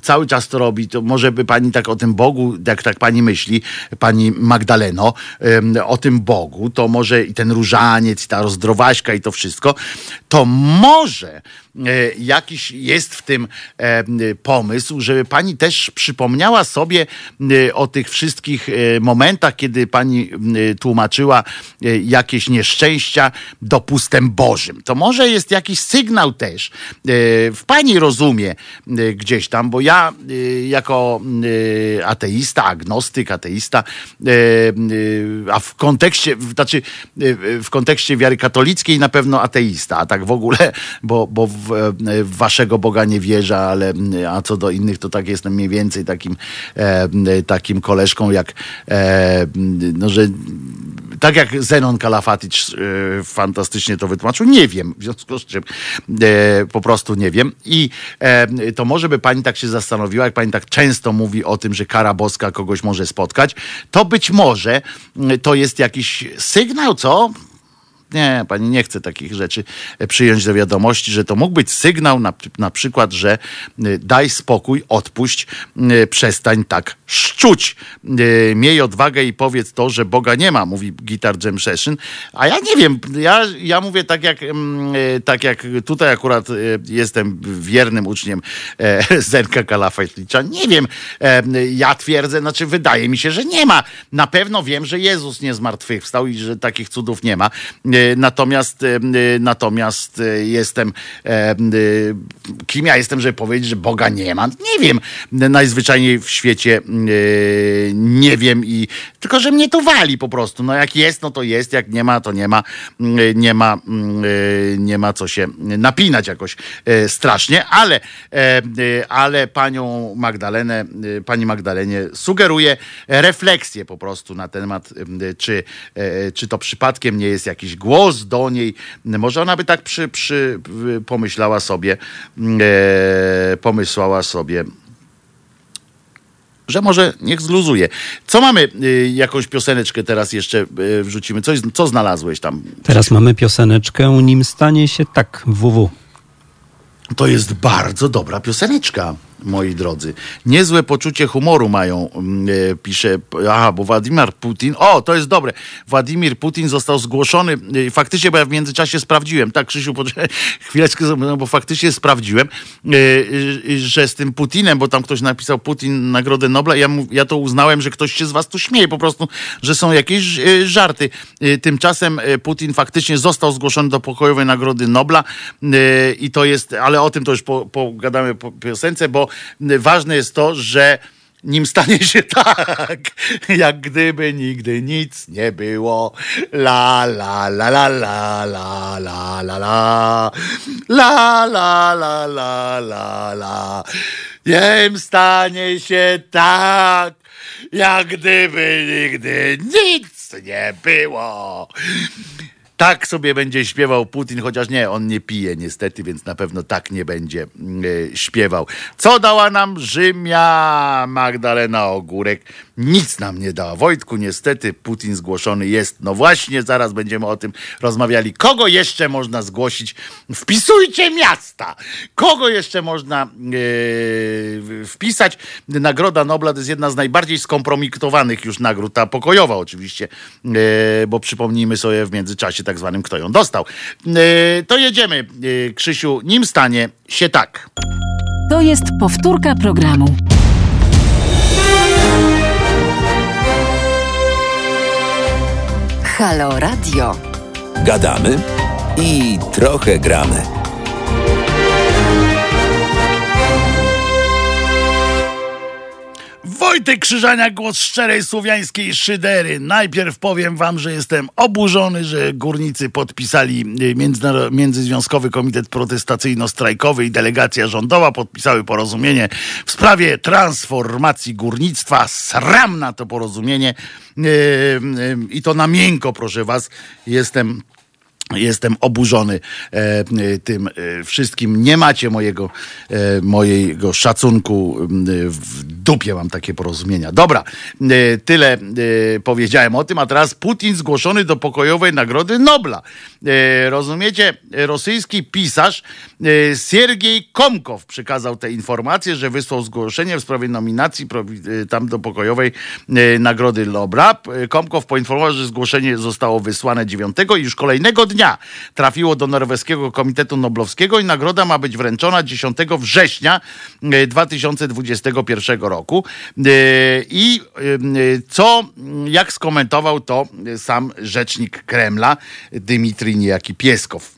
cały czas to robi, to może by pani tak o tym Bogu, jak tak pani myśli, pani Magdaleno, e, o tym Bogu, to może i ten różaniec, i ta rozdrowaśka i to wszystko, to może e, jakiś jest w tym pomysł, żeby pani też przypomniała sobie e, o tych wszystkich e, momentach, kiedy pani e, tłumaczyła jakieś nieszczęścia dopustem Bożym. To może jest jakiś sygnał też w pani rozumie gdzieś tam, bo ja jako ateista, agnostyk, ateista, a w kontekście, znaczy w kontekście wiary katolickiej na pewno ateista, a tak w ogóle, bo, bo w waszego Boga nie wierzę, ale a co do innych, to tak jestem mniej więcej takim, e, takim koleżką, jak e, no, że tak jak Zenon Kalafatycz e, fantastycznie to wytłumaczył, nie wiem, w związku z czym po prostu nie wiem. I to może by pani tak się zastanowiła, jak pani tak często mówi o tym, że kara boska kogoś może spotkać, to być może mm, to jest jakiś sygnał, co? Nie, pani nie chce takich rzeczy e, przyjąć do wiadomości, że to mógł być sygnał na, na przykład, że y, daj spokój, odpuść, y, przestań tak szczuć. Miej odwagę i powiedz to, że Boga nie ma, mówi Guitar Jam Session. A ja nie wiem, ja, ja mówię tak jak, tak jak tutaj akurat jestem wiernym uczniem e, Zenka Kalafajtlicza. Nie wiem, e, ja twierdzę, znaczy wydaje mi się, że nie ma. Na pewno wiem, że Jezus nie zmartwychwstał i że takich cudów nie ma. E, Natomiast, e, natomiast e, jestem, e, e, kim ja jestem, żeby powiedzieć, że Boga nie ma? Nie wiem. Najzwyczajniej w świecie nie wiem i tylko, że mnie to wali po prostu. No jak jest, no to jest, jak nie ma, to nie ma. Nie ma, nie ma co się napinać jakoś strasznie, ale, ale panią Magdalenę, pani Magdalenie sugeruję refleksję po prostu na temat, czy, czy to przypadkiem nie jest jakiś głos do niej. Może ona by tak przy, przy, pomyślała sobie, e, pomysłała sobie, że może niech zluzuje. Co mamy? Y, jakąś pioseneczkę teraz jeszcze y, wrzucimy. Coś, co znalazłeś tam? Teraz mamy pioseneczkę, nim stanie się tak, www. To jest bardzo dobra pioseneczka, moi drodzy. Niezłe poczucie humoru mają, mm, e, pisze, aha, bo Władimir Putin, o, to jest dobre. Władimir Putin został zgłoszony, e, faktycznie, bo ja w międzyczasie sprawdziłem, tak Krzysiu, chwileczkę, no, bo faktycznie sprawdziłem, e, e, że z tym Putinem, bo tam ktoś napisał Putin Nagrodę Nobla, ja, mu- ja to uznałem, że ktoś się z was tu śmieje, po prostu, że są jakieś e, żarty. E, Tymczasem Putin faktycznie został zgłoszony do pokojowej Nagrody Nobla i to jest, ale o tym to już po- pogadamy po piosence, bo ważne jest to, że nim stanie się tak, jak gdyby nigdy nic nie było. La la la la la la la la la la la la la la la Nim stanie się tak, jak gdyby nigdy nic nie było. Tak sobie będzie śpiewał Putin, chociaż nie, on nie pije niestety, więc na pewno tak nie będzie e, śpiewał. Co dała nam Rzymia Magdalena Ogórek? Nic nam nie dała. Wojtku, niestety Putin zgłoszony jest. No właśnie, zaraz będziemy o tym rozmawiali. Kogo jeszcze można zgłosić? Wpisujcie miasta! Kogo jeszcze można e, wpisać? Nagroda Nobla to jest jedna z najbardziej skompromitowanych już nagród, ta pokojowa oczywiście, e, bo przypomnijmy sobie w międzyczasie tak zwanym, kto ją dostał. E, to jedziemy, e, Krzysiu, nim stanie się tak. To jest powtórka programu. Halo Radio. Gadamy i trochę gramy. Wojtek Krzyżania, głos szczerej słowiańskiej szydery. Najpierw powiem wam, że jestem oburzony, że górnicy podpisali y, Międzynar- Międzyzwiązkowy Komitet Protestacyjno-Strajkowy i delegacja rządowa podpisały porozumienie w sprawie transformacji górnictwa. Sram na to porozumienie Yy, yy, i to na miękko, proszę was. Jestem Jestem oburzony e, e, tym e, wszystkim. Nie macie mojego, e, mojego szacunku. m, W dupie mam takie porozumienia. Dobra, e, tyle e, powiedziałem o tym, a teraz Putin zgłoszony do pokojowej Nagrody Nobla. E, Rozumiecie? Rosyjski pisarz e, Siergiej Komkow przekazał te informacje, że wysłał zgłoszenie w sprawie nominacji e, tam do pokojowej e, Nagrody Nobla. E, Komkow poinformował, że zgłoszenie zostało wysłane 9 i już kolejnego dnia trafiło do Norweskiego Komitetu Noblowskiego i nagroda ma być wręczona 10 września e, 2021 roku. E, I e, co, jak skomentował to sam rzecznik Kremla, Dmitrij niejaki Pieskow.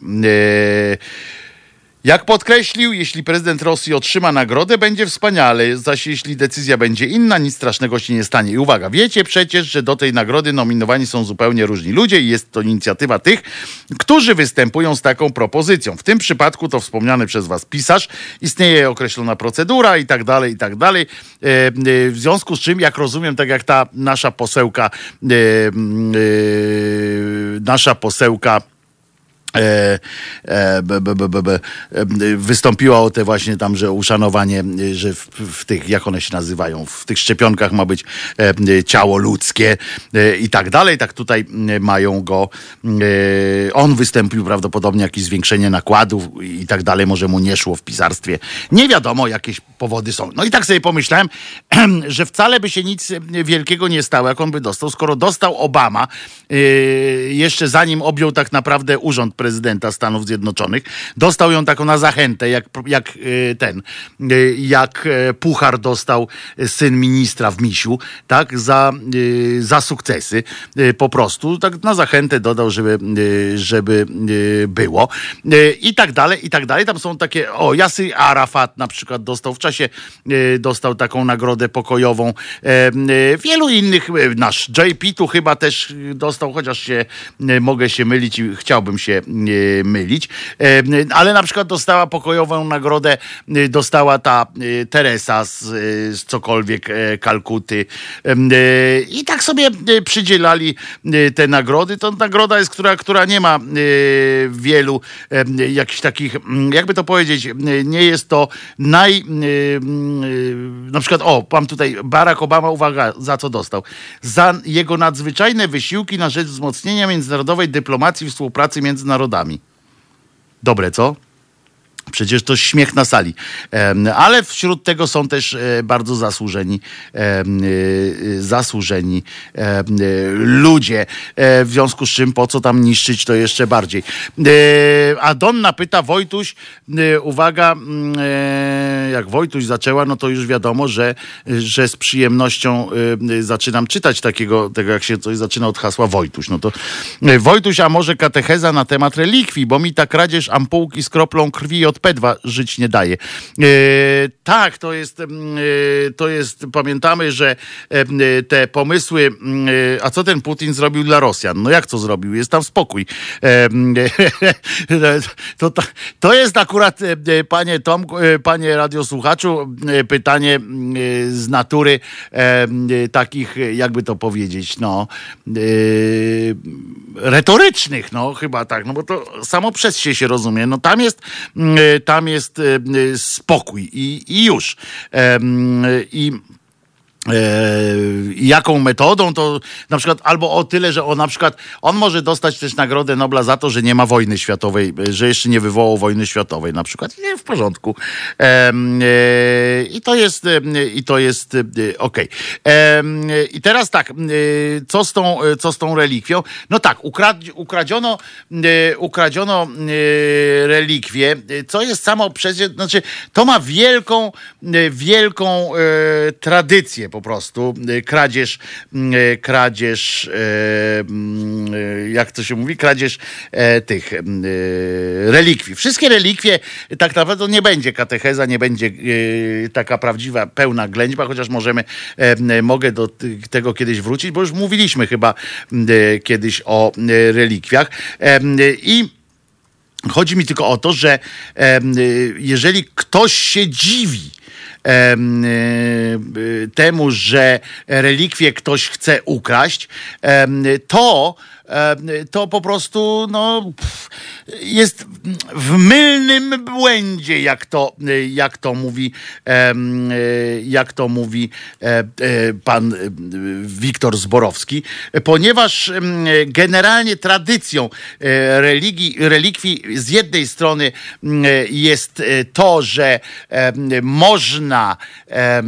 Jak podkreślił, jeśli prezydent Rosji otrzyma nagrodę, będzie wspaniale, zaś jeśli decyzja będzie inna, nic strasznego się nie stanie. I uwaga, wiecie przecież, że do tej nagrody nominowani są zupełnie różni ludzie i jest to inicjatywa tych, którzy występują z taką propozycją. W tym przypadku to wspomniany przez was pisarz, istnieje określona procedura i tak dalej, i tak dalej. E, e, W związku z czym, jak rozumiem, tak jak ta nasza posełka, e, nasza posełka, E, e, wystąpiła o te właśnie tam, że uszanowanie, że w, w tych, jak one się nazywają, w tych szczepionkach ma być e, ciało ludzkie e, i tak dalej, tak tutaj e, mają go, e, on wystąpił prawdopodobnie jakieś zwiększenie nakładów i tak dalej, może mu nie szło w pisarstwie. Nie wiadomo, jakieś powody są. No i tak sobie pomyślałem, że wcale by się nic wielkiego nie stało, jak on by dostał, skoro dostał Obama, jeszcze zanim objął tak naprawdę urząd prezydenta Stanów Zjednoczonych, dostał ją taką na zachętę, jak, jak e, ten, e, jak e, puchar dostał syn ministra w misiu, tak, za, za sukcesy, po prostu, tak na zachętę dodał, żeby, żeby było i tak dalej, i tak dalej. Tam są takie, o, Jasy Arafat na przykład dostał w czasie, dostał taką nagrodę pokojową. Wielu innych, nasz JP tu chyba też dostał, chociaż się mogę się mylić i chciałbym się mylić, E, ale na przykład dostała pokojową nagrodę, e, dostała ta e, Teresa z, e, z cokolwiek e, Kalkuty e, i tak sobie e, przydzielali e, te nagrody. To nagroda jest, która, która nie ma e, wielu jakichś takich, mm, jakby to powiedzieć, e, nie jest to naj, e, mm, e, na przykład, o, mam tutaj Barack Obama, uwaga, za co dostał. Za jego nadzwyczajne wysiłki na rzecz wzmocnienia międzynarodowej dyplomacji współpracy między narodami. Dobre, co? Przecież to śmiech na sali. Ale wśród tego są też e, bardzo zasłużeni, e, zasłużeni e, ludzie. W związku z czym po co tam niszczyć to jeszcze bardziej. A Donna pyta, Wojtuś, uwaga, mm, jak Wojtuś zaczęła, no to już wiadomo, że, że z przyjemnością zaczynam czytać takiego, tego jak się coś zaczyna od hasła Wojtuś. No to Wojtuś, a może katecheza na temat relikwii, bo mi ta kradzież ampułki z kroplą krwi od P2 żyć nie daje. E, tak, to jest, mm, e, to jest, pamiętamy, że e, te pomysły, mm, a co ten Putin zrobił dla Rosjan? No jak to zrobił? Jest tam spokój. To, to, to jest akurat, panie Tomku, panie radiosłuchaczu, pytanie mm, z natury takich, jakby to powiedzieć, no, retorycznych, no chyba tak, no bo to samo przez się się rozumie. No tam jest, tam jest e, spokój i, i już. Em, I E, jaką metodą, to na przykład albo o tyle, że on na przykład on może dostać też Nagrodę Nobla za to, że nie ma wojny światowej, e, że jeszcze nie wywołał wojny światowej na przykład. Nie, w porządku. E, e, I to jest e, i to jest e, okej. E, I teraz tak, e, co z tą, e, co z tą relikwią? No tak, ukrad, ukradziono e, ukradziono e, relikwię, e, co jest samo przecież, znaczy to ma wielką, e, wielką e, po prostu. E, Kradzież, m, e, kradzież, e, m, e, jak to się mówi, kradzież e, tych relikwii. Wszystkie relikwie, tak naprawdę nie będzie katecheza, nie będzie taka prawdziwa, pełna ględźba, chociaż możemy, mogę do tego kiedyś wrócić, bo już mówiliśmy chyba kiedyś o relikwiach. I Chodzi mi tylko o to, że y, jeżeli ktoś się dziwi y, y, temu, że relikwie ktoś chce ukraść, to to po prostu no, jest w mylnym błędzie, jak to, jak to mówi, y, jak to mówi e, e, pan e, Wiktor Zborowski, ponieważ generalnie tradycją e, religii, relikwii z jednej strony jest e, to, że można, e,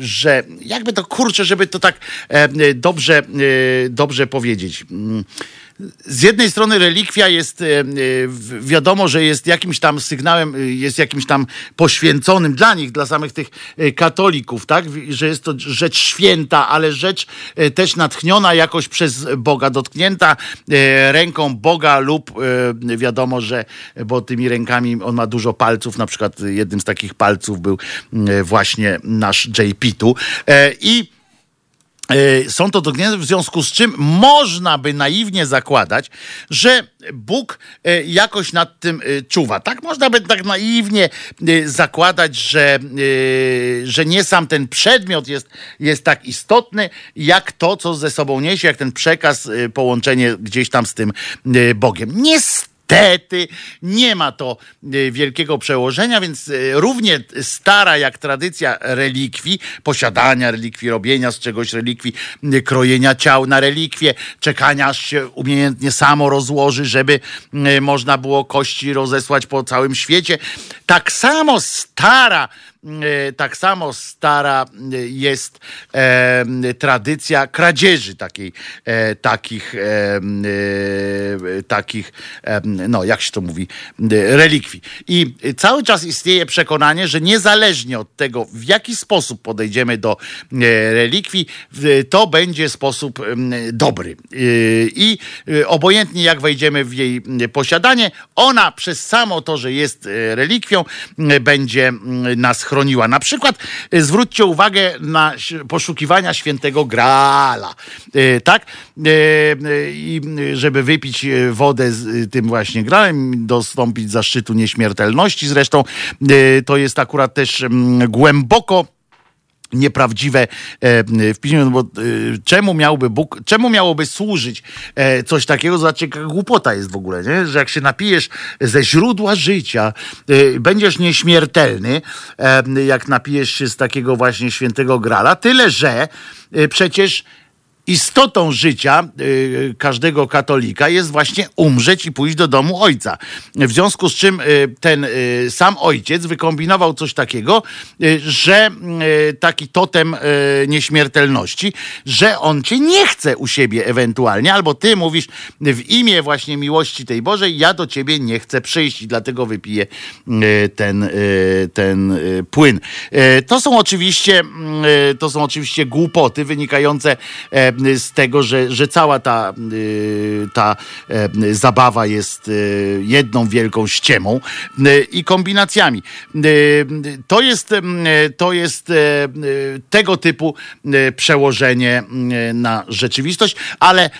że jakby to kurczę, żeby to tak dobrze, e, dobrze powiedzieć. Mm, z jednej strony relikwia jest, e, e, wiadomo, że jest jakimś tam sygnałem, e, jest jakimś tam poświęconym dla nich, dla samych tych katolików, tak? Że jest to rzecz święta, ale rzecz też natchniona jakoś przez Boga, dotknięta ręką Boga lub wiadomo, że, bo tymi rękami on ma dużo palców, na przykład jednym z takich palców był e, właśnie nasz JP tu. I są to dotknięte, w związku z czym można by naiwnie zakładać, że Bóg e, jakoś nad tym e, czuwa. Tak można by tak naiwnie e, zakładać, że, e, że nie sam ten przedmiot jest, jest tak istotny, jak to, co ze sobą niesie, jak ten przekaz, e, połączenie gdzieś tam z tym e, Bogiem. Niestety Niestety nie ma to e, wielkiego przełożenia, więc e, równie stara jak tradycja relikwii, posiadania relikwii, robienia z czegoś relikwii, m, krojenia ciał na relikwie, czekania aż się umiejętnie samo rozłoży, żeby można było kości rozesłać po całym świecie. Tak samo stara tak samo stara e, jest e, tradycja kradzieży takiej, e, takich, e, e, takich, e, no jak się to mówi, e, relikwii. I cały czas istnieje przekonanie, że niezależnie od tego, w jaki sposób podejdziemy do e, relikwii, to będzie sposób dobry. E, I e, obojętnie jak wejdziemy w jej posiadanie, ona przez samo to, że jest e, relikwią, będzie nas chroniła. Na przykład e, zwróćcie uwagę na poszukiwania świętego Graala. E, Tak? E, I żeby wypić wodę z tym właśnie Graalem, dostąpić zaszczytu nieśmiertelności. Zresztą to jest akurat też m, głęboko nieprawdziwe e, w piśmie, no bo e, czemu miałby Bóg, czemu miałoby służyć e, coś takiego, zobaczcie jaka głupota jest w ogóle, nie? że jak się napijesz ze źródła życia, będziesz nieśmiertelny, jak napijesz się z takiego właśnie świętego grala, tyle że przecież istotą życia y, każdego katolika jest właśnie umrzeć i pójść do domu ojca. W związku z czym y, ten y, sam ojciec wykombinował coś takiego, że taki totem nieśmiertelności, że on cię nie chce u siebie ewentualnie, albo ty mówisz w imię właśnie miłości tej Bożej, ja do ciebie nie chcę przyjść i dlatego wypiję ten, ten płyn. To są oczywiście, y, to są oczywiście głupoty wynikające e, z tego, że, że cała ta, y, ta e, zabawa jest y, jedną wielką ściemą y, i kombinacjami. To jest, to jest tego typu przełożenie na rzeczywistość, ale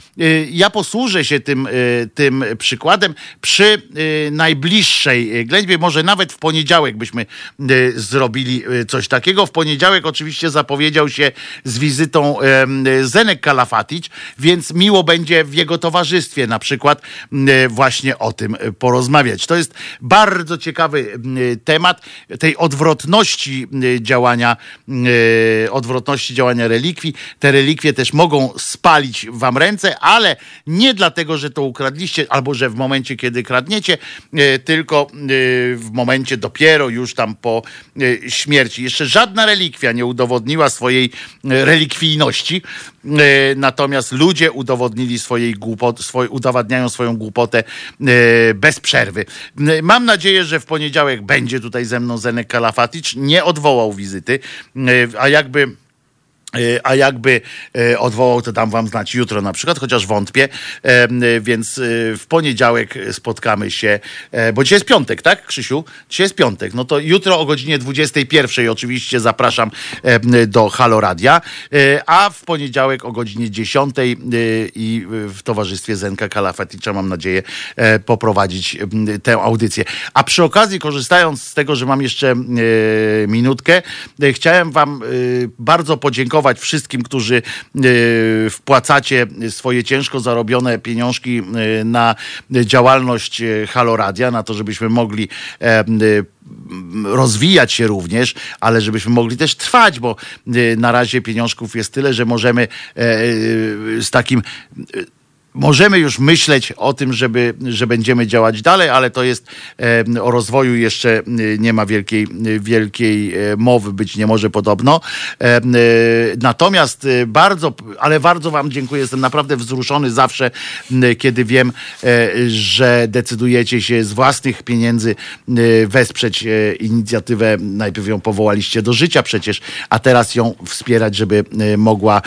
ja posłużę się tym, tym przykładem przy najbliższej ględźbie, może nawet w poniedziałek byśmy zrobili coś takiego. W poniedziałek oczywiście zapowiedział się z wizytą Zenek Kalafaticz, więc miło będzie w jego towarzystwie na przykład m, właśnie o tym porozmawiać. To jest bardzo ciekawy m, temat tej odwrotności działania, odwrotności działania relikwii. Te relikwie też mogą spalić wam ręce, ale nie dlatego, że to ukradliście, albo że w momencie, kiedy kradniecie, e, tylko e, w momencie dopiero już tam po e, śmierci. Jeszcze żadna relikwia nie udowodniła swojej e, relikwijności, e, natomiast ludzie udowodnili swojej głupot, swoj, udowadniają swoją głupotę e, bez przerwy. E, Mam nadzieję, że w poniedziałek będzie tutaj ze mną Zenek Kalafaticz. Nie odwołał wizyty, e, a jakby E, A jakby e, odwołał, to dam wam znać jutro na przykład, chociaż wątpię. E, Więc e, w poniedziałek spotkamy się, e, bo dzisiaj jest piątek, tak, Krzysiu? Dzisiaj jest piątek. No to jutro o godzinie 21 oczywiście zapraszam e, do Halo Radia, e, a w poniedziałek o godzinie 10 e, i w towarzystwie Zenka Kalafaticza mam nadzieję e, poprowadzić tę audycję. A przy okazji, korzystając z tego, że mam jeszcze e, minutkę, e, chciałem wam e, bardzo podziękować wszystkim, którzy e, wpłacacie swoje ciężko zarobione pieniążki e, na działalność e, Halo Radia, na to, żebyśmy mogli rozwijać się również, ale żebyśmy mogli też trwać, bo na razie pieniążków jest tyle, że możemy z takim Możemy już myśleć o tym, żeby, że będziemy działać dalej, ale to jest o rozwoju jeszcze e, nie ma wielkiej, e, wielkiej e, mowy, być nie może podobno. Natomiast bardzo, ale bardzo Wam dziękuję. Jestem naprawdę wzruszony zawsze, kiedy wiem, że decydujecie się z własnych pieniędzy wesprzeć inicjatywę. Najpierw ją powołaliście do życia przecież, a teraz ją wspierać, żeby mogła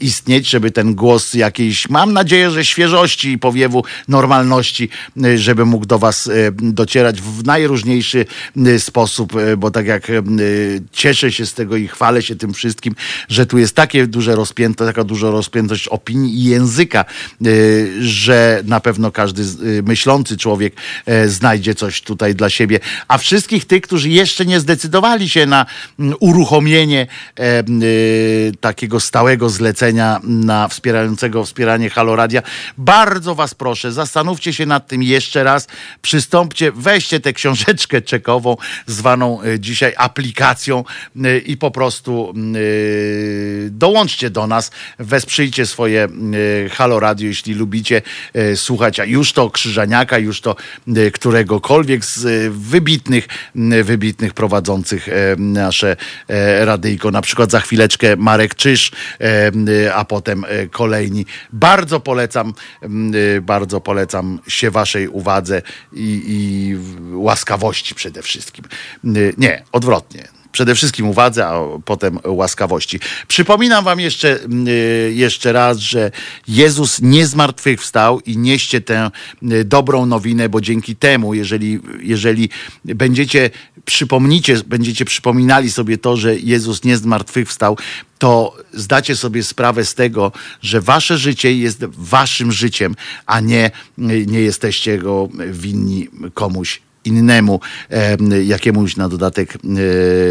istnieć, żeby ten głos jakiejś, mam nadzieję, że świeżości i powiewu normalności, y, żeby mógł do Was y, docierać w najróżniejszy y, sposób, bo tak jak cieszę się z tego i chwalę się tym wszystkim, że tu jest takie duże rozpięte, taka duża rozpiętość opinii i języka, że na pewno każdy myślący człowiek znajdzie coś tutaj dla siebie. A wszystkich tych, którzy jeszcze nie zdecydowali się na mm, uruchomienie takiego stałego zlecenia na wspierającego wspieranie Halo Radia, bardzo was proszę, zastanówcie się nad tym jeszcze raz, przystąpcie, weźcie tę książeczkę czekową, zwaną e, dzisiaj aplikacją e, i po prostu e, dołączcie do nas, wesprzyjcie swoje Halo Radio, jeśli lubicie słuchać, a już to Krzyżaniaka, już to któregokolwiek z wybitnych, wybitnych prowadzących nasze radyjko, na przykład za chwileczkę Marek Czyż, a potem kolejni. Bardzo polecam, m, e, bardzo polecam się waszej uwadze i, i łaskawości przede wszystkim. M, Nie, odwrotnie. Przede wszystkim uwadze, a potem łaskawości. Przypominam wam jeszcze, mm, y, jeszcze raz, że Jezus nie zmartwychwstał i nieście tę y, dobrą nowinę, bo dzięki temu, jeżeli, jeżeli będziecie, przypomnicie, będziecie przypominali sobie to, że Jezus nie zmartwychwstał, to zdacie sobie sprawę z tego, że wasze życie jest waszym życiem, a nie, y, nie jesteście go winni komuś innemu, jakiemuś na dodatek e,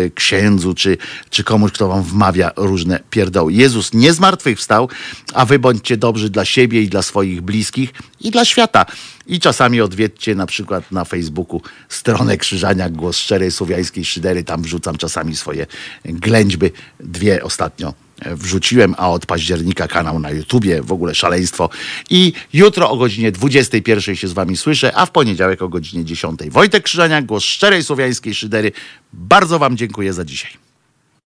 księdzu, czy, czy komuś, kto wam wmawia różne pierdoły. Jezus nie zmartwychwstał, a wy bądźcie dobrzy dla siebie i dla swoich bliskich i dla świata. I czasami odwiedźcie na przykład na Facebooku stronę Krzyżania Głos Szczerej Słowiańskiej Szydery. Tam wrzucam czasami swoje ględźby. Dwie ostatnio wrzuciłem, a od października kanał na YouTubie, w ogóle szaleństwo. I jutro o godzinie 21 się z wami słyszę, a w poniedziałek o godzinie 10. Wojtek Krzyżania, głos szczerej słowiańskiej szydery. Bardzo wam dziękuję za dzisiaj.